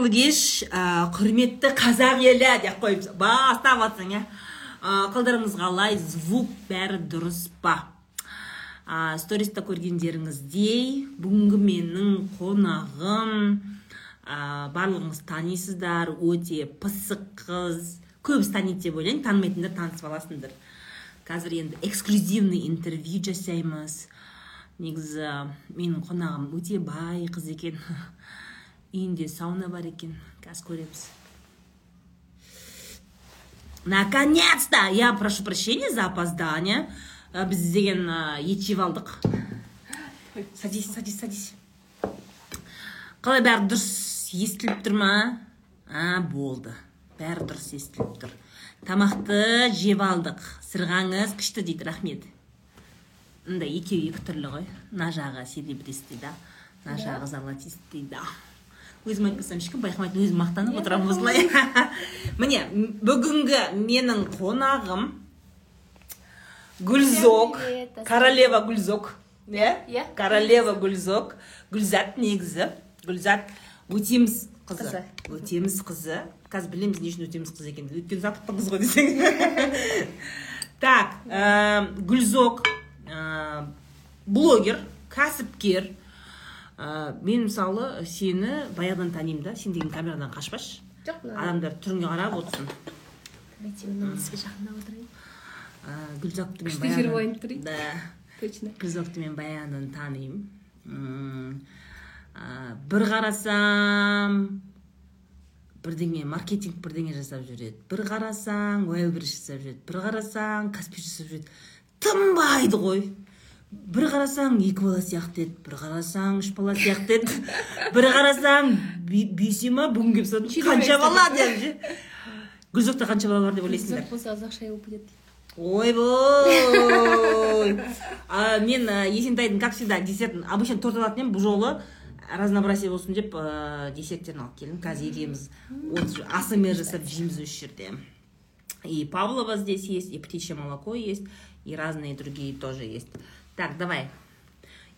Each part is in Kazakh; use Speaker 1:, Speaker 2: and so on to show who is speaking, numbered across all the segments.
Speaker 1: кеш құрметті қазақ елі деп қойып бастап жатсың иә Ә, қалдарыңыз қалай звук бәрі дұрыс па? Ә, сториста көргендеріңіздей бүгінгі менің қонағым ә, барлығыңыз танисыздар өте пысық қыз. Көбісі таниды деп ойлаймын танымайтындар танысып аласыңдар. Қазір енді эксклюзивный интервью жасаймыз. Негізі менің қонағым өте бай қыз екен. үйінде сауна бар екен қазір көреміз наконец-то! Я прошу прощения за опоздание. Ә, біз деген ет жеп алдық садись садись садись. Қалай бәрі дұрыс естіліп тұр ма? А болды. Бәрі дұрыс естіліп тұр. Тамақты жеп алдық. Сырғаңыз күшті дейді рахмет. Мындай екеуі екі түрлі ғой. Мына жағы серебристый дейді мына жағы золотистый дейді өзім айтпасам ешкім байқамайды өзім мақтанып отырамын осылай. Міне бүгінгі менің қонағым гүлзок королева гүлзок иә?
Speaker 2: Иә.
Speaker 1: королева гүлзок гүлзат негізі. Гүлзат өтеміс қызы.
Speaker 2: Қызы.
Speaker 1: өтеміс қызы. Қазір білеміз не үшін өтеміс қыз екенін. Өйткені запыттың қыз ғой десең. Так ә, гүлзок ә, блогер кәсіпкер ә, мен мысалы сені баяғыдан танимын да. Сен деген камерадан қашпашы.
Speaker 2: Жоқ
Speaker 1: адамдар түріңе қарап отырсын.
Speaker 2: Отырайын.
Speaker 1: Гүлзокты мен
Speaker 2: Күшті
Speaker 1: баяғыдан-
Speaker 2: жер ойнап тұрайын.
Speaker 1: да.
Speaker 2: Точно.
Speaker 1: Мен баяғыдан танимын. Бір қарасам бірдеңе маркетинг бірдеңе жасап жүреді. Бір қарасаң уайлбридж жасап жүреді. Бір қарасаң каспи жасап жүреді. Тынбайды ғой. Бір қарасаң екі бала сияқты еді бір қарасаң үш бала сияқты еді бір қарасаң бесеу ма бүгін келіп сұрады қанша бала? деп ше. Гүлзокта қанша бала бар деп ойлайсыңдар?
Speaker 2: Болса қазақша болып кетеді.
Speaker 1: Ойбой а, мен есентайдың как всегда десертін обычно торт алатын едім бұл жолы разнообразие болсын деп ә, десерттерін алып келдім. Қазір екеуміз асмр жасап жейміз осы жерде. И павлова здесь есть и птичье молоко есть и разные другие тоже есть. Так давай.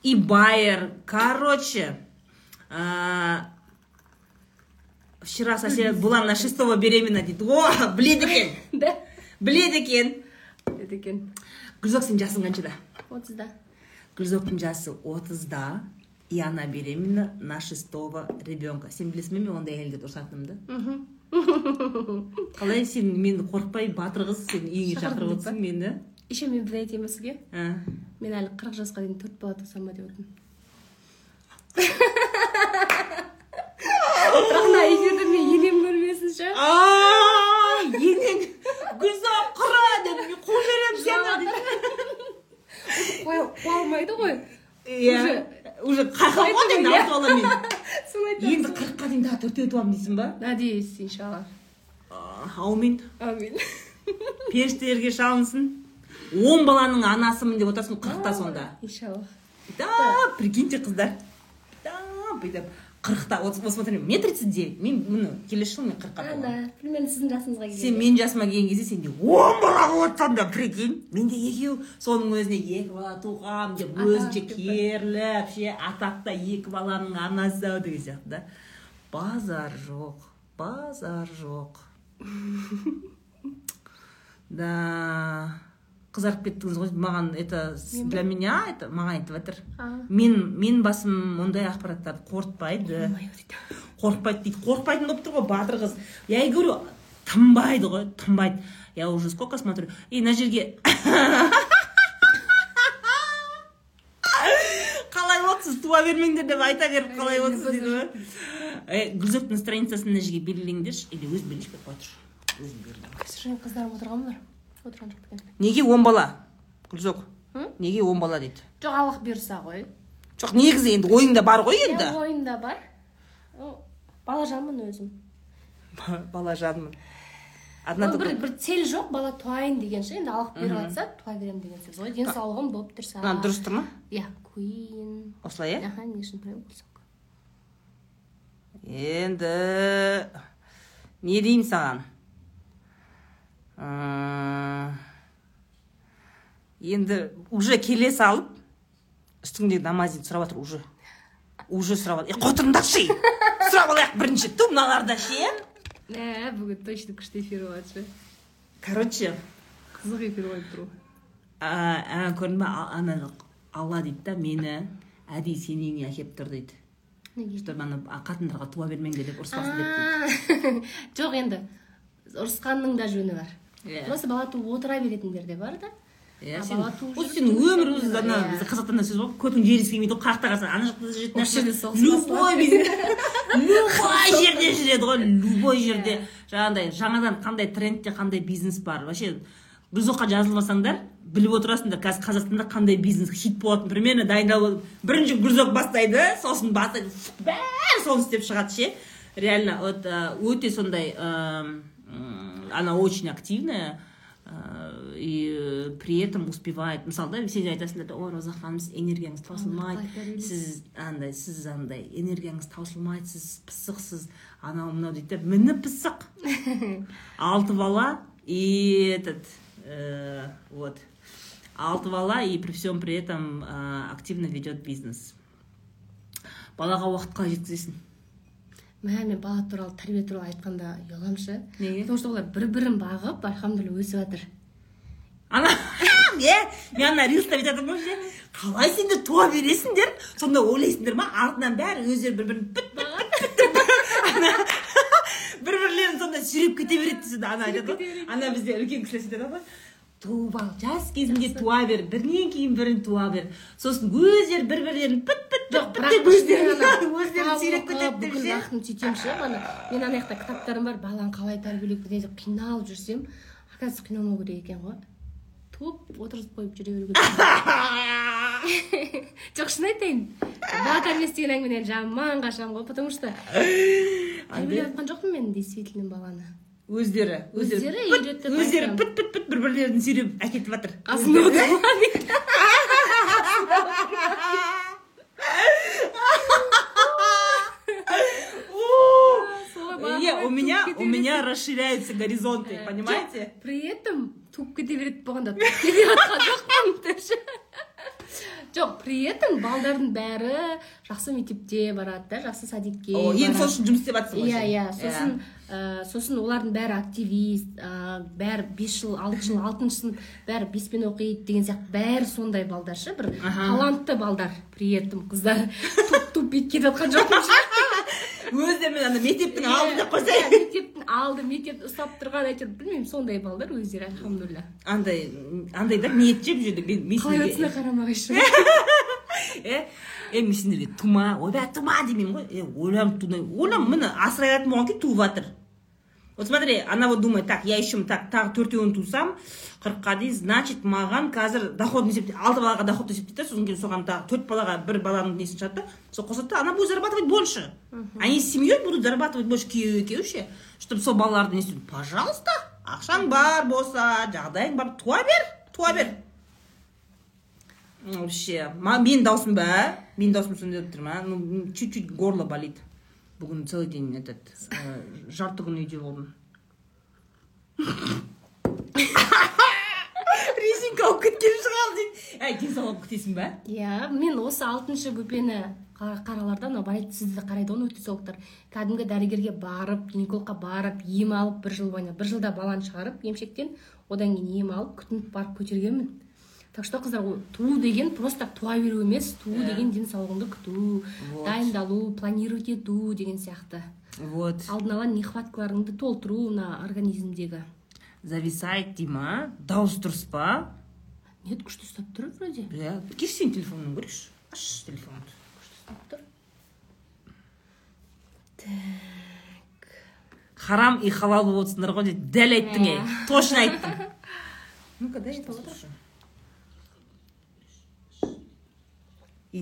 Speaker 1: И байер. Короче а, вчера сосед была на шестого беременна дейді о біледі екен
Speaker 2: да.
Speaker 1: Біледі екен
Speaker 2: деді екен
Speaker 1: гүлзок сенің жасың қаншада
Speaker 2: отызда
Speaker 1: гүлзоктың жасы отызда и она беременна на шестого ребенка сен білесің бе мен ондай әйелдерді ұрсатынымды қалай сен мені қорықпай батыр қыз сен үйіңе шақырып отырсың мені.
Speaker 2: Еще мен бір айтайын ба сізге? Мен әлі қырық жасқа дейін төрт бала тусам ба деп отырмын. Бірақ мына эфирде мен енем көрмесін ше
Speaker 1: енең гүлзок құра деп мен қуып жіберемін сені.
Speaker 2: Қуа алмайды ғой.
Speaker 1: Иә
Speaker 2: Уже-
Speaker 1: қайқап
Speaker 2: Айтып
Speaker 1: қалдың
Speaker 2: иә.
Speaker 1: аламын мен.
Speaker 2: Соны айтамын
Speaker 1: енді қырыққа дейін тағы төртеу туамын дейсің ба?
Speaker 2: Надеюсь иншалла.
Speaker 1: Аумин.
Speaker 2: Әумин
Speaker 1: періштелерге шалынсын. Он баланың анасымын деп отырсың қырықта сонда.
Speaker 2: иншалла.
Speaker 1: Да прикиньте қыздар. Да бүйтіп қырықта вот смотри мне тридцать девять мен міне келесі жылы мен қырыққа толамын
Speaker 2: примерно сіздің жасыңызға
Speaker 1: сен
Speaker 2: келгенде
Speaker 1: менің жасыма келген кезде сенде он бала болып да прикинь. Менде екеу соның өзіне екі бала туғам деп өзінше керіліп ше атақта екі баланың анасы ау деген сияқты да. Базар жоқ базар жоқ. Да. Қызарып кеттіңіз ғой. Маған это для меня это маған айтып жатыр. Мен мен басым ондай ақпараттарды қорытпайды. Қорықпайды дейді. Қорықпайтын болып тұр ғой батыр қыз. Я и говорю тынбайды ғой тынбайды. Я уже сколько смотрю. И мына жерге қалай отырсыз туа бермеңдер деп айта беріп қалай отырсыз дейді ғой. Э, гүлзоктың страницасын мына жерге белгілеңдерші или өзім белгілеп қойып тұр өзім белгілеймін
Speaker 2: Сыржан қыздарым отырған болар отырған жоқ екен
Speaker 1: неге он бала? Гүлзок неге он бала дейді?
Speaker 2: Жоқ аллах бұйырса ғой.
Speaker 1: Жоқ негізі енді ойыңда бар ғой енді.
Speaker 2: Иә, ойымда бар. Балажанмын өзім.
Speaker 1: Бала жанмын одна
Speaker 2: бір бір цель жоқ бала туайын деген ше енді аллах бұйырып жатса туа беремін деген сөз ғой. Денсаулығым болып тұрса.
Speaker 1: мына дұрыс тұр ма?
Speaker 2: Иә куин
Speaker 1: осылай иә?
Speaker 2: Аха не үшін
Speaker 1: енді не деймін саған? Енді уже келе салып үстіңдегі намазиді сұрап жатыр уже. Уже сұрап жатыр. Е ей сұрап алайық бірінші. Ту мыналарда ше?
Speaker 2: Ә бүгін точно күшті эфир болады ше?
Speaker 1: Короче.
Speaker 2: Қызық эфир қойып тұр ғой.
Speaker 1: Көрдің ба ана алла дейді да мені әдейі сенің үйіңе әкеліп тұр дейді.
Speaker 2: Неге?
Speaker 1: Чтобы ана қатындарға туа бермеңдер деп ұрыспасын деп дейді.
Speaker 2: жоқ енді ұрысқанның да жөні бар.
Speaker 1: Иә.
Speaker 2: просто бала туып отыра беретіндер де бар да.
Speaker 1: Иә сен осы сенің
Speaker 2: тұрып
Speaker 1: өмір
Speaker 2: жүріп
Speaker 1: өзі ана
Speaker 2: иә.
Speaker 1: бізде қазақтан да сөз бар ғой көтің жері келмейді ғой қай жақта қалсаң ана жақта жүретін
Speaker 2: Осы жерде
Speaker 1: любой любой жерде жүреді ғой любой жерде. Жаңағыдай жаңадан қандай трендте қандай бизнес бар? Вообще гүлзоққа жазылмасаңдар біліп отырасыңдар қазір қазақстанда қандай бизнес хит болатынын примерно дайындалып бірінші гүлзоқ бастайды сосын бастайды. Бәрі соны істеп шығады ше. Реально вот өте сондай м, она очень активная э, и э, при этом успевает мысалы да сен айтасыңдар да ой роза ханым сіз энергияңыз таусылмайды сіз андай сіз андай энергияңыз таусылмайды сіз пысықсыз анау мынау дейді да міні пысық алты бала и этот э, вот. Алты бала и при всем при этом э, активно ведет бизнес. Балаға уақыт қалай жеткізесің.
Speaker 2: Мә мен бала туралы тәрбие туралы айтқанда ұяламын ше
Speaker 1: неге?
Speaker 2: Потому что олар бір бірін бағып альхамдулилля өсіп жатыр.
Speaker 1: Ана е мен ана рилста бүйтіп жатырмын ғой ше. Қалай сендер туа бересіңдер? Сонда ойлайсыңдар ма? Артынан бәрі өздері бір бірін піт бір бірлерін сонда сүйреп кете береді де ана айтады ғой. ана бізде үлкен кісілер сөйтеді ғой. Туып ал жас кезінде туа бер бірінен кейін бірін туа бер. Сосын өздері бір бірлерін піт піт
Speaker 2: жоқ бірақ
Speaker 1: өздерін
Speaker 2: кітап
Speaker 1: кетеді деп ше
Speaker 2: сөйтемін ше ана мен ана жақта кітаптарым бар баланы қалай тәрбиелеу керек деп қиналып жүрсем оказывается қиналмау керек екен ғой. Туып отырғызып қойып жүре беру керек жоқ шын айтайын бала тәрбиесі деген әңгімеден жаман қашамын ғой потому что тәрбиелеп жатқан жоқпын мен действительно баланы.
Speaker 1: Өздері
Speaker 2: Өздері үйретіп
Speaker 1: өздері піт піт піт бір бірлерін сүйреп әкетіп жатыр. У меня, у меня расширяются горизонты, понимаете?
Speaker 2: Жоқ, при этом туып кете береді болғанда кете жатқан жоқпын жоқ при этом балдардың бәрі жақсы мектепте барады да жақсы садикке
Speaker 1: енді сол үшін жұмыс істеп жатсың ғой
Speaker 2: иә
Speaker 1: сен.
Speaker 2: иә. сосын ә, сосын олардың бәрі активист ә, бәрі бес жыл алты жыл алтыншы сынып бәрі беспен оқиды деген сияқты. Бәрі сондай балдар ше. бір талантты балдар. При этом қыздар. Туп туп бүйтіп кетіп жатқан жоқпын ше.
Speaker 1: Өздерімен ана мектептің алды деп
Speaker 2: Иә,
Speaker 1: қойсай
Speaker 2: мектептің алды мектепті ұстап тұрған әйтеуір білмеймін сондай балдар өздері альхамдулилля.
Speaker 1: Андай андай да ниет жеп жүрді мен мен
Speaker 2: қалай
Speaker 1: сендерге-
Speaker 2: өтсіне қарамағайшы
Speaker 1: е е мен сендерге тума ойбай тума демеймін ғой. Е ойланып тудай ойлан міне асырайтын болған кейін туып жатыр. Вот смотри она вот думает так я еще так тағы төртеуін тусам қырыққа дейін значит маған қазір доход есепте алты балаға доход есептейді да сосын кейін соған тағы төрт балаға бір баланың несін шығады да. Сол қосады да она будет зарабатывать больше они с семьей будут зарабатывать больше күйеуі екеуі ше чтобы сол балаларды не істеу пожалуйста ақшаң бар болса жағдайың бар туа бер туа бер вообще менің даусым ба менің даусым сондай болып тұр ма ну чуть чуть горло болит. Бүгін целый день этот э, жарты күн үйде болдым. Резинка алып кеткен шығар дейді. Әй денсаулығын күтесің ба
Speaker 2: иә мен осы алтыншы бөпені қа- қараларда анау байт сізді қарайды ғой нутрициологтар кәдімгі дәрігерге барып гинекологқа барып ем алып бір жыл бойына бір жылда баланы шығарып емшектен одан кейін ем алып күтініп барып көтергенмін. Так что қыздар ол туу деген просто туа беру емес туу
Speaker 1: Иә.
Speaker 2: деген денсаулығыңды күту
Speaker 1: Вот.
Speaker 2: дайындалу планировать ету деген сияқты.
Speaker 1: Вот.
Speaker 2: Алдын ала нехваткаларыңды толтыру мына организмдегі.
Speaker 1: Зависает дей ма дауыс дұрыс па?
Speaker 2: Нет күшті ұстап тұр вроде.
Speaker 1: Иә келші сенің телефоныңды көрейікші? Аш телефоныңды
Speaker 2: ұстап тұр.
Speaker 1: Харам и халал болып отырсыңдар ғой дейді дәл айттың ей. Точно айттың. Ну ка дай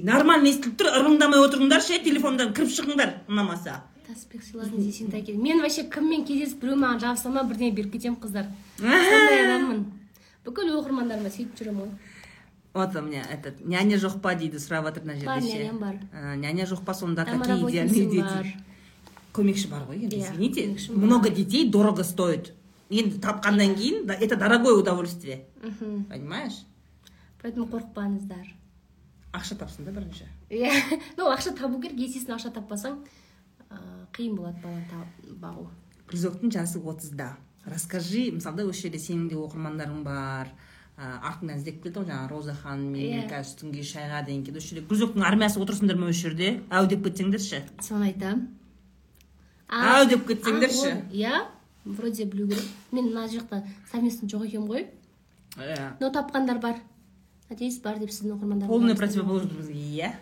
Speaker 1: нормально естіліп тұр ырыңдамай отырыңдар ше телефондан кіріп шығыңдар ұнамаса
Speaker 2: таспих сыйладың десең тәке мен вообще кіммен кездесіп біреу маған жабыса ма бірдеңе беріп кетемін қыздар. Сондай адаммын. Бүкіл оқырмандарыма сөйтіп жүремін ғой.
Speaker 1: Вот у меня этот няня жоқ па? дейді сұрап жатыр мына жерде ше.
Speaker 2: няням бар.
Speaker 1: Няня жоқ па? сонда какие идеальные
Speaker 2: бар
Speaker 1: дети? көмекші бар ғой енді
Speaker 2: Иә,
Speaker 1: извините. много детей дорого стоит. Енді тапқаннан кейін это дорогое удовольствие. Понимаешь?
Speaker 2: Поэтому қорықпаңыздар.
Speaker 1: Ақша тапсын да бірінші.
Speaker 2: Иә ну ақша табу керек естественно ақша таппасаң қиын болады баланы бағу.
Speaker 1: Гүлзоктың жасы отызда. Расскажи мысалы осы жерде сенің де оқырмандарың бар ә, артыңнан іздеп келді ғой жаңағы роза ханым мен
Speaker 2: Иә.
Speaker 1: қазір түнге шайға деген келді осы жерде гүлзоктың армиясы отырсыңдар ма осы жерде? Әу деп кетсеңдерші.
Speaker 2: Соны айтамын
Speaker 1: Ау деп кетсеңдерші.
Speaker 2: иә вроде білу керек. Мен мына жақта совместный жоқ екенмін ғой.
Speaker 1: Иә.
Speaker 2: Но тапқандар бар. Надеюсь бар деп сіздің оқырмандарыңыз
Speaker 1: полный противоположность бізге иә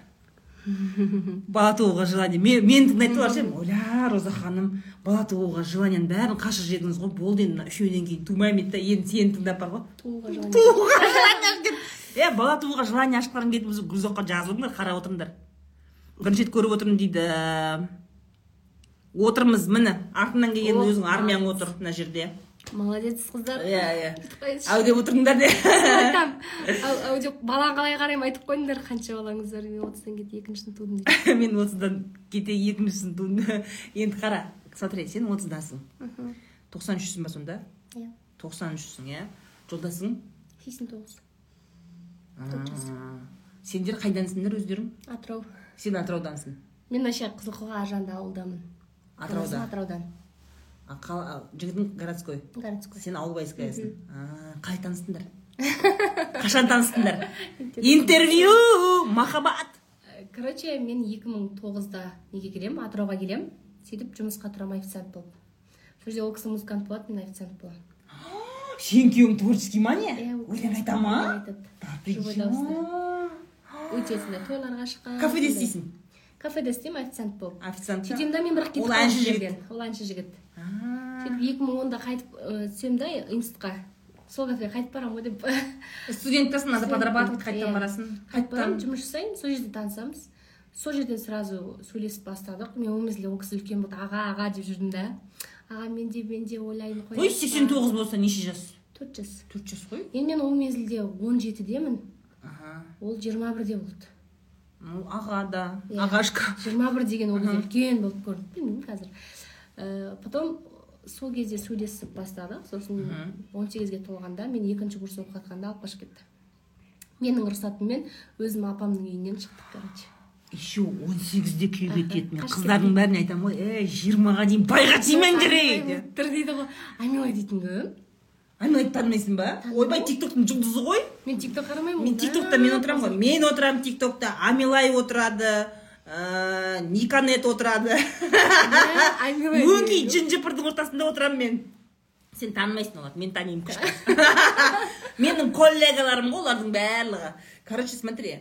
Speaker 1: бала тууға желание. Мен мені тыңдайтын болар ше ойла роза ханым бала тууға желанияның бәрін қашып жедіңіз ғой? Болды енді мына үшеуінен кейін тумаймын дейді да енді сені тыңдап бар ғой.
Speaker 2: Тууға желание.
Speaker 1: тууға бала тууға желание ашқыларың келіп осы гүлзоққа жазылыңдар қарап отырыңдар. Бірінші рет көріп отырмын дейді. Отырмыз міне. Артымнан келген өзің армияң отыр мына жерде.
Speaker 2: Молодец қыздар.
Speaker 1: Иә иә. Деп отырыңдар
Speaker 2: деп балаға қалай қараймын айтып қойыңдар қанша балаңыз бар мен отыздан кетіп екіншісін тудым деп
Speaker 1: мен отыздан кете екіншісін туын енді қара смотри сен отыздасың. Тоқсан үшсің ба сонда?
Speaker 2: Иә.
Speaker 1: Тоқсан үшсің иә? Жолдасың?
Speaker 2: сексен тоғыз.
Speaker 1: Сендер қайдансыңдар өздерің?
Speaker 2: Атырау.
Speaker 1: Сен атыраудансың.
Speaker 2: Мен вообще қызылқоға аржанды ауылдамын.
Speaker 1: Атырауда?
Speaker 2: Атыраудан
Speaker 1: жігітің городской.
Speaker 2: Городской.
Speaker 1: Сен ауылбайскаясың А, қалай таныстыңдар? Қашан таныстыңдар? Интервью. Махаббат!
Speaker 2: Короче мен 2009-да неге келемін? Атырауға келемін. Сөйтіп жұмысқа тұрамын официант болып сол жерде ол кісі музыкант болады мен официант боламын.
Speaker 1: Сен күйеуің творческий ма не?
Speaker 2: Иә,
Speaker 1: өлең айта ма?
Speaker 2: өте сондай тойларға шыққан
Speaker 1: кафеде істейсің?
Speaker 2: Кафеде істеймін официант болып.
Speaker 1: Официант
Speaker 2: сөйтемін да мен бірақ кетіп
Speaker 1: Ол әнші жігіт.
Speaker 2: жерден. ол әнші жігіт. Сөйтіп екі мың онда қайтып түсемін да институтқа. Сол кафеге қайтып барамын ғой деп.
Speaker 1: Студенткасың надо подрабатывать қайтадан
Speaker 2: Иә.
Speaker 1: барасың.
Speaker 2: Қайтып барамын жұмыс жасаймын сол жерде танысамыз. Сол жерден сразу сөйлесіп бастадық. Мен ол мезгілде ол кісі үлкен болды аға аға деп жүрдім да. Аға мен де мен де ойлаймын
Speaker 1: ой сексен тоғыз болса неше жас?
Speaker 2: Төрт жас.
Speaker 1: Төрт жас қой.
Speaker 2: Енді мен ол мезгілде он жетідемін ол жиырма бірде болды.
Speaker 1: Аға да.
Speaker 2: Иә.
Speaker 1: ағашка
Speaker 2: жиырма бір деген ол кезде үлкен болып көрінді. Білмеймін қазір. Э, потом сол кезде сөйлесіп бастадық сосын он сегізге толғанда мен екінші курс оқып жатқанда алып қашып кетті. Менің рұқсатыммен өзім апамның үйінен шықтық короче.
Speaker 1: Еще он сегізде күйеуге тиеді мен. қыздардың бәріне айтамын ғой ей жиырмаға дейін байға тимеңдер ей деп.
Speaker 2: тұр дейді ғой. Дейтін
Speaker 1: айналайды танымайсың ба ойбай тиктоктың жұлдызы ғой
Speaker 2: мен тикток қарамаймын
Speaker 1: мен тиктокта мен отырамын ғой мен отырамын тиктокта амилай отырады никанет отырады өңкей жынжыпырдың ортасында отырамын мен сен танымайсың оларды мен танимын күшті менің коллегаларым ғой олардың барлығы короче смотри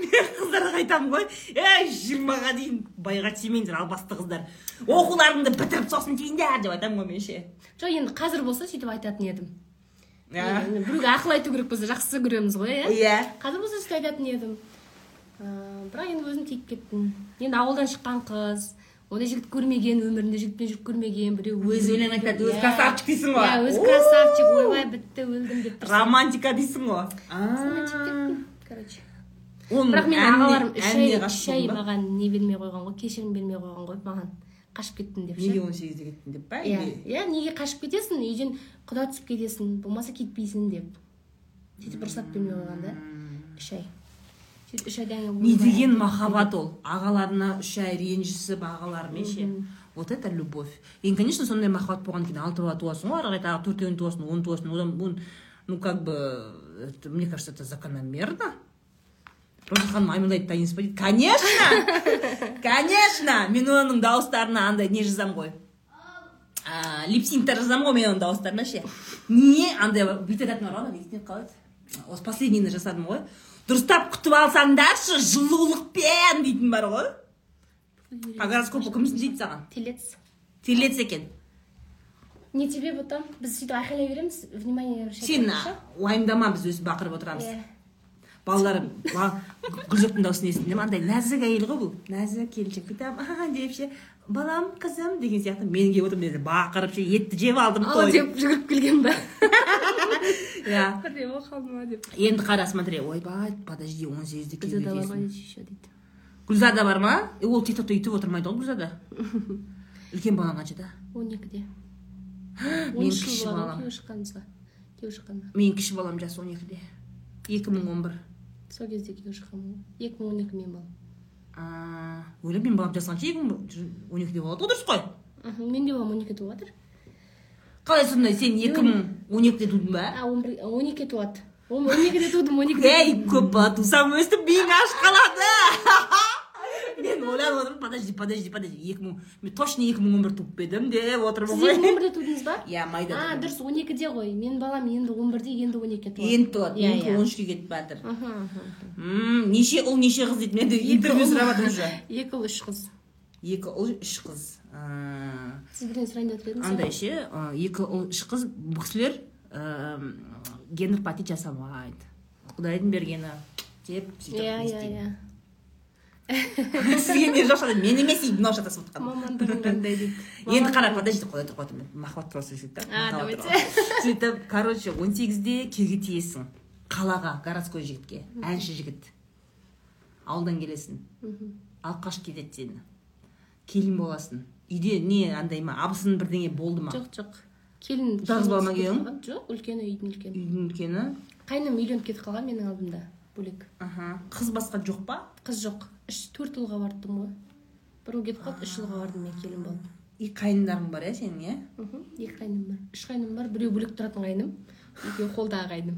Speaker 1: мен қыздарға айтамын ғой. Ей жиырмаға дейін байға тимеңдер албасты қыздар оқуларыңды бітіріп сосын тиіңдер деп айтамын ғой мен ше
Speaker 2: жоқ енді қазір болса сөйтіп айтатын едім. Енді біреуге ақыл айту керек болса жақсы көреміз ғой иә?
Speaker 1: Иә.
Speaker 2: Қазір болса сөйтіп айтатын едім. Ыыы бірақ енді өзім тиіп кеттім. Енді ауылдан шыққан қыз ондай жігіт көрмеген өмірінде жігітпен жүріп көрмеген біреу
Speaker 1: өзі өлең айтады өзі
Speaker 2: Иә.
Speaker 1: красавчик дейсің ғой.
Speaker 2: Иә өзі красавчик ойбай бітті өлдім деп
Speaker 1: романтика дейсің ғой.
Speaker 2: Тиіп кеттім короче. Бірақ менің ағаларым үш ай маған не бермей қойған ғой кешірім бермей қойған ғой маған қашып кеттім деп ше.
Speaker 1: Неге он сегізде кеттің деп па
Speaker 2: иә иә неге қашып кетесің үйден құда түсіп кетесің болмаса кетпейсің деп. Сөйтіп рұқсат бермей қойған да үш ай сөйтіп үш айдан кейін
Speaker 1: не деген махаббат ол. Ағаларына үш ай ренжісіп ағаларымен ше. Вот это любовь. Енді конечно сондай махаббат болғаннан кейін алты бала туасың ғой ары қарай тағы төртеуін туасың он туасың. Одан он ну как бы это, мне кажется это закономерно. Роза ханым аймалайды танисыз ба дейді конечно! Конечно! Мен оның дауыстарына андай не жазамын ғой. А, липсинктер жазамын ғой мен оның дауыстарына ше. Не андай бүйтіп айтатын бар ғой ана қалай еді? осы последнийді жасадым ғой. Дұрыстап күтіп алсаңдаршы жылулықпен дейтін бар ғой. По гороскопу кімсің дейді саған?
Speaker 2: Телец.
Speaker 1: Телец екен.
Speaker 2: Не тебе потом? Біз сөйтіп айқайлай береміз. Внимание
Speaker 1: сен уайымдама біз өстіп бақырып отырамыз.
Speaker 2: Иә
Speaker 1: балаларым ба- гүлзоқтың дауысын естідім андай нәзік әйел ғой бұл нәзік келіншек бүйтіп а деп ше балам қызым деген сияқты. Мен келіп отырмын енді бақырып ше етті жеп алдым
Speaker 2: ал
Speaker 1: той
Speaker 2: деп жүгіріп келген ба?
Speaker 1: Иә.
Speaker 2: Бірдеңе болып қалды ма деп.
Speaker 1: Енді қара смотри ойбай подожди он сегізде
Speaker 2: дейді.
Speaker 1: Гүлзада бар ма? Ол тик токта өйтіп отырмайды ғой гүлзада. Үлкен балаң қаншада
Speaker 2: он екіде.
Speaker 1: Мен
Speaker 2: үш
Speaker 1: кіші балам
Speaker 2: шыққанымызға шыққанына
Speaker 1: менің кіші балам жасы он екіде. Екі мың он бір.
Speaker 2: Сол кезде күйеуі шыққан екі мың он екі мен балам.
Speaker 1: Ойлаймын менің балам жасқанша екі мың он екіде болады ғой дұрыс қой.
Speaker 2: Мхм менде балам он екіде туып жатыр
Speaker 1: қалай сонда сен екі мың он екіде тудың ба?
Speaker 2: Он бір он екіде туады. Он он екіде тудым он екіде
Speaker 1: ей көп бала тусам өстіп миың ашып қалады. мен ойланып отырмын подожди подожди подожди екі мың мен точно екі мың он бір туып па едім деп отырмын
Speaker 2: сіз екі мың
Speaker 1: ғой
Speaker 2: он бірде тудыңыз ба?
Speaker 1: Иә майда
Speaker 2: а дұрыс он екіде ғой. Менің балам енді он бірде енді он екіде туады.
Speaker 1: Енді туады
Speaker 2: иә
Speaker 1: менікі
Speaker 2: иә.
Speaker 1: он үшке кетіп жатыр неше ұл неше қыз дейді? Мен интервью сұрап жатырмын уже.
Speaker 2: Екі ұл үш қыз.
Speaker 1: Екі ұл үш қыз.
Speaker 2: Сіз бірдеңе сұрайын деп отыр едіңіз
Speaker 1: андай ше ә, екі ұл үш қыз. Бұл кісілер гендер пати жасамайды. Құдайдың бергені. Деп сөйтіп
Speaker 2: иә иә иә.
Speaker 1: Сізге не жоқ мен емес дейді мынау шатасып жатқан
Speaker 2: мамандығың қандай дейді?
Speaker 1: Енді қара подожди қоя тұр қоя тұр мен махаббат туралы сөйлесейік та. Сөйтіп короче он сегізде күйеуге тиесің. Қалаға городской жігітке. Әнші жігіт. Ауылдан келесің. Алқаш кетеді сені. Келін боласың. Үйде не андай ма? Абысын бірдеңе болды ма?
Speaker 2: Жоқ жоқ. Келін
Speaker 1: Жалғыз балама
Speaker 2: жоқ үлкені үйдің үлкені.
Speaker 1: Үйдің үлкені?
Speaker 2: Қайным үйленіп кетіп қалған менің алдымда бөлек.
Speaker 1: Аха. Қыз басқа жоқ па?
Speaker 2: Қыз жоқ. Үш төрт ұлға бардым ғой. Бір ұл кетіп қалды үш ұлға бардым мен келін болып
Speaker 1: и қайындарың бар иә сенің иә?
Speaker 2: Екі қайным бар. Үш қайным бар біреу бөлек тұратын қайным екеуі қолдағы қайным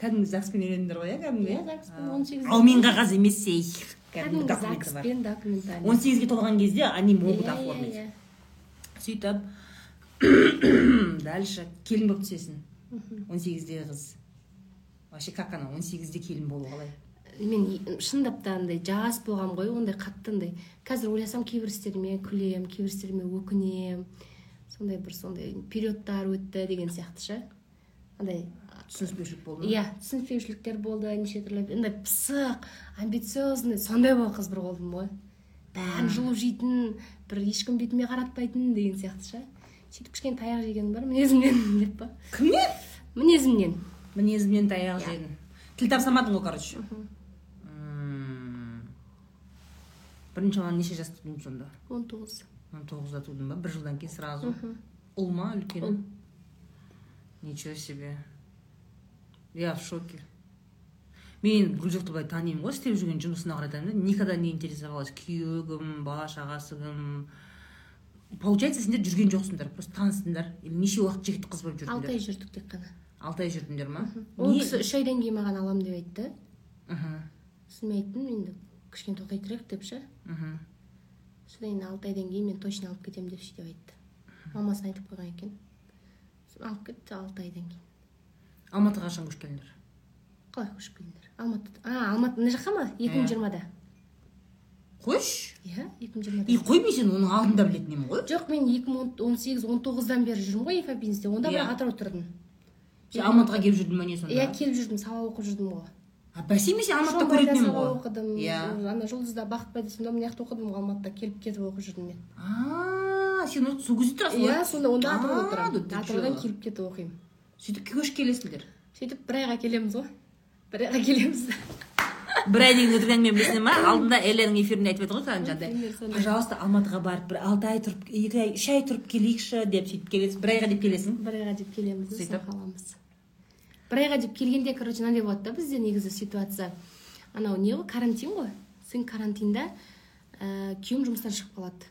Speaker 1: кәдімгі загспен үйлендіңдер ғой иә кәдімгі?
Speaker 2: Иә, загспен,
Speaker 1: А,
Speaker 2: 18
Speaker 1: ал мен қағаз емес ей кәдімгі
Speaker 2: загспен
Speaker 1: он сегізге толған кезде они могут
Speaker 2: Иә,
Speaker 1: оформить.
Speaker 2: иә,
Speaker 1: сөйтіп дальше келін болып түсесің. Он сегіздегі қыз. Вообще как она он сегізде келін болу қалай?
Speaker 2: иә. Мен шындап та андай жас болғанмын ғой ондай қатты андай қазір ойласам кейбір істеріме күлемін кейбір істеріме өкінемін. Сондай бір сондай периодтар өтті деген сияқты ше. Андай
Speaker 1: түсініспеушілік болды
Speaker 2: иә түсініспеушіліктер болды неше түрлі. Андай пысық амбициозный сондай болған қыз бір болдым ғой. Бәрін жұлып жейтін бір ешкім бетіме қаратпайтын деген сияқты ше. Сөйтіп кішкене таяқ жегенім бар мінезімнен деп па.
Speaker 1: Кімнен?
Speaker 2: Мінезімнен.
Speaker 1: Мінезімнен таяқ
Speaker 2: Иә.
Speaker 1: жедің. Тіл тапсырмадың ғой короче. Бірінші баланы неше жаста тудың сонда?
Speaker 2: Он тоғыз.
Speaker 1: Он тоғызда тудың ба? Бір жылдан кейін сразу? Ұл ма үлкені?
Speaker 2: Ұл.
Speaker 1: ничего себе. Я в шоке. Мен гүлжоқты былай танимын ғой істеп жүрген жұмысына қарай танимын да. Никогда не интересовалась күйеуі кім бала шағасы кім получается сендер жүрген жоқсыңдар просто таныстыңдар или неше уақыт жігіт қыз болып
Speaker 2: алты ай
Speaker 1: жүрдіңдер
Speaker 2: жүрдік тек қана.
Speaker 1: Алты ай жүрдіңдер ма?
Speaker 2: Ол кісі үш айдан кейін маған аламын деп айтты.
Speaker 1: Мхм.
Speaker 2: Сосын мен айттым енді. Кішкене тоқтай тұрайық деп ше?
Speaker 1: Мхм.
Speaker 2: Содан кейін алты айдан кейін мен точно алып кетемін деп сөйтіп айтты. Мамасына айтып қойған екен. Алып кетті алты айдан кейін.
Speaker 1: Алматыға қашан көшіп келдіңдер?
Speaker 2: Қалай көшіп келдіңдер? Алматы а алматы мына жаққа ма? екі мың жиырмада.
Speaker 1: Қойшы.
Speaker 2: Иә екі мың
Speaker 1: и
Speaker 2: жиырмада
Speaker 1: қой мен сені оның алдында білетін едім ғой.
Speaker 2: Жоқ мен екі мың он сегіз он тоғыздан бері жүрмін ғой инфобизнесте онда
Speaker 1: Иә.
Speaker 2: бірақ атырау тұрдым.
Speaker 1: Сен алматыға келіп жүрдің ба не сонда?
Speaker 2: Иә келіп жүрдім сабақ оқып жүрдім ғой
Speaker 1: бәсе мен сені алматыда көретін едім ғой.
Speaker 2: оқыдым.
Speaker 1: Иә.
Speaker 2: Ана жұлдызда бақыт байдасында мына жақта оқыдым ғой алматыда келіп кетіп оқып жүрдім мен.
Speaker 1: А сен ол- сол кезде тұрасың
Speaker 2: иә сонда онда атырауда
Speaker 1: А,
Speaker 2: тұрамын
Speaker 1: да ты
Speaker 2: атыраудан келіп кетіп оқимын.
Speaker 1: Сөйтіп көшіп келесіңдер?
Speaker 2: Сөйтіп бір айға келеміз ғой. Бір айға келеміз.
Speaker 1: Бір ай деген өтірік әңгіме білесің ба алдында элланың эфирінде айтып еді ғой
Speaker 2: Пример
Speaker 1: жаңағыдай пожалуйста алматыға барып бір алты ай тұрып екі ай үш ай тұрып келейікші деп сөйтіп келесің. Бір айға деп келесің?
Speaker 2: Бір айға деп келеміз
Speaker 1: Сөйтіп?
Speaker 2: қаламыз. Бір айға деп келгенде короче мынандай болады да бізде негізі ситуация. Анау не ғой карантин ғой. Сын карантинда ә, күйеуім жұмыстан шығып қалады.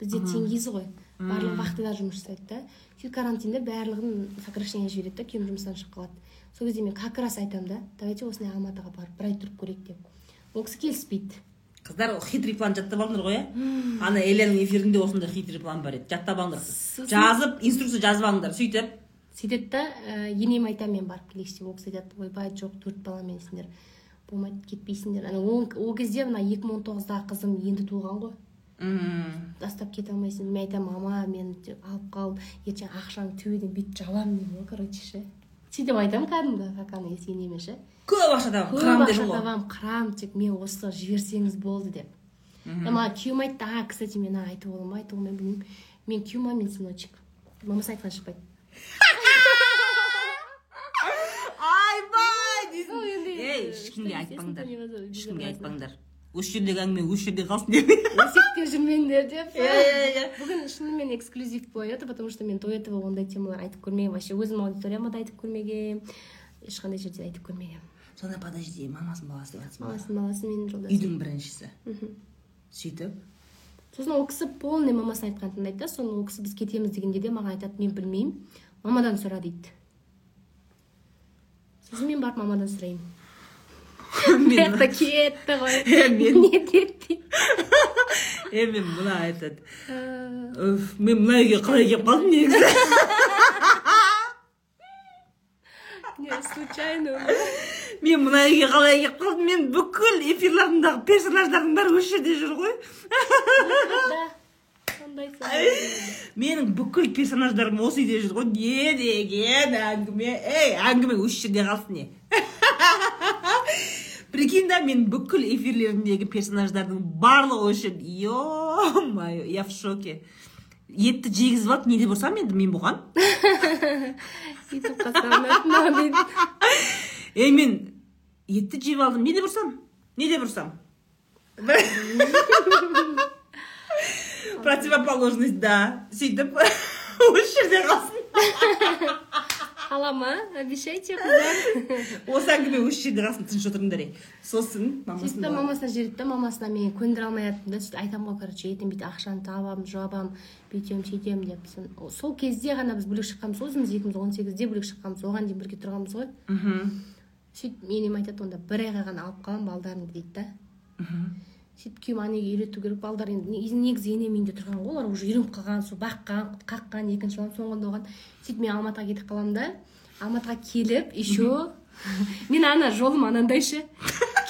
Speaker 2: Бізде теңгесі ғой. Барлығы вахтада жұмыс жасайды да. Сөйтіп карантинда барлығын сокращение жібереді да күйеуім жұмыстан шығып қалады. Сол кезде мен как раз айтамын да давайте осындай алматыға барып бір ай тұрып көрейік деп. Ол кісі келіспейді.
Speaker 1: Қыздар хитрый план жаттап алыңдар ғой иә ана элланың эфирінде осындай хитрый план бар еді. Жаттап алыңдар жазып инструкция жазып алыңдар. Сөйтіп
Speaker 2: сөйтеді да ә, енеме айтамын мен барып келейікші деп ол кісі айтады. Ойбай жоқ төрт баламенсіңдер болмайды кетпейсіңдер ана ол, ол кезде мына екі мың он тоғыздағы қызым енді туылған ғой.
Speaker 1: Мм.
Speaker 2: Тастап кете алмайсың. Мен айтамын мама мені алып қал ертең ақшаны төбеден бүйтіп жабамын деймін ғой короче ше сөйтіп айтамын кәдімгі как ана енеме ше.
Speaker 1: Көп ақша табамын
Speaker 2: көп
Speaker 1: қырамын деп
Speaker 2: ақша
Speaker 1: ғой.
Speaker 2: табамын қырам тек мен осы жіберсеңіз болды деп. Маған күйеуім айтты а кстати мен айтуға бола ма айтуға болмай білмеймін. Мен күйеуім мен сыночек? Мамасы айтқан шықпайды
Speaker 1: айбай дейсің
Speaker 2: Ол енді,
Speaker 1: ей
Speaker 2: э,
Speaker 1: ешкімге айтпаңдар ешкімге айтпаңдар. Осы жердегі әңгіме осы жерде қалсын деп.
Speaker 2: Өсектеп жүрмеңдер деп
Speaker 1: Иә, иә, иә.
Speaker 2: бүгін шынымен эксклюзив болып жатыр потому что мен до этого ондай темалар айтып көрмегенмін. Вообще өзім аудиторияма да айтып көрмегенмін. Ешқандай жерде айтып көрмегенмін.
Speaker 1: Сонда подожди мамасының баласы деп жатсың
Speaker 2: мамасының баласы менің жолдасым.
Speaker 1: Үйдің біріншісі. Сөйтіп.
Speaker 2: Сосын ол кісі полный мамасының айтқанын тыңдайды да соны ол кісі біз кетеміз дегенде де маған айтады мен білмеймін. Мамадан сұра дейді. Сосын мен барып мамадан сұраймын.
Speaker 1: Мен
Speaker 2: жақта кетті ғой
Speaker 1: Е, мен-
Speaker 2: не
Speaker 1: е мен мына айтады
Speaker 2: Ә,
Speaker 1: «Үф, мен мына үйге қалай келіп қалдым негізі
Speaker 2: не случайно
Speaker 1: мен мына үйге қалай келіп қалдым мен бүкіл эфирларымдағы персонаждардың бәрі осы жерде жүр ғой менің бүкіл персонаждарым осы үйде жүр ғой не деген әңгіме ей әңгіме осы жерде қалсын не прикинь да мен бүкіл эфирлерімдегі персонаждардың барлығы осы жерде е мое я в шоке. Етті жегізіп алып не деп ұрсам енді мен бұған? Ей мен етті жеп алдым не деп ұрсам не деп ұрсам противоположность да. Сөйтіп осы жерде қалсын.
Speaker 2: Қала ма обещайте қыздар
Speaker 1: осы әңгіме осы жерде қалсын тыныш отырыңдар ей сосын
Speaker 2: сөйтіп
Speaker 1: мамасының
Speaker 2: та мамасына жібереді да мамасына мен көндіре алмай жатырмын да сөйтіп айтамын ғой короче ертең бүйтіп ақшаны табамын жабамын бүйтемін сөйтемін деп сол кезде ғана біз бөлек шыққанбыз ғой өзіміз екеуміз он сегізде бөлек шыққанбыз оған дейін бірге тұрғанбыз ғой.
Speaker 1: Мхм.
Speaker 2: Сөйтіп енем айтады онда бір айға ғана алып қаламын балдарымды дейді да. Сөйтіп күйеуім анеге үйрету керек балдар енді не- негізі енем үйінде тұрған ғой. Олар уже үйреніп қалған сол баққан қаққан екінші балам соңында оған сөйтіп мен алматыға кетіп қаламын да алматыға келіп еще мен ана жолым анандайшы.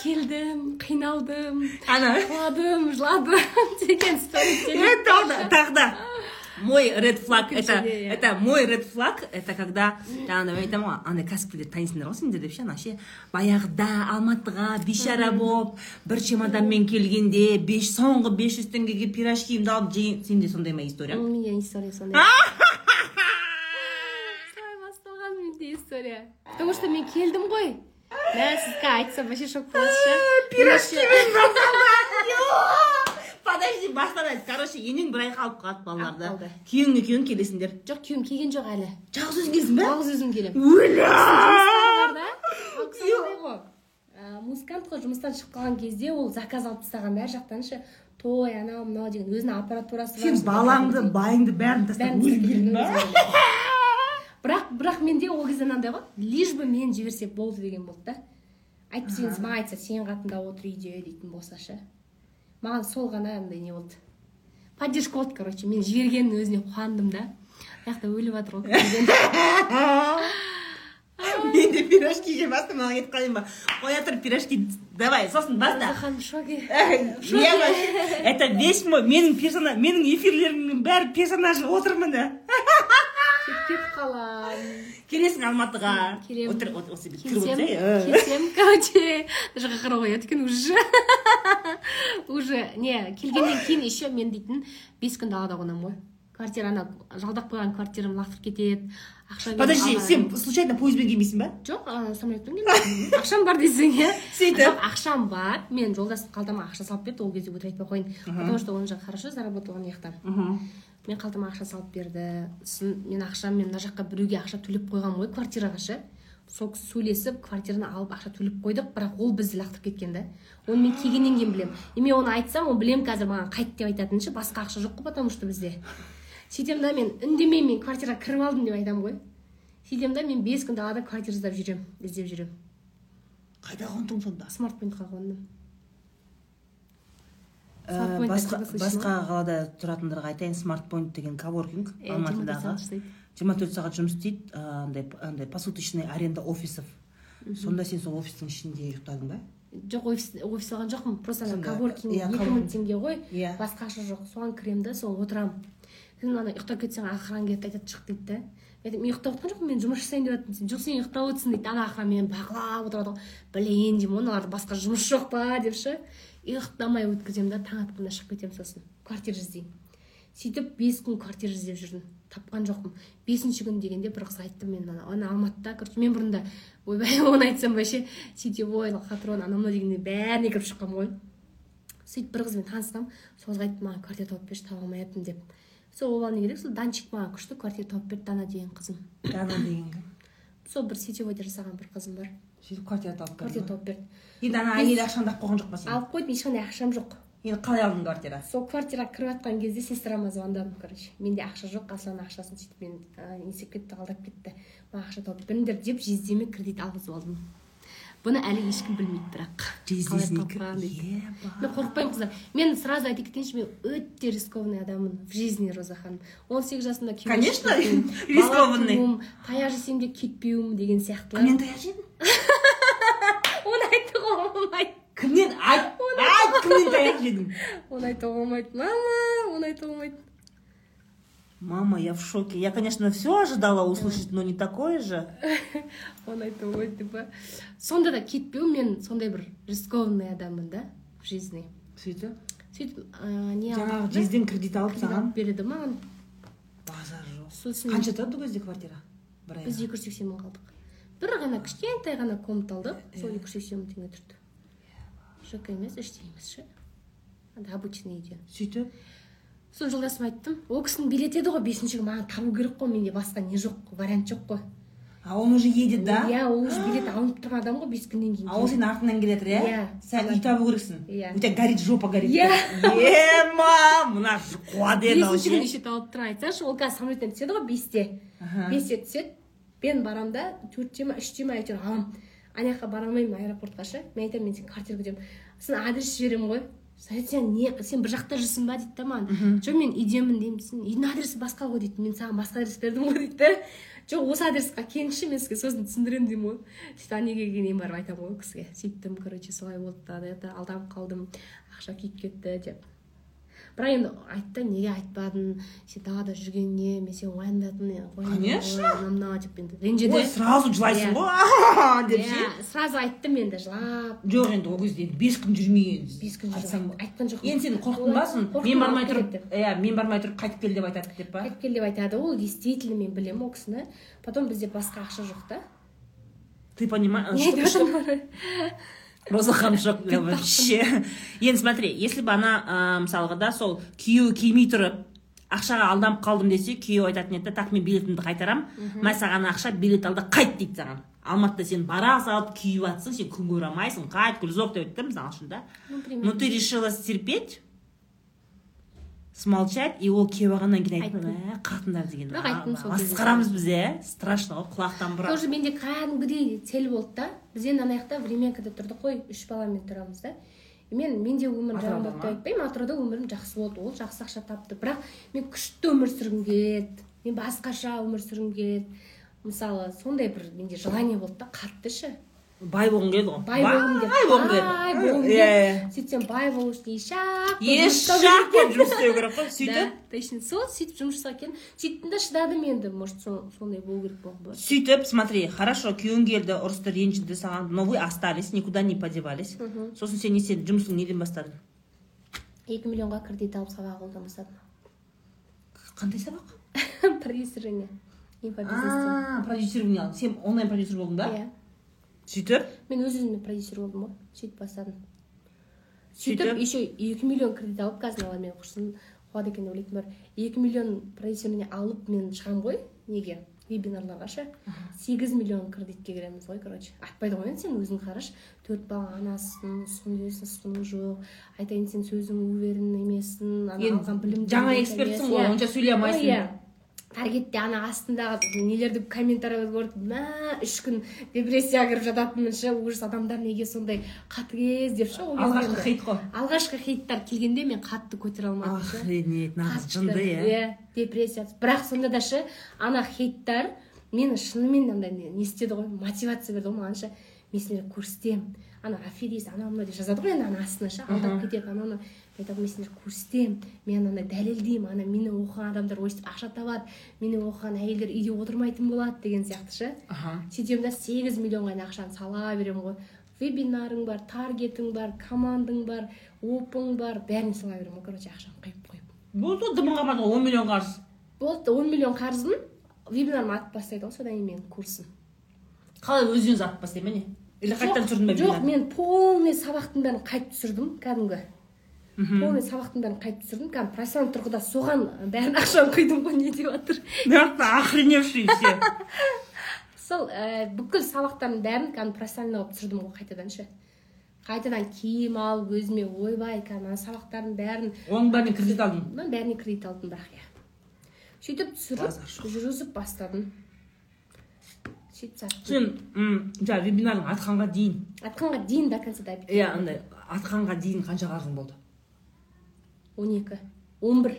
Speaker 2: Келдім қиналдым
Speaker 1: ана.
Speaker 2: жыладым жыладым деген
Speaker 1: тағы да мой ред флаг это это мой ред флаг это когда жаңағыдай мен айтамын ғой андай кәсіпкерлерді танисыңдар ғой сендер деп ше ана ше баяғыда алматыға бейшара болып бір чемоданмен келгенде беш соңғы бес жүз теңгеге пирожкимді алып жеген сенде сондай ма история?
Speaker 2: У меня история сондай. Солай басталған менде история. Потому что мен келдім ғой. Мә сізге айтсам вообще шок боласыз ше.
Speaker 1: Пирожкимен подожди бастан короче енең бір айға алып қалады балаларды.
Speaker 2: Қалды.
Speaker 1: күйеуің екеуің келесіңдер
Speaker 2: жоқ күйеуім келген жоқ әлі.
Speaker 1: Жалғыз өзің келесің ба
Speaker 2: жалғыз өзім келемін. Бар ә, музыкант қой жұмыстан шығып қалған кезде ол заказ алып тастаған да жақтан ше той анау мынау деген өзінің аппаратурасы
Speaker 1: сен балаңды байыңды бәрін тастап өзің келдің ба?
Speaker 2: бірақ бірақ менде ол кезде мынандай ғой. Лишь бы мені жіберсе болды деген болды да. Әйтпесе маған айтса сен қатында отыр үйде дейтін болса ше. Маған сол ғана андай не болды. Поддержка болды короче. Мен жібергеннің өзіне қуандым да. Мына жақта өліп жатыр ғой
Speaker 1: мен де пирожки жеп бастым маған кетіп қалайын ба? Қоя тұр пирожки давай сосын баста
Speaker 2: ханым в шоке.
Speaker 1: Я вообще- это весь мой менің персонаж менің эфирлерімнің бәрі персонажы отыр міне
Speaker 2: кетіп қаламын
Speaker 1: келесің алматыға.
Speaker 2: Келемін.
Speaker 1: отыр от- осы бет
Speaker 2: келсем келсем короче. Ұят екен уже. Уже не келгеннен кейін еще мен дейтін бес күн далада қонамын ғой. Квартираны жалдап қойған квартирамды лақтырып кетеді. Ақша
Speaker 1: подожди сен случайно пойызбен келмейсің ба?
Speaker 2: Жоқ самолетпен келдім. Ақшам бар десең иә.
Speaker 1: Сөйтіп?
Speaker 2: Ақшам бар. Мен жолдас қалтама ақша салып берді ол кезде өтірік айтпай қояйын потому что оның жағы хорошо заработал ана жақтан мен қалтама ақша салып берді. Сосын мен ақша мен мына жаққа біреуге ақша төлеп қойғанмын ғой квартираға ше. Сол кісі сөйлесіп квартираны алып ақша төлеп қойдық бірақ ол бізді лақтырып кеткен да. Оны мен келгеннен кейін білемін. И мен оны айтсам ол білемін қазір маған қайт деп айтатын ше басқа ақша жоқ қой потому что бізде. Сөйтемін да мен үндемей мен квартираға кіріп алдым деп айтамын ғой. Сөйтемін да мен бес күн далада квартира іздеп жүремін іздеп жүремін
Speaker 1: қайда қондың сонда?
Speaker 2: Смартпоинтқа қондым?
Speaker 1: Ә,
Speaker 2: Point
Speaker 1: басқа қалада тұратындарға айтайын. Смарт point деген коворкинг
Speaker 2: Э,
Speaker 1: алматыдағы
Speaker 2: 24 сағат істейді.
Speaker 1: жиырма төрт сағат жұмыс істейді. Ә, андай андай посуточный аренда офисов. Сонда сен сол офистің ішінде ұйықтадың ба?
Speaker 2: Жоқ офис офис алған жоқпын. Просто коворкинг
Speaker 1: иә,
Speaker 2: екі мың теңге ғой.
Speaker 1: Иә.
Speaker 2: басқа ақша жоқ. Соған кіремін да сол отырамын. Сосын ана ұйықтап кетсең охрана келеді айтады шық дейді да айтамын мен ұйықтап отқан жоқпын мен жұмыс жасайын деп жатырмын жоқ сен ұйықтап отырсың дейді ана охрана мені бақылап отырады ғой блин деймін мыналарда басқа жұмыс жоқ па деп ше ұйықтамай өткіземін да. Таң атқанда шығып кетемін сосын квартира іздеймін сөйтіп бес күн квартира іздеп жүрдім тапқан жоқпын бесінші күн дегенде бір қыз айтты мен ана ана алматыда короче мен бұрында ойбай оны айтсам вообще сетевой лохотрон анау мынау дегенде бәріне кіріп шыққанмын ғой сөйтіп бір қызбен танысқанмын сол қыз айтты маған квартира тауып берші таба алмай деп. Сол оған не керек сол данчик маған күшті квартира тауып берді дана деген қызым.
Speaker 1: Дана деген кім
Speaker 2: сол бір сетевойда жасаған бір қызым бар.
Speaker 1: Сөйтіп квартира тауып
Speaker 2: квартира
Speaker 1: берді
Speaker 2: тауып берді.
Speaker 1: Енді ана әйел ақшаңды алып қойған жоқ па сен?
Speaker 2: алып қойдым ешқандай ақшам жоқ.
Speaker 1: Енді қалай алдың квартира?
Speaker 2: Сол квартираға кіріп жатқан кезде сестрама звондадым короче менде ақша жоқ асланның ақшасын сөйтіп мен не істеп кетті алдап кетті. Маған ақша тауып беріңдер деп жездеме кредит алғызып алдым. Бұны әлі ешкім білмейді бірақ. Мен қорықпаймын қыздар. Мен сразу айта кетейінші мен өте рискованный адаммын в жизни роза ханым. Он сегіз жасымда
Speaker 1: Конечно, рискованный.
Speaker 2: таяқ жесем де кетпеуім деген сияқтылар
Speaker 1: кімнен таяқ жедің
Speaker 2: оны айтуға болмайды.
Speaker 1: Кімнен? Айт кімнен таяқ жедің
Speaker 2: оны айтуға болмайды. Мама оны айтуға болмайды.
Speaker 1: Мама я в шоке. Я конечно все ожидала услышать но не такое же.
Speaker 2: Оны айтуға болмайды деп па сонда да кетпеу мен сондай бір рискованный адаммын да в жизни.
Speaker 1: Сөйтіп?
Speaker 2: Сөйтіп не
Speaker 1: жаңағы жезден кредит алып саған?
Speaker 2: береді маған.
Speaker 1: Базар жоқ.
Speaker 2: Сосын
Speaker 1: қанша тұрады ол кезде квартира? Бір
Speaker 2: біз
Speaker 1: айға
Speaker 2: екі жүз сексен мың қалдық бір ғана кішкентай ғана комната алдық сол екі жүз сексен мың теңге тұрды. Жк емес ештеңе емес ше. Обычный үйде.
Speaker 1: Сөйтіп?
Speaker 2: Сосын жолдасыма айттым. Ол кісінің билеті еді ғой бесіншіге маған табу керек қой менде басқа не жоқ вариант жоқ қой.
Speaker 1: А он уже едет да?
Speaker 2: Иә ол уже билет алынып тұрған адам ғой бес күннен кейін
Speaker 1: а ол сенің артыңнан келе жатыр иә
Speaker 2: Иә.
Speaker 1: сен үй табу керексің.
Speaker 2: Иә.
Speaker 1: у тебя горит жопа горит.
Speaker 2: Иә.
Speaker 1: ема мына қуады енді ау
Speaker 2: бесінші күні еще тауып тұр айтсаңшы ол қазір самолеттен түседі ғой бесте. Бесте түседі. Мен барамын да төртте ма үште ма әйтеуір аламын. Ана жаққа бара алмаймын аэропортқа ше. Мен айтамын мен сені квартира күтемін сосын адрес жіберемін ғой. Сосын сен не сен бір жақта жүрсің ба дейді да маған. Жоқ мен үйдемін деймін сен үйдің адресі басқа ғой дейді. Мен саған басқа адрес бердім ғой дейді да жоқ осы адресқа келіңізші мен сізге сосын түсіндіремін деймін ғой. Сөйтіп ана үйге келгеннен барып айтамын ғой ол кісіге. Сөйттім короче солай болды да это алданып қалдым. Ақша күйіп кетті деп. Бірақ енді айтты неге айтпадың? Сен далада жүргеніне мен сені уайымдадым
Speaker 1: Конечно.
Speaker 2: мынау деп енді ренжіді.
Speaker 1: Ой сразу жылайсың
Speaker 2: Иә.
Speaker 1: ғой деп ше?
Speaker 2: иә сразу айттым енді жылап.
Speaker 1: Жоқ енді ол кезде енді бес күн жүрмей
Speaker 2: бес күн
Speaker 1: айтсаң
Speaker 2: айтқан жоқпын.
Speaker 1: Енді сен қорықтың ба
Speaker 2: Қорықтым,
Speaker 1: мен бармай тұрып иә мен бармай тұрып қайтып кел деп айтады деп па?
Speaker 2: Қайтып кел деп айтады. Ол действительно мен білемін ол кісіні. Потом бізде басқа ақша жоқ та.
Speaker 1: Ты понимаешь роза ханым шок вообще. Енді смотри если бы ана ә, мысалға да сол күйеуі келмей тұрып ақшаға алданып қалдым десе күйеуі айтатын еді да так мен билетімді қайтарамын мына саған ақша билет ал да қайт дейді саған. Алматыда сен бара салып күйіп жатсың сен күн көре алмайсың қайт гүлзок деп айтты мысалы үшін да.
Speaker 2: Ну,
Speaker 1: ты решила стерпеть? Смолчать и ол келіп алғаннан кейін айттым. Ә қатындар деген
Speaker 2: Бірақ айттым сол
Speaker 1: масқарамыз біз иә страшно ғой құлақтан бұрап
Speaker 2: тоже менде кәдімгідей цель болды да. Біз енді ана жақта времянкада тұрдық қой үш баламен тұрамыз да. И мен менде өмірім жаман болды деп айтпаймын. Атырауда өмірім жақсы болды. Ол жақсы ақша тапты. Бірақ мен күшті өмір сүргім келеді мен басқаша өмір сүргім келеді мысалы сондай бір менде желание болды да. Қатты ше.
Speaker 1: Бай болғың келеді ғой
Speaker 2: бай болғым келді
Speaker 1: бай болғың
Speaker 2: бай болғым
Speaker 1: келеді иә
Speaker 2: сөйтсем бай болу үшін еш
Speaker 1: жақ жұмыс істеу керек қой
Speaker 2: да
Speaker 1: сөйтіп
Speaker 2: точно сол сөйтіп жұмыс жасауға келдім сөйттім да шыдадым енді может со- сондай болу керек болған болар
Speaker 1: сөйтіп смотри хорошо күйеуің келді ұрысты ренжіді саған но вы остались никуда не подевались сосын сен не істедің жұмысың неден бастадың
Speaker 2: екі миллионға кредит алып сабақ алудан бастадым
Speaker 1: қандай сабақ
Speaker 2: продюсирование
Speaker 1: продюсирование сен онлайн продюсер болдың ба
Speaker 2: иә
Speaker 1: сөйтіп
Speaker 2: мен өз өзіме продюсер болдым ғой сөйтіп бастадым.
Speaker 1: Сөйтіп?
Speaker 2: еще екі миллион кредит алып менің құрсын қуады екен деп ойлайтын бар. Екі миллион продюсирование алып мен шығамын ғой неге? Вебинарларға ше. Сегіз миллион кредитке кіреміз ғой короче. Айтпайды ғой енді сен өзің қарашы. Төрт бала ұсқын ұсқының жоқ. Айтайын сен сөзің уверен емессің ана алған
Speaker 1: жаңа экспертсің
Speaker 2: иә.
Speaker 1: ғой онша сөйлей алмайсың.
Speaker 2: Иә. Таргетте ана астындағы нелерді комментарийлерді көріп мә үш күн депрессияға кіріп жататынмын ше ужас адамдар неге сондай қатыгез деп ше ол
Speaker 1: алғашқы хейт қой.
Speaker 2: алғашқы хейттар келгенде мен қатты көтере алмадым
Speaker 1: охренеть нағыз жынды иә.
Speaker 2: иә депрессия. Бірақ сонда да ше ана хейттар мені шынымен андай не істеді ғой мотивация берді ғой маған ше. Мен сендерге көрсетемін ана аферист анау мынау деп жазады ғой енді ана астына ше алдап кетеді анау мынау мен айтамын мен сендерге көрсетемін мен анандай дәлелдеймін ана мені оқыған адамдар өйстіп ақша табады мені оқыған әйелдер үйде отырмайтын болады деген сияқты ше. Сөйтемін да сегіз миллионға дейін ақшаны сала беремін ғой. Вебинарың бар таргетің бар командың бар опың бар бәріне сала беремін ғой короче ақшаны құйып құйып
Speaker 1: болды дымың қапады ғой он миллион қарыз.
Speaker 2: Болды он миллион қарызым вебинарым атып бастайды ғой содан кейін менің курсым.
Speaker 1: Қалай өз өзіңіз атып бастай ма не? Или қайтадан түсірдің ба
Speaker 2: жоқ мен полный сабақтың бәрін қайтып түсірдім кәдімгі. Полный сабақтың бәрін қайтып түсірдім кәдімгі профессионал тұрғыда соған бәрін ақшаны құйдым ғой не деп жатыр
Speaker 1: мына жақта охреневший все
Speaker 2: сол ә, бүкіл сабақтардың бәрін кәдімгі профессионально қылып түсірдім ғой қайтадан ше. Қайтадан киім алып өзіме ойбай кәдімгі ана сабақтардың бәрін
Speaker 1: оның бәріне кредит алдың
Speaker 2: бәріне кредит алдым бірақ иә. Сөйтіп түсіріп жүргізіп бастадым. Сөйтіп
Speaker 1: сен жаңағы вебинардың атқанға дейін.
Speaker 2: Атқанға дейін до конца
Speaker 1: иә андай атқанға дейін қанша қарызың болды?
Speaker 2: Он екі он бір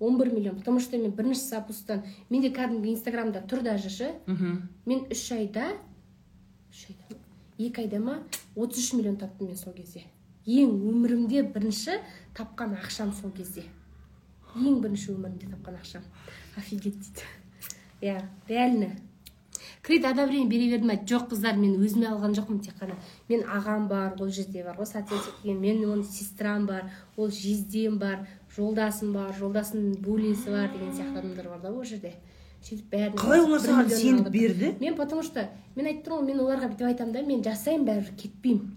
Speaker 2: он бір миллион. Потому что мен бірінші запустан менде кәдімгі инстаграмда тұр даже ше мен үш айда үш айда екі айда ма отыз үш миллион таптым мен сол кезде. Ең өмірімде бірінші тапқан ақшам сол кезде. Ең бірінші өмірімде тапқан ақшам. Офигеть дейді. Иә реально. Кредит одобрение бере бердім ба жоқ қыздар мен өзіме алған жоқпын тек қана. Мен ағам бар ол жерде бар ғой соответственно деген мен оның сестрам бар ол жездем бар жолдасым бар жолдасымның бөлесі бар деген сияқты адамдар бар да ол жерде. Сөйтіп бәріне
Speaker 1: қалай олар саған сеніп берді?
Speaker 2: мен потому что мен айтып тұрмын ғой мен оларға бүйтіп айтамын да мен жасаймын бәрібір кетпеймін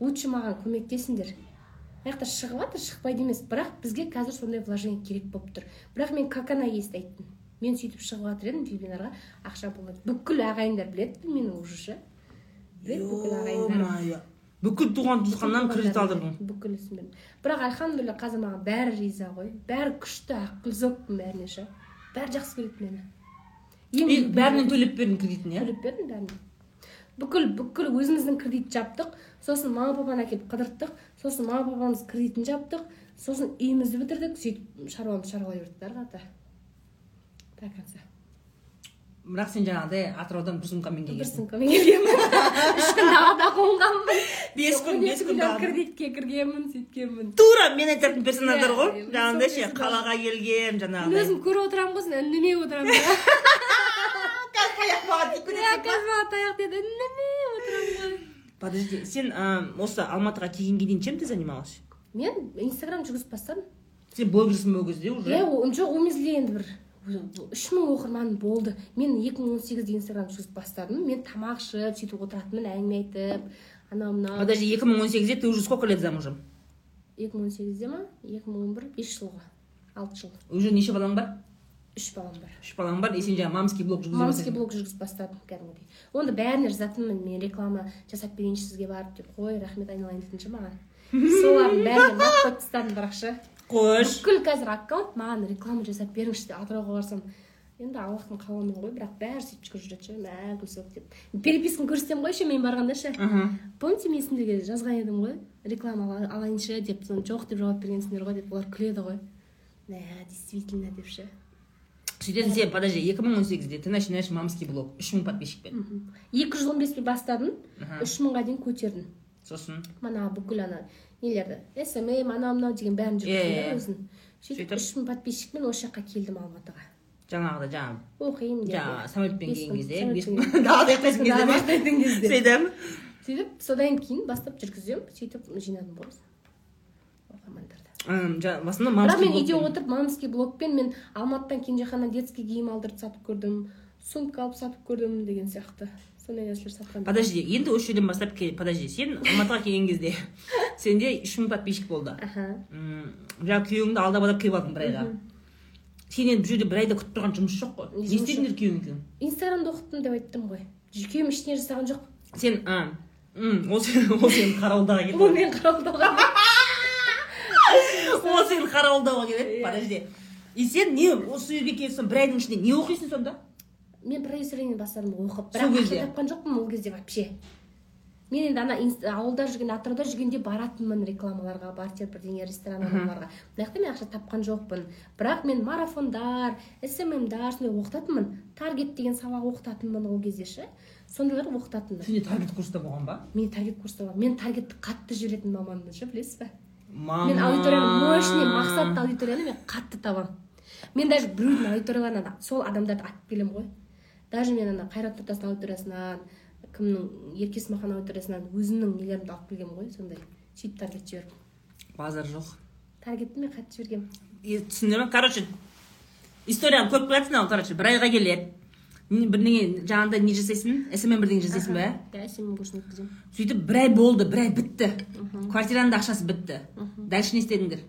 Speaker 2: лучше маған көмектесіңдер. Мына жақта шығып жатыр шықпайды емес. Бірақ бізге қазір сондай вложение керек болып тұр. Бірақ мен как она есть айттым. Мен сөйтіп шығып жатыр едім вебинарға ақша болады. Бүкіл ағайындар біледі мені уже ше біледі бүкіл ағайындар.
Speaker 1: Бүкіл туған туысқаннан кредит алдырдың.
Speaker 2: бүкіл ісін бірақ альхамдулилля қазір маған бәрі риза ғой. Бәрі күшті ақылзокпын бәріне ше бәрі жақсы көреді мені.
Speaker 1: Бәрінен төлеп бердің кредитін иә?
Speaker 2: төлеп бердім бәріне бүкіл бүкіл өзіміздің кредит жаптық. Сосын мама папаны әкеліп қыдырттық. Сосын мама папамыз кредитін жаптық. Сосын үйімізді бітірдік. Сөйтіп шаруамыз шаруалай бердік ары қарата. До конца
Speaker 1: бірақ сен жаңағыдай атыраудан бір сумкамен
Speaker 2: бір
Speaker 1: келгенсің
Speaker 2: сумкамен келгенмін. Үш күн далада қонғанмын
Speaker 1: бес күн бес күн
Speaker 2: кредитке кіргенмін сөйткенмін.
Speaker 1: Тура мен айтатын персонаждар ғой.
Speaker 2: Иә,
Speaker 1: жаңағыдай ше қалаға келген
Speaker 2: мен
Speaker 1: жаңағыдай.
Speaker 2: өзім көріп отырамын ғой соны үндемей отырамын
Speaker 1: маған тиіп
Speaker 2: иә қазір маған таяқ деді үндемей отырамын ғой
Speaker 1: подожди сен осы алматыға келгенге дейін чем ты занималась?
Speaker 2: Мен инстаграм жүргізіп бастадым.
Speaker 1: Сен блог жүрсің ба ол кезде уже?
Speaker 2: Иә жоқ ол мезгілде енді бір. Үш мың оқырманым болды. Мен 2018-де инстаграм жүргізіп бастадым. Мен тамақ ішіп сөйтіп отыратынмын әңгіме айтып анау мынау.
Speaker 1: Подожди 2018-де ты уже сколько лет замужем?
Speaker 2: 2018-де ма? 2011 бес жылға алты жыл.
Speaker 1: Уже неше балаң бар?
Speaker 2: Үш балам бар.
Speaker 1: Үш балаң бар. И сен жаңағы мамский блог жүргізіп
Speaker 2: мамский блог жүргізіп бастадым кәдімгідей. Оны бәріне жазатынмын мен реклама жасап берейінші сізге барып деп. Қой рахмет айналайын дейтінші маған. Солардың бәріне мат қойып тастадым бірақ ше.
Speaker 1: Қош
Speaker 2: бүкіл қазір аккаунт маған реклама жасап беріңізші деп атырауға барсам. Енді аллахтың қалауымен ғой бірақ бәрі сөйтіп жүгіріп жүреді ше. Мә гүлсок деп. Переписканы көрсетемін ғой ше мен барғанда ше. Помните мен сендерге жазған едім ғой реклама ала- алайыншы деп соны жоқ деп жауап бергенсіңдер ғой деп олар күледі ғой. Мә действительно деп ше.
Speaker 1: Сөйтесің сен подожди 2018-де ты начинаешь мамский блог үш мың подписчикпен.
Speaker 2: Екі жүз он беспен бастадым үш мыңға дейін көтердім
Speaker 1: сосын?
Speaker 2: Мана бүкіл ана нелерді? Смм анау мынау деген бәрін да өзім сөйтіп үш мың подписчикпен осы жаққа келдім алматыға.
Speaker 1: Жаңағыдай жаңағы
Speaker 2: оқимын деп
Speaker 1: жаңағы самолетпен келген кезде сөйтіп?
Speaker 2: Сөйтіп содан кейін бастап жүргіземін. Сөйтіп жинадым ғой оқырмандарды
Speaker 1: в основном
Speaker 2: бірақ мен үйде отырып мамский блогпен мен алматыдан кенжеханнан детский киім алдырып сатып көрдім сумка алып сатып көрдім деген сияқты. Сондай нәрселер сатқан
Speaker 1: подожди енді осы жерден бастап подожди сен алматыға келген кезде сенде үш мың подписчик болды.
Speaker 2: Аха.
Speaker 1: Жаңағы күйеуіңді алдап алдап келіп алдың бір айға сен енді бұл жерде бір айда күтіп тұрған жұмыс жоқ қой. Не істедіңдер күйеуің екеуің
Speaker 2: инстаграмда оқыттым деп айттым ғой. Күйеуім ештеңе жасаған жоқ.
Speaker 1: Сен ол сен ол сені қарауылдауға
Speaker 2: ол
Speaker 1: келеді
Speaker 2: мен қарауылдауға
Speaker 1: ол сені қарауылдауға келеді подожди. И сен не осы жерге келсің бір айдың ішінде не оқисың сонда?
Speaker 2: Мен продюсеринен бастадым оқып. Бірақ ақша тапқан жоқпын ол кезде вообще. Мен енді ана ауылда жүрген атырауда жүргенде баратынмын рекламаларға бартер бірдеңе ресторан аналарға мына жақта мен ақша тапқан жоқпын. Бірақ мен марафондар сммдар сондай оқытатынмын. Таргет деген сабақ оқытатынмын ол кезде ше. Сондайлар оқытатынмын.
Speaker 1: Сенде таргет курста болған ба?
Speaker 2: Мен таргет курста бар мен таргетті қатты жіберетін маманмын ше білесіз ба
Speaker 1: мама.
Speaker 2: Мен аудиторияны мощный мақсатты аудиторияны мен қатты табамын. Мен даже біреудің аудиторияларынан сол адамдарды атып келемін ғой. Даже мен ана қайрат нұртастың аудиториясынан кімнің ерке есмахан аудиториясынан өзімнің нелерімді алып келгенмін ғой сондай сөйтіп таргет жіберіп
Speaker 1: базар жоқ.
Speaker 2: Таргетті мен қатты жібергенмін.
Speaker 1: Ма короче историяны көріп келатсың ал короче бір айға келеді бірдеңе жаңағыдай не жасайсың? Смм бірдеңе жасайсың ба?
Speaker 2: Иә сенің курсын өткіземін.
Speaker 1: Сөйтіп бір ай болды бір ай бітті. Квартираның да ақшасы бітті. Дальше не істедіңдер?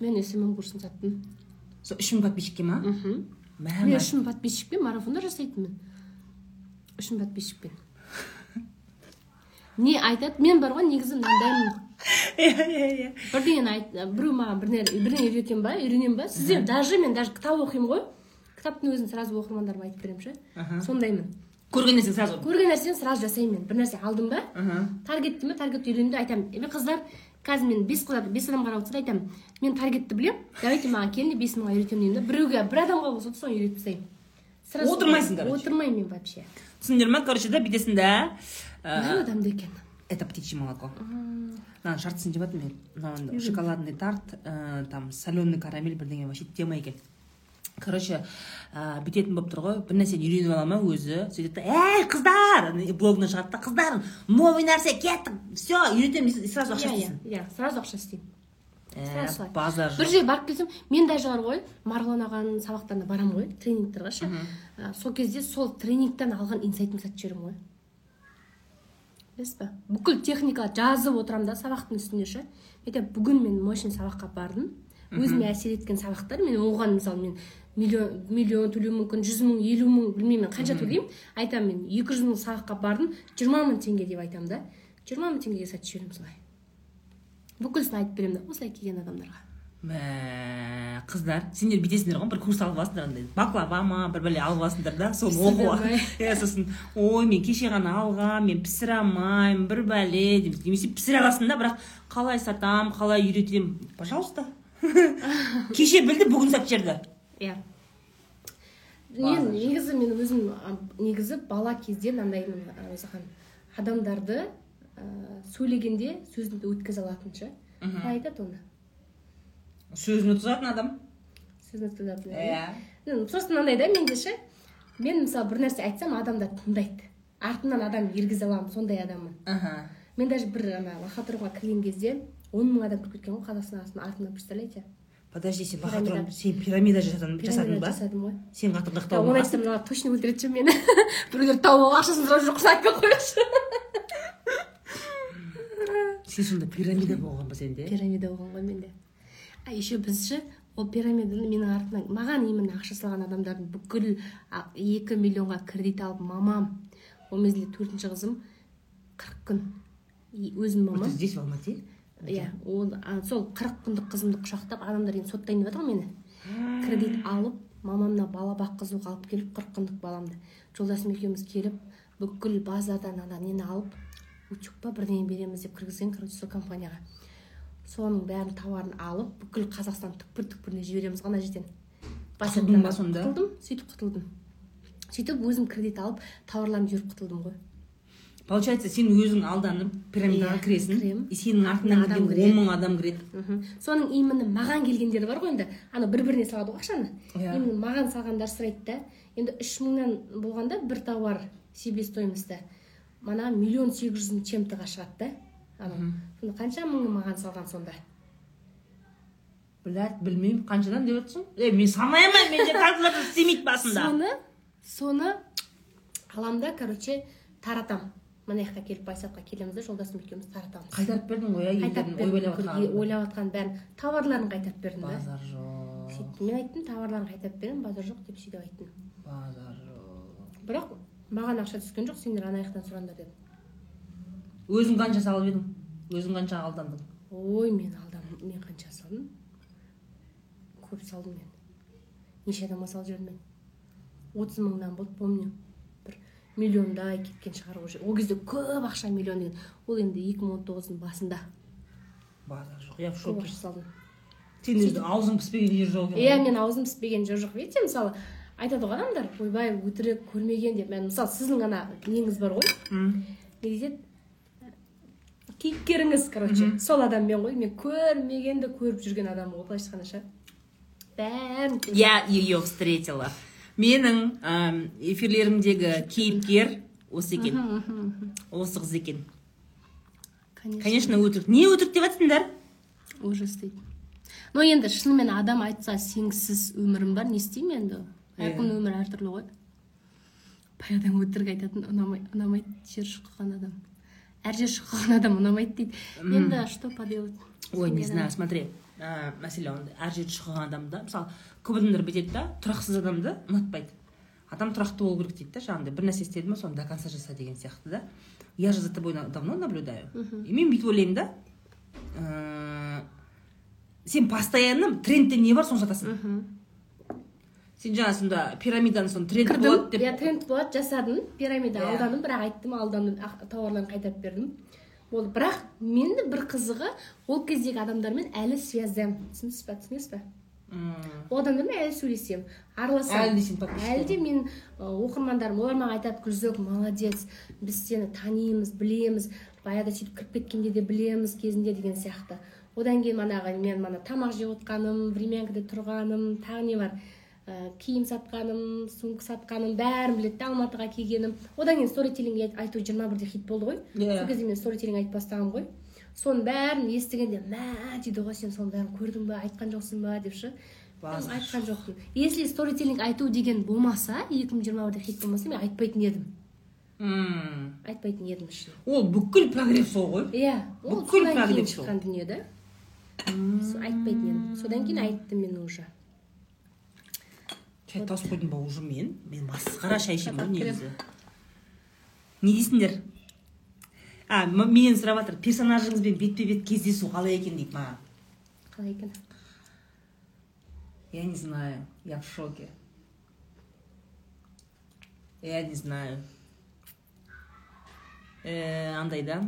Speaker 2: Мен смм курсын саттым.
Speaker 1: Сол үш мың подписчикке ма?
Speaker 2: Мхм. Мен үш мың подписчикпен марафондар жасайтынмын үшін подписчикпен не айтады мен бар ғой негізі мынандаймын
Speaker 1: иә иә иә
Speaker 2: бірдеңені айт біреу маған бірдеңе үйретемін ба үйренемін ба сіздер даже мен даже кітап оқимын ғой кітаптың өзін сразу оқырмандарыма айтып беремін ше сондаймын
Speaker 1: көрген нәрсең сразу
Speaker 2: көрген нәрсені сразу жасаймын мен бір нәрсе алдым ба
Speaker 1: Аха.
Speaker 2: таргетті ме таргетті үйрендім деп айтамын е қыздар қазір мен бес қыздар бес адам қарап отырса да айтамын. Мен таргетті білемін. Давайте маған келіңдер бес мыңға үйретемін деймін да. Біреуге бір адамға болса да соны үйретіп тастаймын. Сразу
Speaker 1: Отырмайсың, короче.
Speaker 2: отырмаймын мен вообще.
Speaker 1: Түсіндіңдер ма короче да бүйтесің да.
Speaker 2: Нағыз адамды екен.
Speaker 1: это птичье молоко. Мынаның жартысын жеп жатырмын мен мынау шоколадный тарт ә, там соленый карамель бірдеңе вообще тема екен короче ә, бүйтетін болып тұр ғой. Бір нәрсені үйреніп ала ма өзі? Сөйтеді да ей қыздар! Ана блогына шығады да қыздар новый нәрсе кеттік все үйретемін и сразу ақша
Speaker 2: иә иә
Speaker 1: істейсің.
Speaker 2: иә сразу ақша істеймін.
Speaker 1: Ә,
Speaker 2: солай.
Speaker 1: базар
Speaker 2: бір жерге барып келсем мен даже бар ғой марғұлан ағаның сабақтарына барамын ғой тренингтерге ше. А, сол кезде сол тренингтен алған инсайтымды сатып жіберемін ғой. Білесіз ба бүкіл техникаларды жазып отырамын да сабақтың үстіне ше. Айтамын бүгін мен мощный сабаққа бардым. Өзіме әсер еткен сабақтар мен оған мысалы мен миллион миллион төлеуім мүмкін жүз мың елу мың білмеймін мен қанша төлеймін. Айтамын мен екі жүз мың сабаққа бардым жиырма мың теңге деп айтамын да. жиырма мың теңгеге сатып жіберемін солай. Бүкілісін айтып беремін да осылай келген адамдарға.
Speaker 1: Мә қыздар сендер бүйтесіңдер ғой бір курс алып аласыңдар андай баклава ма бір бәле алып аласыңдар да соны
Speaker 2: алмай.
Speaker 1: иә сосын ой мен кеше ғана алғанмын мен пісіре алмаймын бір бәле деп немесе пісіре аласың да бірақ қалай сатамын қалай үйретемін пожалуйста. Кеше білді бүгін сатып жіберді.
Speaker 2: Иә. Мен негізі мен өзім негізі бала кезде мынандаймын өзіхан адамдарды ә, сөйлегенде сөзімді өткізе алатын ше қалай айтады оны
Speaker 1: сөзін өткізетін адам?
Speaker 2: Сөзін өткізе алатын
Speaker 1: иә.
Speaker 2: просто мынандай да менде ше. Мен мысалы бір нәрсе айтсам адамдар тыңдайды. Артымнан адам ергізе аламын сондай адаммын.
Speaker 1: Аха.
Speaker 2: Мен даже бір ана лохотронға кірген кезде он мың адам кіріп кеткен ғой қазақстан астына артымнан представляете?
Speaker 1: Подожди сен бахатрон сен пирамида жасадың ба?
Speaker 2: жасадым ғой.
Speaker 1: Сен қатырдық
Speaker 2: Да, оны айтсам мыналар точно өлтіреді ше мені. Біреулер тауып алып ақшасын сұрап жоқ айтпай ақ қояйықшы
Speaker 1: сен сонда пирамида болған ба сенде?
Speaker 2: Пирамида болған ғой менде. А еще біз ше ол пирамиданы менің артымнан маған именно ақша салған адамдардың бүкіл екі миллионға кредит алып мамам ол мезгілде төртінші қызым қырық күн. И өзім
Speaker 1: это
Speaker 2: мамам
Speaker 1: здесь в алмате
Speaker 2: иә ол а, сол қырық күндік қызымды құшақтап адамдар енді соттайын деп жатыр ғой мені. Кредит алып мамамна бала баққызуға алып келіп қырық күндік баламды. Жолдасым екеуміз келіп бүкіл базардан ана нені алып утюг па бірдеңе береміз деп кіргізген короче сол компанияға. Соның бәрін тауарын алып бүкіл қазақстан түкпір түкпіріне жібереміз ғой ана жерден.
Speaker 1: Құтылдың ба сонда?
Speaker 2: құтылдым сөйтіп құтылдым сөйтіп өзім кредит алып тауарларымды жіберіп құтылдым ғой.
Speaker 1: Получается сен өзің алданып пирамидаға
Speaker 2: Иә,
Speaker 1: кіресің и сенің артыңнан
Speaker 2: Адам кіреді.
Speaker 1: он мың адам кіреді.
Speaker 2: Мхм. Соның именно маған келгендері бар ғой енді. Ана бір біріне салады ғой ақшаны.
Speaker 1: Иә.
Speaker 2: именно маған салғандар сұрайды да. Енді үш мыңнан болғанда бір товар себестоимості мана миллион сегіз жүз мың чем тоға шығады да. Анау сонда қанша мыңы маған салған сонда?
Speaker 1: Блять білмеймін қаншадан деп жатрсың е мен санай алмаймын менде калькулятор істемейді басында.
Speaker 2: Соны соны аламын да короче таратамын мына жаққа келіп байсатқа келеміз да жолдасым екеуміз таратамыз.
Speaker 1: Қайтарып бердің ғой иә
Speaker 2: қайтарып ойлап жатқан бәрін. Товарларын қайтарып бердім да
Speaker 1: базар жоқ.
Speaker 2: Сөйттім мен айттым товарларын қайтарып беремін базар жоқ деп сөйтіп айттым.
Speaker 1: Базар жоқ.
Speaker 2: Бірақ маған ақша түскен жоқ сендер ана жақтан сұраңдар дедім
Speaker 1: өзің қанша салып едің? Өзің қанша алдандың?
Speaker 2: Ой мен алдам мен қанша салдым? Көп салдым мен. Неше адамға салып жібердім мен? Отыз мыңнан болды помню. Миллиондай кеткен шығар уже. Ол кезде көп ақша миллион деген. Ол енді екі мың он тоғыздың басында.
Speaker 1: Базар жоқ. Я в шоке.
Speaker 2: салдым.
Speaker 1: Сен өзің аузың піспеген жер жоқ екен.
Speaker 2: Иә мен аузым піспеген жер жоқ. Видите мысалы айтады ғой адамдар ойбай өтірік көрмеген деп. Мен мысалы сіздің ана неңіз бар ғой. Не дейді кейіпкеріңіз короче. Сол адаммен ғой. Мен көрмегенді көріп жүрген адаммын ғой. Былайша айтқанда ше. Бәрін
Speaker 1: я ее встретила. Менің әм, эфирлерімдегі кейіпкер осы екен. Осы қыз екен. Конечно. Өтірік. Не өтірік деп жатсыңдар?
Speaker 2: Ужас дейді. Но енді шынымен адам айтса сенсіз өмірім бар не істеймін енді? Әркімнің өмірі әртүрлі ғой. Бай адам өтірік айтатын ұнамай ұнамайды жер шұқыған адам. Әр жер шұқыған адам ұнамайды дейді. Енді что поделать?
Speaker 1: Ой не знаю смотри мәселе әр жерде шұқыған адамда мысалы көп адамдар бүйтеді да тұрақсыз адамды ұнатпайды. Адам тұрақты болу керек дейді да жаңағыдай бір нәрсе істеді ма соны до конца жаса деген сияқты да. Я же за тобой давно наблюдаю. И мен бүйтіп ойлаймын да ыыы сен постоянно трендте не бар соны жатасың сен жаңа сонда пирамиданы соны тренд болады
Speaker 2: кірдім. иә
Speaker 1: деп
Speaker 2: тренд болады жасадым пирамида
Speaker 1: Иә.
Speaker 2: алдадым бірақ айттым алдандым тауарларын қайтарып бердім. Болды бірақ мен бір қызығы ол кездегі адамдармен әлі связьдамын түсіндіңіз ба түсінесіз ба
Speaker 1: Мм.
Speaker 2: ол адамдармен әлі сөйлесемін. Араласамын.
Speaker 1: Әлі де
Speaker 2: мен оқырмандарым олар маған айтады гүлзок молодец біз сені танимыз білеміз баяғыда сөйтіп кіріп кеткенде де білеміз кезінде деген сияқты. Одан кейін манағы мен мана тамақ жеп отқаным времянкада тұрғаным тағы не бар? Ә, киім сатқаным сумка сатқаным бәрін біледі да алматыға келгенім. Одан кейін сторителлинг айту жиырма бірде хит болды ғой.
Speaker 1: Иә.
Speaker 2: сол кезде мен сторителлинг айтып бастағанмын ғой. Соның бәрін естігенде мә дейді ғой сен соның бәрін көрдің ба айтқан жоқсың ба? деп ше. Айтқан жоқпын если сторителлинг айту деген болмаса екі мың жиырма бірде хит болмаса мен айтпайтын едім.
Speaker 1: Мм.
Speaker 2: айтпайтын едім шын
Speaker 1: ол бүкіл прогресс сол ғой.
Speaker 2: Иә ол
Speaker 1: Бүкіл прогресс
Speaker 2: шыққан дүние да айтпайтын едім. Содан кейін айттым мен уже.
Speaker 1: Шай тауысып қойдым ба уже мен? Мен масқара шай ішемін ғой негізі. Не дейсіңдер а менен сұрап жатыр персонажыңызбен бетпе бет кездесу қалай екен дейді маған?
Speaker 2: Қалай екен?
Speaker 1: Я не знаю я в шоке. Я не знаю. Э, андай да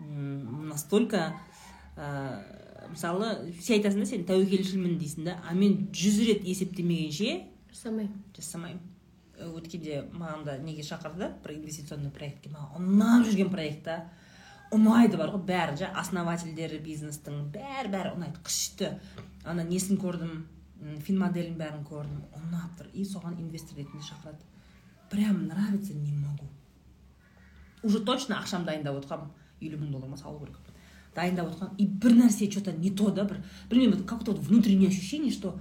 Speaker 1: настолько ә, мысалы сен айтасың да сен тәуекелшілмін дейсің да а мен жүз рет есептемегенше
Speaker 2: жасамаймын.
Speaker 1: жасамаймын. Өткенде маған да неге шақырды бір инвестиционный проектке маған ұнап жүрген проект та ұнайды бар ғой бәрі жа основательдері бизнестің бәрі бәрі ұнайды күшті ана несін көрдім м, финмоделін бәрін көрдім ұнап тұр и соған инвестор ретінде шақырады. Прям нравится не могу. Уже точно ақшамды дайындап отқанмын. Елу мың доллар ма салу керек. Дайындап отқан и бір нәрсе че то не то да бір білмеймін какое то внутреннее ощущение что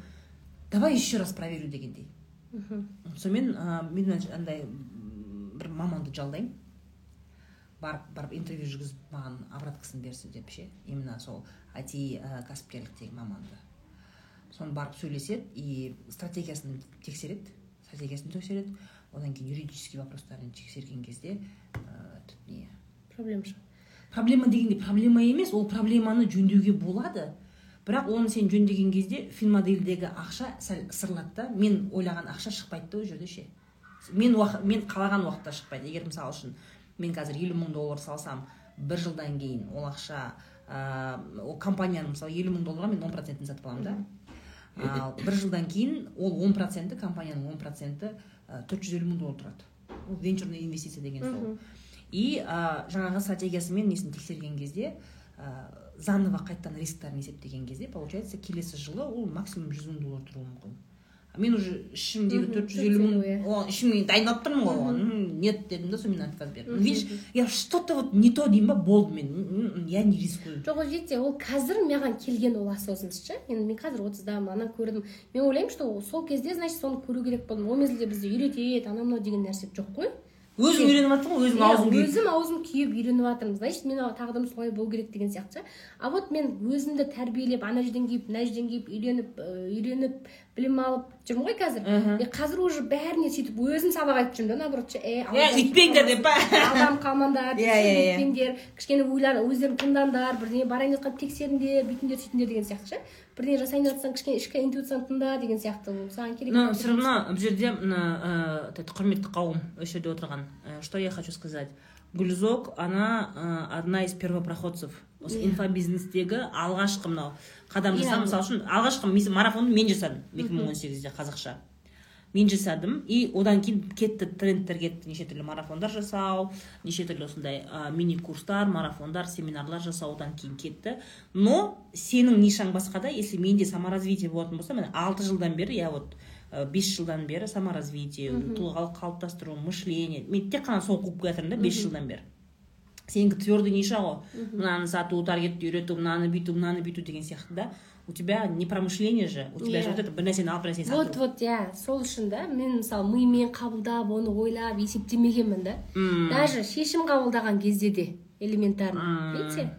Speaker 1: давай еще раз проверю дегендей. Сонымен ә, мен андай бір маманды жалдаймын. Барып барып интервью жүргізіп маған обраткасын берсін деп ше. Именно сол айти ә, кәсіпкерліктегі маманды. Соны барып сөйлеседі и стратегиясын тексереді стратегиясын тексереді. Одан кейін юридический вопростарын тексерген кезде ә, тут не?
Speaker 2: Проблема жоқ
Speaker 1: проблема дегенде проблема емес ол проблеманы жөндеуге болады. Бірақ оны сен жөндеген кезде финмодельдегі ақша сәл ысырылады да мен ойлаған ақша шықпайды да ол жерде ше. Мен, уақ- мен қалаған уақытта шықпайды. Егер мысалы үшін мен қазір елу мың доллар салсам бір жылдан кейін ол ақша ә, ол компанияның мысалы елу мың долларға мен он процентін сатып аламын да. Ал бір жылдан кейін ол он проценті компанияның он проценті төрт жүз елу мың доллар тұрады. Ол венчурный инвестиция деген сол. И ә, жаңағы стратегиясы мен несін тексерген кезде ә, заново қайтадан рисктарын есептеген кезде получается келесі жылы ол максимум жүз мың доллар тұруы мүмкін. А мен уже ішімдегі төрт жүз елу мың
Speaker 2: иә.
Speaker 1: о, ішіме дайындап тұрмын ғой оған. Нет дедім да сонымен отказ бердім. Видишь я что то вот не то деймін ба болды мен. Я не рискую.
Speaker 2: Жоқ ол жетсе ол қазір маған келген ол осознанность ше. Мен, мен қазір отыздамын ана көрдім. Мен ойлаймын что ол сол кезде значит соны көру керек болдым. Ол мезгілде бізді үйретеді анау мынау деген нәрсе жоқ қой.
Speaker 1: Өзің үйреніп жатрсың ғой өзің
Speaker 2: Иә,
Speaker 1: аузың күйіп.
Speaker 2: өзім аузым күйіп үйреніп жатырмын значит мен тағдырым солай болу керек деген сияқты. Ше а вот мен өзімді тәрбиелеп ана жерден киіп мына жерден киіп үйреніп үйреніп білім алып жүрмін ғой қазір. И қазір уже бәріне сөйтіп өзім сабақ айтып жүрмін да наоборот ше
Speaker 1: Е, үйтпеңдер деп па?
Speaker 2: алданып қалмаңдар
Speaker 1: Иә, иә, иә.
Speaker 2: өйтпеңдер кішкене ойлар өздерің тыңдаңдар бірдеңе барайын жатқан тексеріңдер бүйтіңдер сөйтіңдер деген сияқты ше. Бірдеңе жасайын деп жатсаң кішкене ішкі интуицияңды тыңда деген сияқты ол саған керек
Speaker 1: но все равно бұл жерде мына ә, құрметті қауым осы жерде отырған что я хочу сказать? Гүлзок она ә, одна из первопроходцев осы инфобизнестегі алғашқы мынау қадам жасаған мысалы үшін алғашқы марафонды мен жасадым. Екі мың он сегізде қазақша. Мен жасадым и одан кейін кетті трендтер кетті неше түрлі марафондар жасау неше түрлі осындай ә, мини курстар марафондар семинарлар жасау одан кейін кетті но сенің нишаң басқада если менде саморазвитие болатын болса міне алты жылдан бері я вот бес жылдан бері саморазвитие тұлғалық қалыптастыру мышление мен тек қана сол қуып келе жатырмын да бес жылдан бері сенікі твердый ниша ғой мынаны сату таргетті үйрету мынаны бүйту мынаны бүйту деген сияқты да у тебя не промышление же у тебя же вот это бір нәрсені алып бір нәрсені
Speaker 2: вот вот иә сол үшін да мен мысалы мимен қабылдап оны ойлап есептемегенмін да.
Speaker 1: М.
Speaker 2: даже шешім қабылдаған кезде де элементарно
Speaker 1: М.
Speaker 2: видите?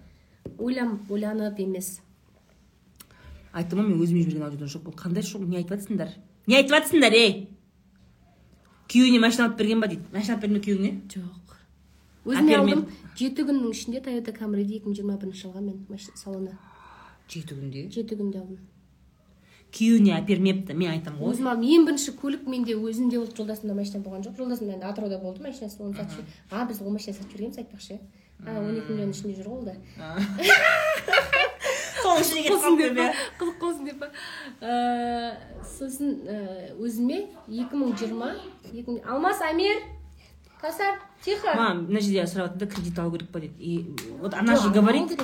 Speaker 2: Ойланып ойланып емес.
Speaker 1: Айттым ғой мен өзіме жіберген аудиодан шок болды қандай шок не айтып жатсыңдар? Не айтып жатсыңдар ей! Күйеуіне машина алып берген ба дейді? Машина алып берді ме күйеуіңе
Speaker 2: жоқ өзіме алдым жеті күннің ішінде тойота камриді екі мың жиырма бірінші жылға мен машина салонына
Speaker 1: жеті күнде?
Speaker 2: Жеті күнде алдым.
Speaker 1: Күйеуіне әпермепті мен айтамын ғой.
Speaker 2: Өзім алдым. Ең бірінші көлік менде өзімде болды жолдасымда машина болған жоқ. Жолдасым енді атырауда болды машинасы оны сатып жібер- а біз ол машина сатып жібергенбіз айтпақшы. Иә а он екі миллионның ішінде жүр ғой ол да.
Speaker 1: Соның ішіне кетіп қалды
Speaker 2: деп па
Speaker 1: бе
Speaker 2: қызық болсын деп па? Э, сосын өзіме екі мың жиырма екі мың алмас амир касар тихо.
Speaker 1: Мам мына жерде сұрап жатыр да кредит алу керек па дейді и вот она же говорит.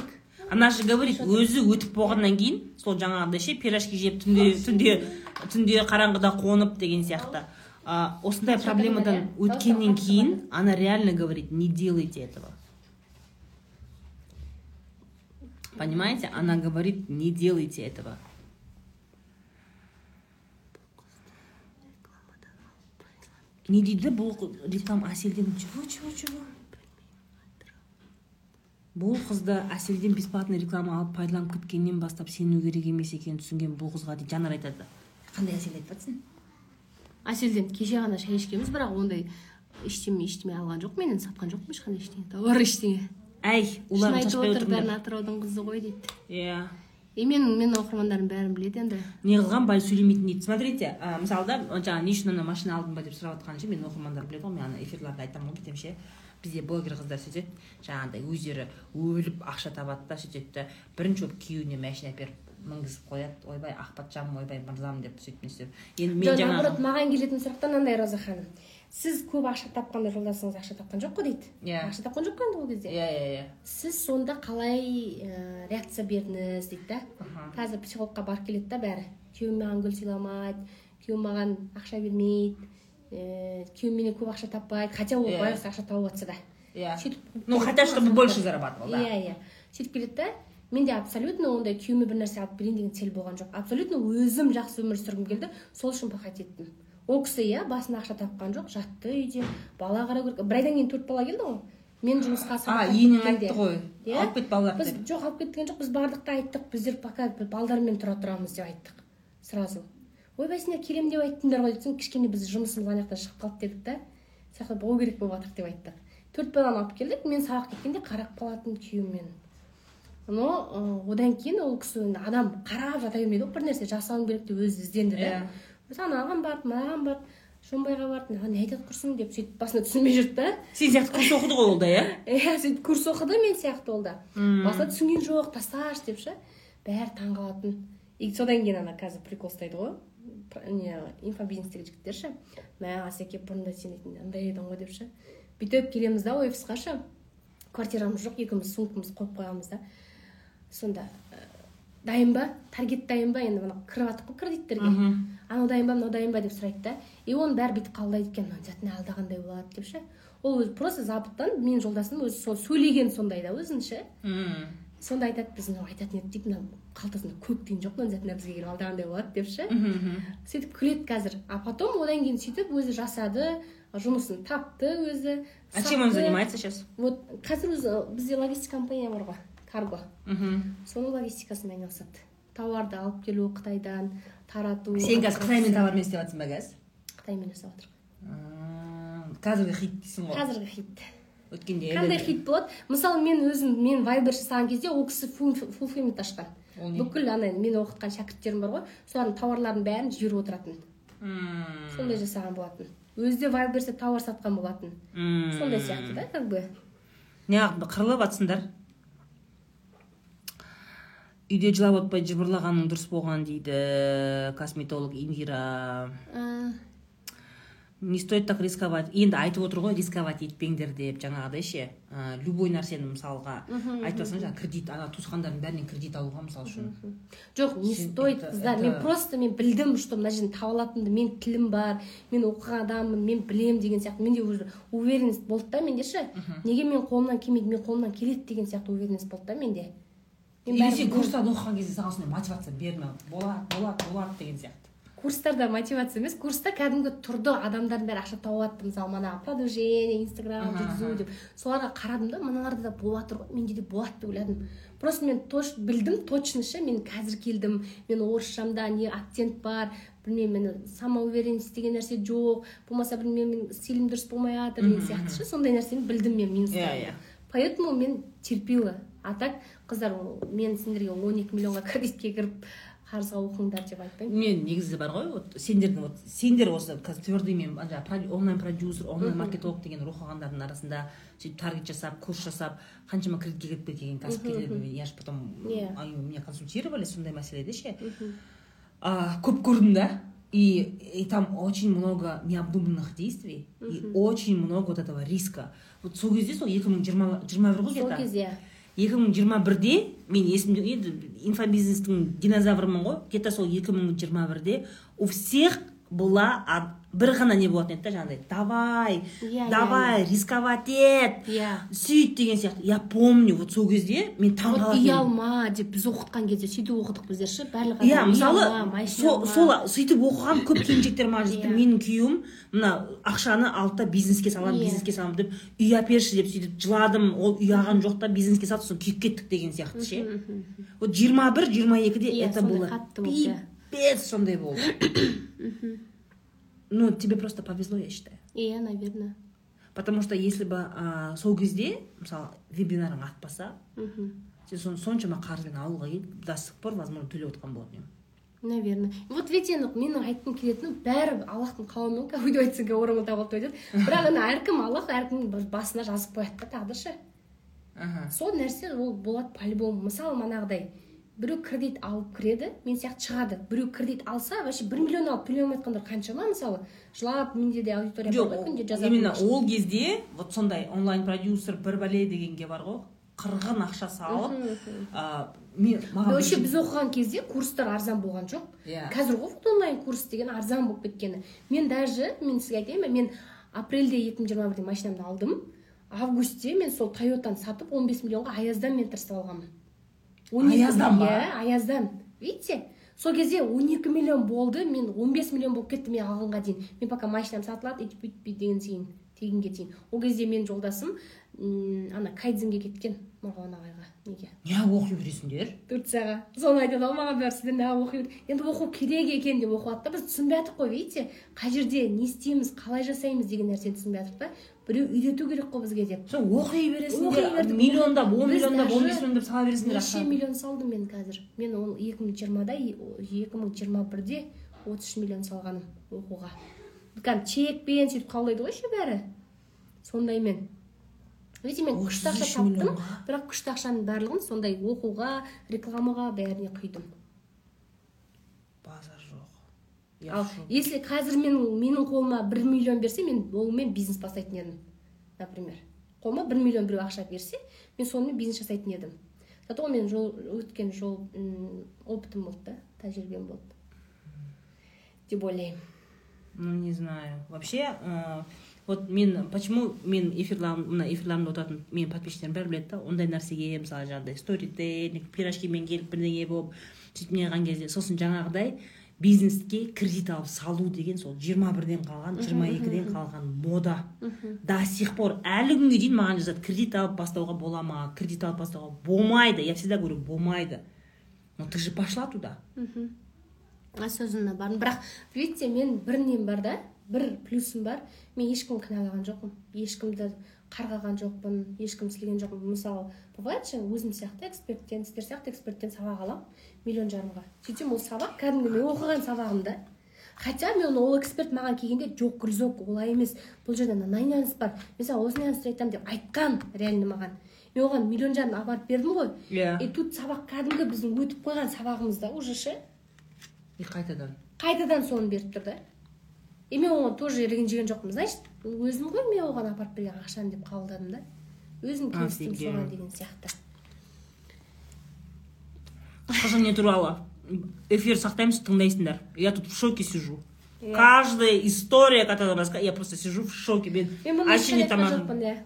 Speaker 1: Она же говорит өзі өтіп болғаннан кейін сол жаңағыдай ше пирожки жеп түнде түнде түнде қараңғыда қонып деген сияқты. А, осындай проблемадан өткеннен кейін она реально говорит не делайте этого. Понимаете? Она говорит не делайте этого. Не дейді бұл реклама әселден чего чего чего? Бұл қызды әселден бесплатный реклама алып пайдаланып кеткеннен бастап сену керек емес екенін түсінген бұл қызға дейді жанар айтады. Қандай әсел айтып жатрсың
Speaker 2: әселден кеше ғана шай ішкенбіз бірақ ондай ештеме ештеме алған жоқ менен сатқан жоқпын ешқандай ештеңе товар ештеңе.
Speaker 1: Әй
Speaker 2: шын
Speaker 1: олар
Speaker 2: айтып
Speaker 1: шашпай
Speaker 2: отыр бәрін атыраудың қызы ғой дейді.
Speaker 1: Иә.
Speaker 2: И мен менің оқырмандарым бәрін біледі енді.
Speaker 1: Не қылған бай сөйлемейтін дейді. Смотрите мысалы да жаңағы не үшін ана машина алдың ба деп сұрап жатқан ше менің оқырмандарым біледі ғой мен ана эфирларда айтамын ғой кетемін ше бізде блогер қыздар сөйтеді. Жаңағыдай өздері өліп ақша табады да сөйтеді да бірінші болып күйеуіне машина беріп мінгізіп қояды. Ойбай ақпатжанмын ойбай мырзам деп сөйтіп не істеп. Енді мен
Speaker 2: жоқ наоборот
Speaker 1: жаңағы
Speaker 2: маған келетін сұрақтар мынандай роза ханым. Сіз көп ақша тапқанда жолдасыңыз ақша тапқан жоқ қой? дейді.
Speaker 1: Иә.
Speaker 2: ақша тапқан жоқ қой енді ол кезде?
Speaker 1: Иә иә иә.
Speaker 2: Сіз сонда қалай ә, реакция бердіңіз? дейді да. Қазір психологқа барып келеді да бәрі. Күйеуім маған гүл сыйламайды күйеуім маған ақша бермейді ііі күйеуім менен көп ақша таппайды хотя ол
Speaker 1: Иә.
Speaker 2: байғұс ақша тауып жатса да.
Speaker 1: Иә.
Speaker 2: Сөйтіп
Speaker 1: ну хотя чтобы больше зарабатывал да.
Speaker 2: Иә иә. Сөйтіп келеді да менде абсолютно ондай күйеуіме бір нәрсе алып берейін деген цель болған жоқ абсолютно өзім жақсы өмір сүргім келді сол үшін пахать еттім. Ол кісі иә басында ақша тапқан жоқ жатты үйде бала қарау керек бір айдан кейін төрт бала келді ғой. Мен жұмысқа
Speaker 1: а енең айтты ғой
Speaker 2: Иә.
Speaker 1: алып кет балаларды
Speaker 2: біз жоқ алып кеткен жоқ біз бардық та айттық біздер пока балдармен тұра тұрамыз деп айттық сразу. Ойбай сендер келемін деп айттыңдар ғой десем кішкене біз жұмысымыз ана жақтан шығып қалды дедік та. Сол жақта болу керек болып жатыр деп айттық төрт баланы алып келдік мен сабақ кеткенде қарап қалатын күйеуіммен. Но одан кейін ол кісі енді адам қарап жата бермейді ғой бір нәрсе жасауым керек деп өзі ізденді да
Speaker 1: Иә.
Speaker 2: біз анаған барды мынаған барды шомбайға барды маған не айтады құрсын деп сөйтіп басында түсінбей жүрді да.
Speaker 1: Сен сияқты курс оқыды ғой ол да иә?
Speaker 2: Иә сөйтіп курс оқыды мен сияқты ол да. Басында түсінген жоқ тасташы деп ше. Бәрі таңқалатын и содан кейін ана қазір прикол ұстайды ғой. Не инфобизнестегі жігіттер ше мә асеке бұрында сен дейтін андай едің ғой деп ше бүйтіп келеміз да офисқа ше квартирамыз жоқ екеуміз сумкамызды қойып қоямыз да. Сонда ә, дайын ба? Таргет дайын ба? Енді мына кіріп жатық қой кредиттерге анау дайын ба мынау дайын ба деп сұрайды да. И оның бәрі бүйтіп қабылдайды екен. Обязательно алдағандай болады деп ше ол өзі просто запыттан менің жолдасым өзі сол сөйлеген сондай да өзін ше сонда айтады біз мынау айтатын едік дейді мына қалтасында көк тиын жоқ мына обязательно бізге келіп алдағандай болады деп ше.
Speaker 1: Мхм
Speaker 2: сөйтіп күледі қазір. А потом одан кейін сөйтіп өзі жасады жұмысын тапты өзі.
Speaker 1: А чем он занимается сейчас?
Speaker 2: Вот қазір өзі бізде логистика компания бар ғой карго.
Speaker 1: Мхм.
Speaker 2: Соның логистикасымен айналысады. Тауарды алып келу қытайдан тарату.
Speaker 1: Сен қазір қытаймен товармен істеп жатрсың ба қазір
Speaker 2: қытаймен жасап жатыр
Speaker 1: Ааа, қазіргі хит дейсің ғой.
Speaker 2: Қазіргі хит.
Speaker 1: Өткенде
Speaker 2: қандай хит болады? Мысалы мен өзім мен вайбер жасаған кезде ол кісі фулфилмент ашқан.
Speaker 1: Ол не?
Speaker 2: бүкіл ана мен оқытқан шәкірттерім бар ғой. Солардың тауарларының бәрін жіберіп отыратын.
Speaker 1: Мм.
Speaker 2: сондай жасаған болатын. Өзі де вайберсе тауар сатқан болатын.
Speaker 1: Мм.
Speaker 2: сондай сияқты да как бы.
Speaker 1: Неғып қырылып жатсыңдар үйде жылап отпай жыбырлағаның дұрыс болған дейді косметолог индира. Не стоит так рисковать. Енді айтып отыр ғой рисковать етпеңдер деп. Жаңағыдай ше ә, любой нәрсені мысалға айтып жатсаң жаңағы кредит ана туысқандардың бәрінен кредит алуға мысалы үшін.
Speaker 2: Жоқ не стоит қыздар мен просто мен білдім что мына жерден таба алатынымды мен тілім бар мен оқыған адаммын мен білемін деген сияқты. Менде уже уверенность болды да менде ше. Неге мен қолымнан келмейді мен қолымнан келеді деген сияқты уверенность болды да менде. Мен
Speaker 1: сен курстан оқыған кезде саған сондай мотивация берме болады болады болады деген сияқты.
Speaker 2: Курстарда мотивация емес курста кәдімгі тұрды адамдардың бәрі ақша тауып жатты мысалы манағы продвижение инстаграм жүргізу деп. Соларға қарадым да мыналарда да болып жатыр ғой менде де болады деп ойладым. Просто мен тош білдім точно ше мен қазір келдім мен орысшамда не акцент бар білмеймін мені самоуверенность деген нәрсе жоқ болмаса білмеймін стилім дұрыс болмай жатыр деген сияқты ше сондай нәрсені білдім мен минустарын
Speaker 1: Иә, иә.
Speaker 2: поэтому мен терпила. А так қыздар мен сендерге 12 миллионға кредитке кіріп қарызға оқыңдар деп айтпаймын.
Speaker 1: Мен негізі бар ғой вот сендердің вот сендер осы қазір твердый мен ана жаңағы онлайн продюсер онлайн маркетолог деген рух алғандардың арасында сөйтіп таргет жасап курс жасап қаншама кредитке кіріп кеткен кәсіпкерлермен я же потом
Speaker 2: Иә.
Speaker 1: они меня консультировали сондай мәселеде ше. Көп көрдім да и, и там очень много необдуманных действий и очень много вот этого риска. Вот сол кезде сол екі мың жиырма жиырма бір ғой
Speaker 2: сол
Speaker 1: где-то.
Speaker 2: кезде
Speaker 1: екі мың жиырма бірде мен есімде енді инфобизнестің динозаврымын ғой. Где то сол екі мың жиырма бірде. У всех была бір ғана не болатын еді да жаңағыдай давай
Speaker 2: Иә,
Speaker 1: давай рисковать ет
Speaker 2: иә.
Speaker 1: Сөйт деген сияқты. Я помню вот сол кезде мен таң
Speaker 2: вот
Speaker 1: қалатын
Speaker 2: үй
Speaker 1: едім.
Speaker 2: алма деп біз оқытқан кезде сөйтіп оқыдық біздер ше барлық
Speaker 1: иә мысалы сол сөйтіп оқыған көп келіншектер маған
Speaker 2: Иә.
Speaker 1: менің күйеуім мына ақшаны алды да бизнеске саламын
Speaker 2: Иә.
Speaker 1: бизнеске саламын деп үй әперші деп сөйтіп жыладым. Ол алған жоқ та бизнеске салды сосын күйіп кеттік деген сияқты ше. Вот жиырма бір жиырма екіде
Speaker 2: Иә,
Speaker 1: это было. Пипец сондай болды ну тебе просто повезло я считаю.
Speaker 2: Иә наверное.
Speaker 1: Потому что если бы а, сол кезде мысалы вебинарың атпаса
Speaker 2: Мгм.
Speaker 1: сен соны соншама қарызбен ауылға келіп до сих пор возможно төлеп отқан болатын едім
Speaker 2: наверное. Вот ведь енді менің айтқым келетіні бәрі аллахтың қалауымен как өйтіп айтсаң орамал табылды деп айтады. Бірақ ана әркім аллах әркімнің басына жазып қояды да тағдыр ше сол нәрсе ол болады по любому мысалы манағыдай біреу кредит алып кіреді мен сияқты шығады. Біреу кредит алса вообще бір миллион алып төлей алмай жатқандар қаншама мысалы? Жылап менде де аудитория
Speaker 1: жоқ именно ол кезде вот сондай онлайн продюсер бір бәле дегенге бар ғой. Қырғын ақша салып мен маған
Speaker 2: вообще біз оқыған кезде курстар арзан болған жоқ.
Speaker 1: Иә.
Speaker 2: қазір ғой онлайн курс деген арзан болып кеткені. Мен даже мен сізге айтайын ба мен апрельде екі мың жиырма бірде машинамды алдым. Августте мен сол тойотаны сатып 15 миллионға аяздан мен тырысып алғанмын.
Speaker 1: Аяздан ба?
Speaker 2: иә аяздан. Видите? Сол кезде 12 миллион болды мен 15 миллион болып кетті мен алғанға дейін. Мен пока машинам сатылады өйтіп бүйтіп деген кейін тегінге дейін ол кезде менің жолдасым ана кайдзенге кеткен. Марғұлан ағайға неге?
Speaker 1: Неғып оқи бересіңдер?
Speaker 2: Турцияға соны айтады ғой маған бәрі сіздер неғып оқи енді оқу керек екен деп оқып да біз түсінбей жатырық қой видите? Қай жерде не істейміз қалай жасаймыз деген нәрсені түсінбей жатырық та. Біреу үйрету керек қой бізге деп.
Speaker 1: Сен оқи
Speaker 2: Оқи
Speaker 1: бересіңдер миллиондап он миллиондап он бес миллиондап сала бересіңдер
Speaker 2: неше миллион салдым мен қазір. Мен ол екі мың жиырмада екі мың жиырма бірде отыз үш миллион салғаным оқуға. Кәдімгі чекпен сөйтіп қабылдайды ғой ше бәрі. Сондаймен. Видите мен күшті ақша
Speaker 1: 33
Speaker 2: таптым бірақ күшті ақшаның барлығын сондай оқуға рекламаға бәріне құйдым.
Speaker 1: Базар жоқ.
Speaker 2: Ал если қазір мен менің қолыма бір миллион берсе мен онымен бизнес бастайтын едім например. Қолыма бір миллион біреу ақша берсе мен сонымен бизнес жасайтын едім. Зато мен жол өткен жол опытым болды да тәжірибем болды. Деп ойлаймын.
Speaker 1: Ну не знаю. Вообще ә, вот мен почему мен эфирларым мына эфирларымда отыратын менің подписчиктерім бәрі біледі да ондай нәрсеге мысалы жаңағыдай сторителлинг пирожкимен келіп бірдеңе болып сөйтіп не қылған кезде сосын жаңағыдай бизнеске кредит алып салу деген сол жиырма бірден қалған жиырма екіден қалған мода. До сих пор әлі күнге дейін маған жазады кредит алып бастауға бола ма кредит алып бастауға болмайды. Я всегда говорю болмайды. Но ты же пошла туда.
Speaker 2: Осознанно бардым бірақ видите мен бір нем бар да бір плюсым бар. Мен ешкімді кінәлаған жоқпын. Ешкімді қарғаған жоқпын ешкім сілеген жоқпын. Мысалы бывает же өзім сияқты эксперттен сіздер сияқты эксперттен сабақ аламын миллион жарымға. Сөйтсем ол сабақ кәдімгі мен оқыған сабағым да. Хотя мен ол эксперт маған келгенде жоқ гүлзок олай емес. Бұл жерде мынандай нюанс бар. Мен саған осы нюансты айтамын деп айтқан реально маған. Мен оған миллион жарым апарып бердім ғой.
Speaker 1: Иә.
Speaker 2: И тут сабақ кәдімгі біздің өтіп қойған сабағымызда уже ше.
Speaker 1: И қайтадан.
Speaker 2: Қайтадан соны беріп тұр да. И мен оған тоже ренжіген жоқпын. Значит өзім ғой мен оған апарып берген ақшаны деп қабылдадым да. Өзім келістім соған деген сияқты.
Speaker 1: Қысқаша не туралы? Эфир сақтаймыз тыңдайсыңдар. Я тут в шоке сижу. Каждая история которая я просто сижу в шоке мен
Speaker 2: мен бұны айтқан жоқпын иә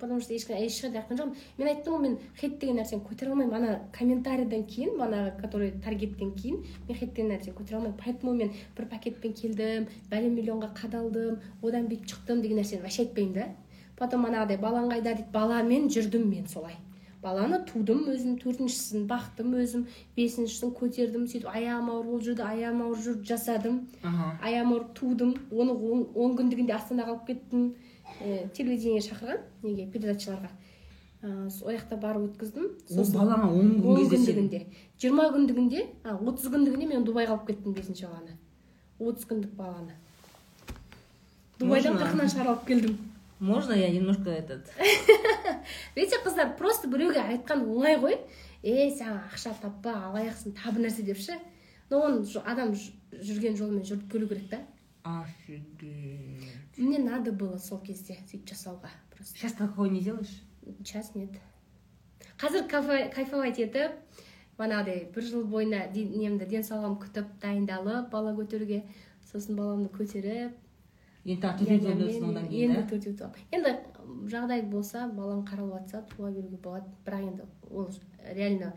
Speaker 2: потому что ешқандай еш жерде айтқан жоқпын мен айттым ғой мен хейт деген нәрсені көтере алмаймын ана комментарийден кейін манағы который таргеттен кейін мен хейт деген нәрсені көтере алмаймын поэтому мен бір пакетпен келдім бәлен миллионға қадалдым одан бүйтіп шықтым деген нәрсені вообще айтпаймын да. Потом манағыдай балаң қайда? дейді баламен жүрдім мен солай баланы тудым өзім төртіншісін бақтым өзім бесіншісін көтердім сөйтіп аяғым ауыр болып жүрді аяғым ауыр жүріп жасадым. Аяғым ауырып тудым оны он, он күндігінде астанаға алып кеттім. Ә, телевидение шақырған неге передачаларға. Ә, сол жақта барып өткіздім.
Speaker 1: Ол балаңа он күн
Speaker 2: күндігінде. Жиырма күндігінде а отыз күндігінде мен дубайға алып кеттім бесінші баланы. Отыз күндік баланы. Дубайдан қырқынан шығарып алып келдім.
Speaker 1: Можно я немножко этот?
Speaker 2: Видите қыздар просто біреуге айтқан оңай ғой. Е саған ақша таппа алаяқсың тағы бір нәрсе деп ше. Но оны адам жүрген жолымен жүріп келу керек та.
Speaker 1: Офигеть.
Speaker 2: Мне надо было сол кезде сөйтіп жасауға просто.
Speaker 1: Сейчас такого не делаешь?
Speaker 2: Сейчас нет. Қазір кайфовать етіп манағыдай бір жыл бойына немді денсаулығымды күтіп дайындалып бала көтеруге сосын баламды көтеріп.
Speaker 1: Енді тағы төртеу төлейсің
Speaker 2: мен-
Speaker 1: одан кейін
Speaker 2: енді енді жағдай болса балам қаралып жатса туа беруге болады. Бірақ енді ол реально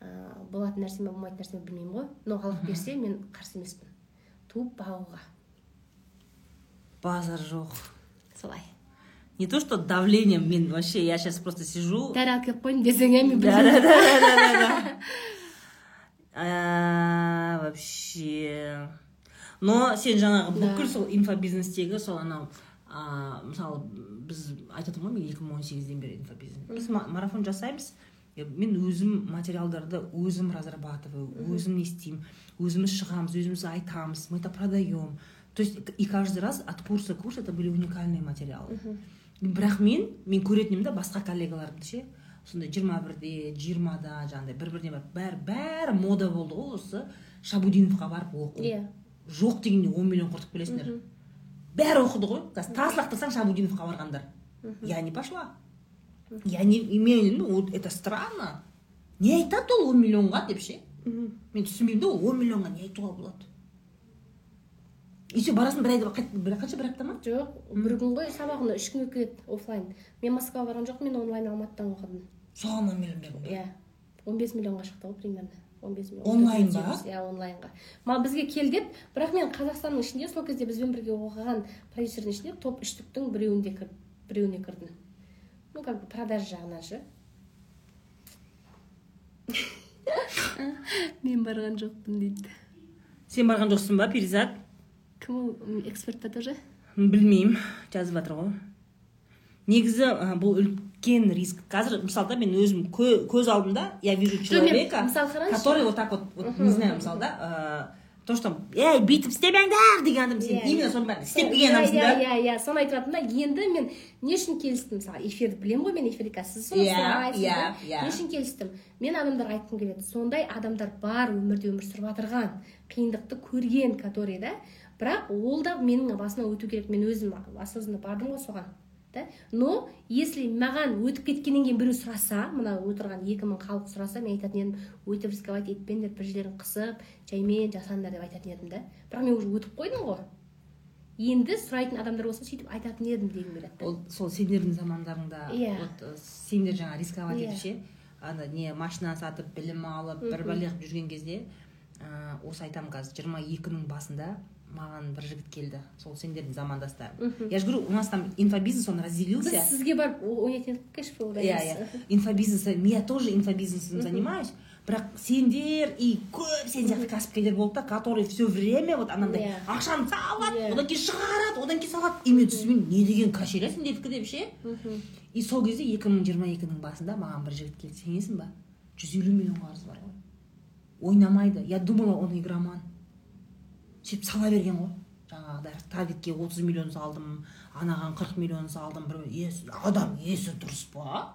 Speaker 2: ыыы болатын нәрсе ме болмайтын нәрсе ме білмеймін ғой. Но аллах берсе мен қарсы емеспін. Туып бағуға.
Speaker 1: Базар жоқ
Speaker 2: солай.
Speaker 1: Не то что давлением мен вообще я сейчас просто сижу.
Speaker 2: Дәрі алып келіп қойдым десең иә мен
Speaker 1: да да да да да вообще. Но сен жаңағы бүкіл сол инфобизнестегі сол анау мысалы біз айтып ғой мен екі мың он сегізден бері инфобизнес. Біз ма- марафон жасаймыз. Мен өзім материалдарды өзім разрабатываю өзім не істеймін өзіміз шығамыз өзіміз айтамыз мы это продаем. То есть и каждый раз от курса к курсу это были уникальные материалы. Бірақ мен мен көретін едім да басқа коллегаларымды ше сондай жиырма бірде жиырмада жаңағыдай бір біріне барып бәрі бәрі мода болды ғой осы. Шабудиновқа барып оқу.
Speaker 2: Иә.
Speaker 1: Жоқ дегенде он миллион құртып келесіңдер. Бәрі оқыды ғой. Қазір тас лақтырсаң шабудиновқа барғандар. Я не пошла. Я не имею вот это странно. Не айтады ол он миллионға деп ше. Мен түсінбеймін да ол он миллионға не айтуға болады. И все барасың бір айда қайт- бір қанша бір апта ма?
Speaker 2: Жоқ бір күн ғой сабағына үш күн өткізеді оффлайн. Мен москваға барған жоқпын мен онлайн алматыдан оқыдым.
Speaker 1: Соған он миллион бердім
Speaker 2: иә. Он бес миллионға шықты ғой примерно. Он бес миллион.
Speaker 1: Онлайн
Speaker 2: 14,
Speaker 1: ба?
Speaker 2: 18, иә онлайнға. Ма бізге кел деп бірақ мен қазақстанның ішінде сол кезде бізбен бірге оқыған продюсердің ішінде топ үштіктің біреуінде кір, біреуіне кірдім. Ну как бы продажа жағынан ше. Мен барған жоқпын дейді.
Speaker 1: Сен барған жоқсың ба перизат?
Speaker 2: Кім ол эксперт па тоже
Speaker 1: білмеймін жазып жатыр ғой негізі бұл үлкен риск қазір мысалы да мен өзім кө- көз алдымда я вижу человека который вот так вот, вот не знаю мысалы да? То что ей бүйтіп істемеңдер деген адам сен именно соның бәрін істеп келген адамсың да?
Speaker 2: иә иә соны айтып жатырмын да енді мен не үшін келістім мысалы эфирді білемін ғой мен қазір сіз соны
Speaker 1: Иә, иә, иә.
Speaker 2: не үшін келістім мен адамдарға айтқым келеді. Сондай адамдар бар өмірде өмір сүріп жатырған қиындықты көрген который да? Бірақ ол да менің басымнан өту керек. Мен өзім осознанно бардым ғой соған да? Но если маған өтіп кеткеннен кейін біреу сұраса мына отырған екі мың халық сұраса мен айтатын едім өйтіп рисковать етпеңдер бір жерлерін қысып жаймен жасаңдар деп айтатын едім да? Бірақ мен уже өтіп қойдым ғой. Енді сұрайтын адамдар болса сөйтіп айтатын едім дегім келеді
Speaker 1: ол сол сендердің замандарыңда
Speaker 2: Иә.
Speaker 1: вот ә, сендер жаңа рисковать
Speaker 2: Иә.
Speaker 1: етіп ше ана не машина сатып білім алып бір бәле қылып жүрген кезде ә, осы айтамын қазір жиырма екінің басында маған бір жігіт келді. Сол сендердің замандастарың. Я же говорю у нас там инфобизнес он разделился.
Speaker 2: Біз сізге барып о- ойнайтын едік кешфол
Speaker 1: иә иә. Инфобизнесом я тоже инфобизнесом занимаюсь. Бірақ сендер и көп сен сияқты кәсіпкерлер болды да которые все время вот анандай
Speaker 2: Иә.
Speaker 1: ақшаны салады
Speaker 2: Иә.
Speaker 1: одан кейін шығарады одан кейін салады. И мен түсінбеймін не деген качеля сендердікі деп ше? И сол кезде екі мың жиырма екінің басында маған бір жігіт келді. Сенесің ба жүз елу миллион қарызы бар ғой. Ойнамайды. Я думала он игроман. Сөйтіп сала берген ғой. Жаңағыдай таргетке отыз миллион салдым анаған қырық миллион салдым бір есі адам есі дұрыс па?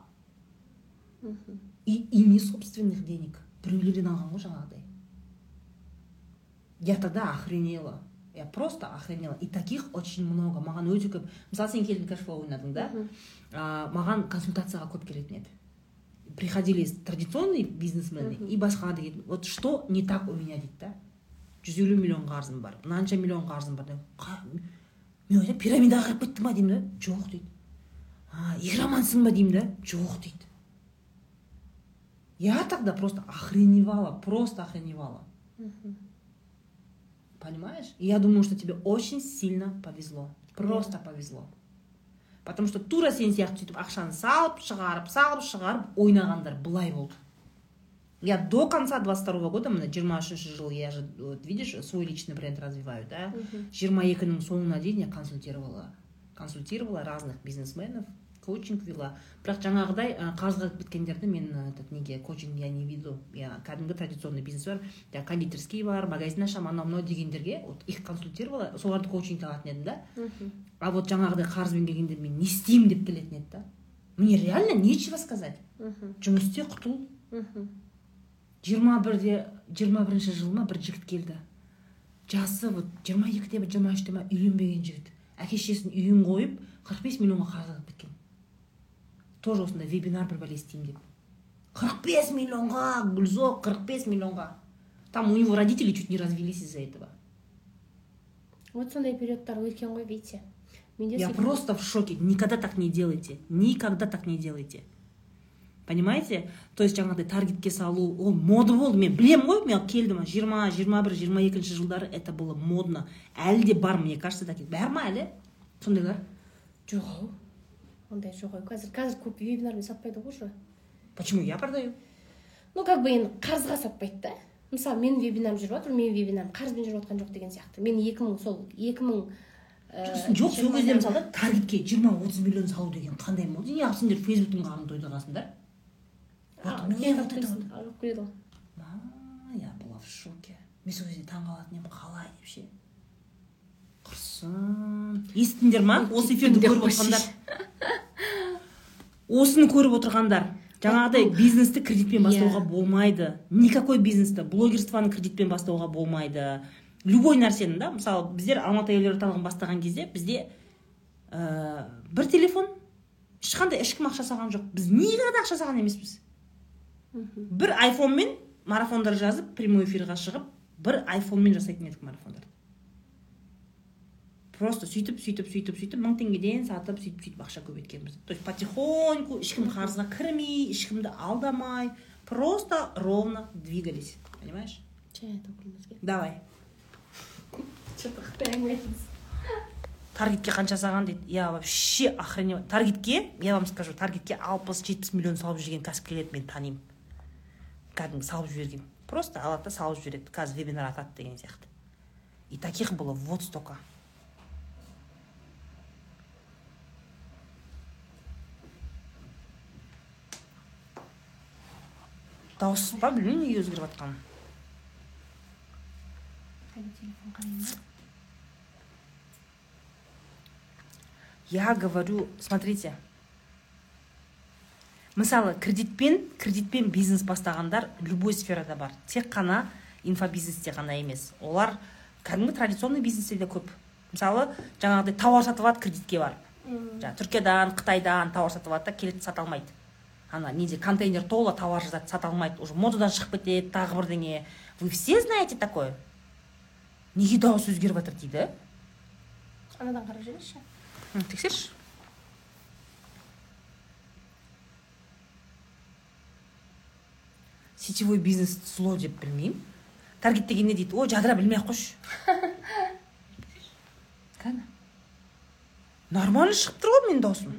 Speaker 1: И, и не собственных денег. Біреулерден алған ғой жаңағыдай. Я тогда охренела. Я просто охренела. И таких очень много. Маған өте көп. Мысалы сен келдің кэшфлоу ойнадың да? А, маған консультацияға көп келетін еді приходили традиционные бизнесмены и басқа деген вот что не так у меня дейді да? Жүз елу миллион қарызым бар мынанша миллион қарызым бар деп «Қа- мен ойлаймын пирамидаға кіріп кеттің ба деймін да? Жоқ дейді. А игромансың ба деймін да? Жоқ дейді. Я тогда просто охреневала просто охреневала. Понимаешь? Я думаю что тебе очень сильно повезло просто повезло. Потому что тура сен сияқты сөйтіп ақшаны салып шығарып салып шығарып ойнағандар былай болды. Я до конца 22 года міне жиырма үшінші жыл я же вот видишь свой личный бренд развиваю да? Жиырма екінің соңына дейін я консультировала консультировала разных бизнесменов коучинг вела. Бірақ жаңағыдай қарызға біткендерді мен этот неге коучинг я не веду. Я кәдімгі традиционный бизнес бар жаңағы кондитерский бар магазин ашамын анау мынау дегендерге вот их консультировала соларды коучинг алатын едім да. А вот жаңағыдай қарызбен келгендер мен не істеймін деп келетін еді да. Мне реально нечего сказать. Жұмыс істе құтыл. Жиырма бірде жиырма бірінші жылы ма бір жігіт келді. Жасы вот жиырма екіде ма жиырма үште ма үйленбеген жігіт. Әке шешесінің үйін қойып қырық бес миллионға қарызға кіріп кеткен. Тоже осындай вебинар бір бәле істеймін деп. қырық бес миллионға гүлзок қырық бес миллионға. Там у него родители чуть не развелись из за этого.
Speaker 2: Вот сондай периодтар өткен ғой видите. Менде
Speaker 1: я просто в шоке. Никогда так не делайте. Никогда так не делайте. Понимаете? То есть жаңағыдай таргетке салу ол мода болды. Мен білемін ғой мен келдім жиырма жиырма бір жиырма екінші жылдары это было модно. Әлі де бар мне кажется такие бар ма әлі? Сондайлар
Speaker 2: жоқ. Ау ондай жоқ ау қазір қазір көп вебинармен сатпайды ғой уже.
Speaker 1: Почему? Я продаю.
Speaker 2: Ну как бы енді қарызға сатпайды да. Мысалы менің вебинарым жүріп жатыр менің вебинарым қарызбен жүріп жатқан жоқ деген сияқты. Мен екі мың сол екі мың ә,
Speaker 1: жоқ сол кезде мысалы таргетке жиырма отыз миллион салу деген қандай мода? Неғып сендер фейсбуктың қамын тойдырғансыңдар
Speaker 2: А,
Speaker 1: Вот мне
Speaker 2: мен
Speaker 1: вот это
Speaker 2: келеді ғой
Speaker 1: А, я была в шоке. Мен сол кезде таңқалатын едім қалай деп ше құрсын естідіңдер ма осы эфирді көріп отырғандар. осыны көріп отырғандар. Жаңағыдай бизнесті кредитпен бастауға
Speaker 2: Иә.
Speaker 1: болмайды. Никакой бизнесті блогерствоны кредитпен бастауға болмайды. Любой нәрсені да? Мысалы біздер алматы әйелдер орталығын бастаған кезде бізде ә, бір телефон ешқандай ешкім ақша салған жоқ. Біз никогда ақша салған емеспіз? Бір айфонмен марафондар жазып прямой эфирға шығып бір айфонмен жасайтын едік марафондарды просто сөйтіп сөйтіп сөйтіп сөйтіп мың теңгеден сатып сөйтіп сөйтіп ақша көбейткенбіз то есть потихоньку ешкім қарызға кірмей ешкімді алдамай просто ровно двигались. Понимаешь?
Speaker 2: Чай төгілмеске
Speaker 1: давай.
Speaker 2: Че то қытай
Speaker 1: таргетке қанша салған дейді? Я вообще охреневаю таргетке я вам скажу таргетке алпыс жетпіс миллион салып жүрген кәсіпкерлерді мен танимын. Кәдімгі салып жіберген просто алады да салып жібереді. Қазір вебинар атады деген сияқты. И таких было вот столько. Дауыс па білмеймін неге өзгеріп жатқанын Я говорю, смотрите, мысалы кредитпен кредитпен бизнес бастағандар любой сферада бар. Тек қана инфобизнесте ғана емес. Олар кәдімгі традиционный бизнесте де көп. Мысалы жаңағыдай тауар сатып алады кредитке барып. Жаңағы түркиядан қытайдан тауар сатып алады да келеді сата алмайды. Ана неде контейнер толы тауар жазады сата алмайды уже модадан шығып кетеді тағы бірдеңе. Вы все знаете такое? Неге дауыс өзгеріп жатыр дейді?
Speaker 2: Анадан қарап жіберші
Speaker 1: тексерші. Сетевой бизнес зло деп білмеймін. Таргет деген не дейді ой жадыра білмей ақ қойшы кәні нормально шығып тұр ғой менің дауысым.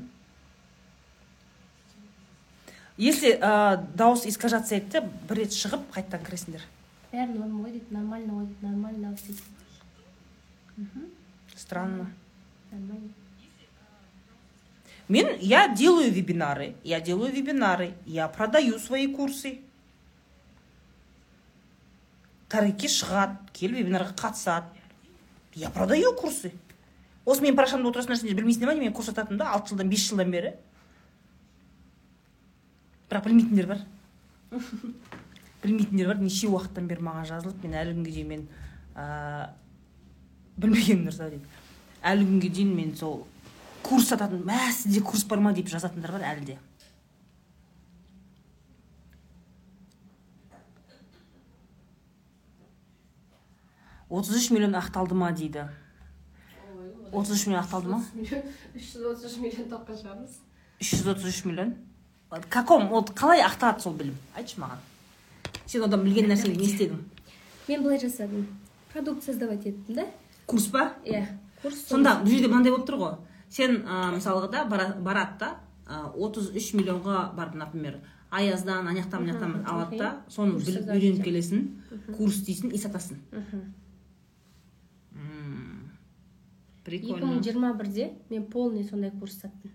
Speaker 1: Если ә, дауыс искажаться етсе бір рет шығып қайтадан кіресіңдер.
Speaker 2: Бәрі норма ғой дейді нормально ғой дейді нормально дейді.
Speaker 1: Странно.
Speaker 2: Нормально.
Speaker 1: Мен, я делаю вебинары, я делаю вебинары, я продаю свои курсы. Таргетке шығады келіп вебинарға қатысады. Я продаю курсы. Осы менің парақшамда отырасыңдар сендер білмейсіңдер ма? мен курс сататынымды да алты жылдан бес жылдан бері. Бірақ білмейтіндер бар. Білмейтіндер бар. Неше уақыттан бері маған жазылып мен әлі күнге дейін мен ә, білмеген нәрсе дейді әлі күнге дейін мен сол курс сататын мә сізде курс бар ма деп жазатындар бар әлі де. Отыз үш миллион ақталды ма дейді? отыз үш миллион ақталды ма?
Speaker 2: үш жүз отыз үш миллион тапқан шығармыз
Speaker 1: үш жүз отыз үш миллион? Каком? Вот қалай ақталады сол білім? Айтшы маған. Сен одан білген нәрсеңді не істедің?
Speaker 2: Мен былай жасадым. Продукт создавать еттім да.
Speaker 1: Курс па?
Speaker 2: Иә курс
Speaker 1: сонда бұл жерде мынандай болып тұр ғой. Сен ә, мысалға да бара- барады да отыз үш миллионға барып например аяздан ана жақтан мына жақтан алады да соны біліп үйреніп келесің курс дейсің и сатасың
Speaker 2: Мхм.
Speaker 1: М,
Speaker 2: екі
Speaker 1: прикольно
Speaker 2: мың жиырма бірде мен полный сондай курс саттым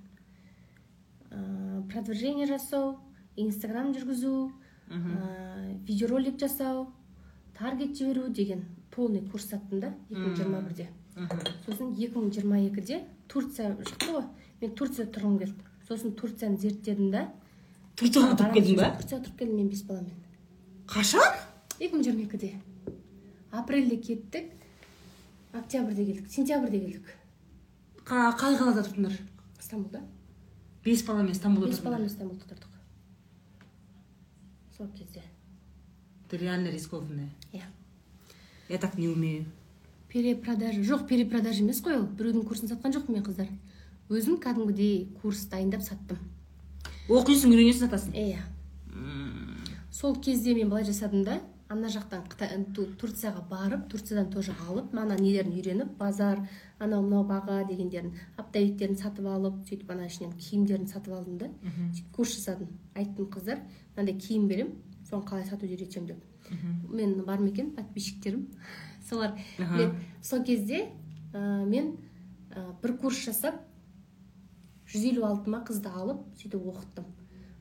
Speaker 2: ә, продвижение жасау инстаграм жүргізу ә, видеоролик жасау таргет жіберу деген полный курс саттым да екі мың жиырма бірде. Сосын 2022-де турция шықты ғой мен турцияда тұрғым келді. Сосын турцияны зерттедім да.
Speaker 1: Турцияға тұрып келдің ба?
Speaker 2: турцияға тұрып келдім мен бес баламен
Speaker 1: қашан?
Speaker 2: 2022-де апрельде кеттік. Октябрьде келдік сентябрьде келдік.
Speaker 1: Қа- қай қалада тұрдыңдар
Speaker 2: стамбулда.
Speaker 1: Бес баламен стамбулда
Speaker 2: бес баламен стамбулда тұрдық. Сол кезде.
Speaker 1: Ты реально рискованная
Speaker 2: иә.
Speaker 1: Я так не умею.
Speaker 2: Перепродажа. Жоқ перепродажа емес қой ол. Біреудің курсын сатқан жоқпын мен қыздар. Өзім кәдімгідей курс дайындап саттым.
Speaker 1: Оқисың үйренесің сатасың?
Speaker 2: Иә. Сол кезде мен былай жасадым да ана жақтан Қытай- Ту- турцияға барып турциядан тоже алып ана нелерін үйреніп базар анау мынау баға дегендерін оптовиктерін сатып алып сөйтіп ана ішінен киімдерін сатып алдым да. Сөйтіп курс жасадым айттым қыздар мынандай киім беремін соны қалай сатуды үйретемін деп. Мен бар ма екен? Подписчиктерім. Солар. Мен сол кезде ә, мен ә, бір курс жасап жүз елу алты ма қызды алып сөйтіп оқыттым.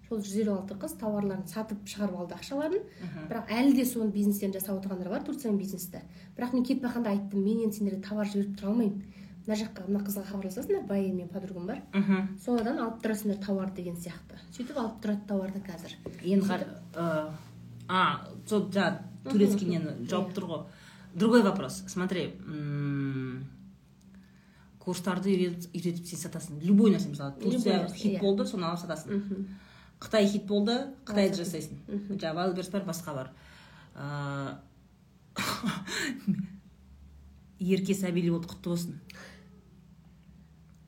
Speaker 2: Сол жүз елу алты қыз тауарларын сатып шығарып алды ақшаларын. Бірақ әлі де соның бизнестерін жасап отырғандар бар турцияның бизнесті. Бірақ мен кетіп бара айттым мен енді сендерге товар жіберіп тұра алмаймын. Мына жаққа мына қызға хабарласасыңдар байы мен подругам бар.
Speaker 1: Мхм.
Speaker 2: Содан алып тұрасыңдар тауар деген сияқты. Сөйтіп алып тұрады тауарды қазір.
Speaker 1: Енді қар- а сол жаңағы турецкий нені жауып тұр ғой. Другой вопрос. Смотри курстарды үйретіп, сен сатасың. Любой нәрсе мысалы турция хит
Speaker 2: иә.
Speaker 1: болды соны алып сатасың. Қытай хит болды қытайды жасайсың жаңағы вайлберс бар басқа бар ә, ерке сәбилі болды құтты болсын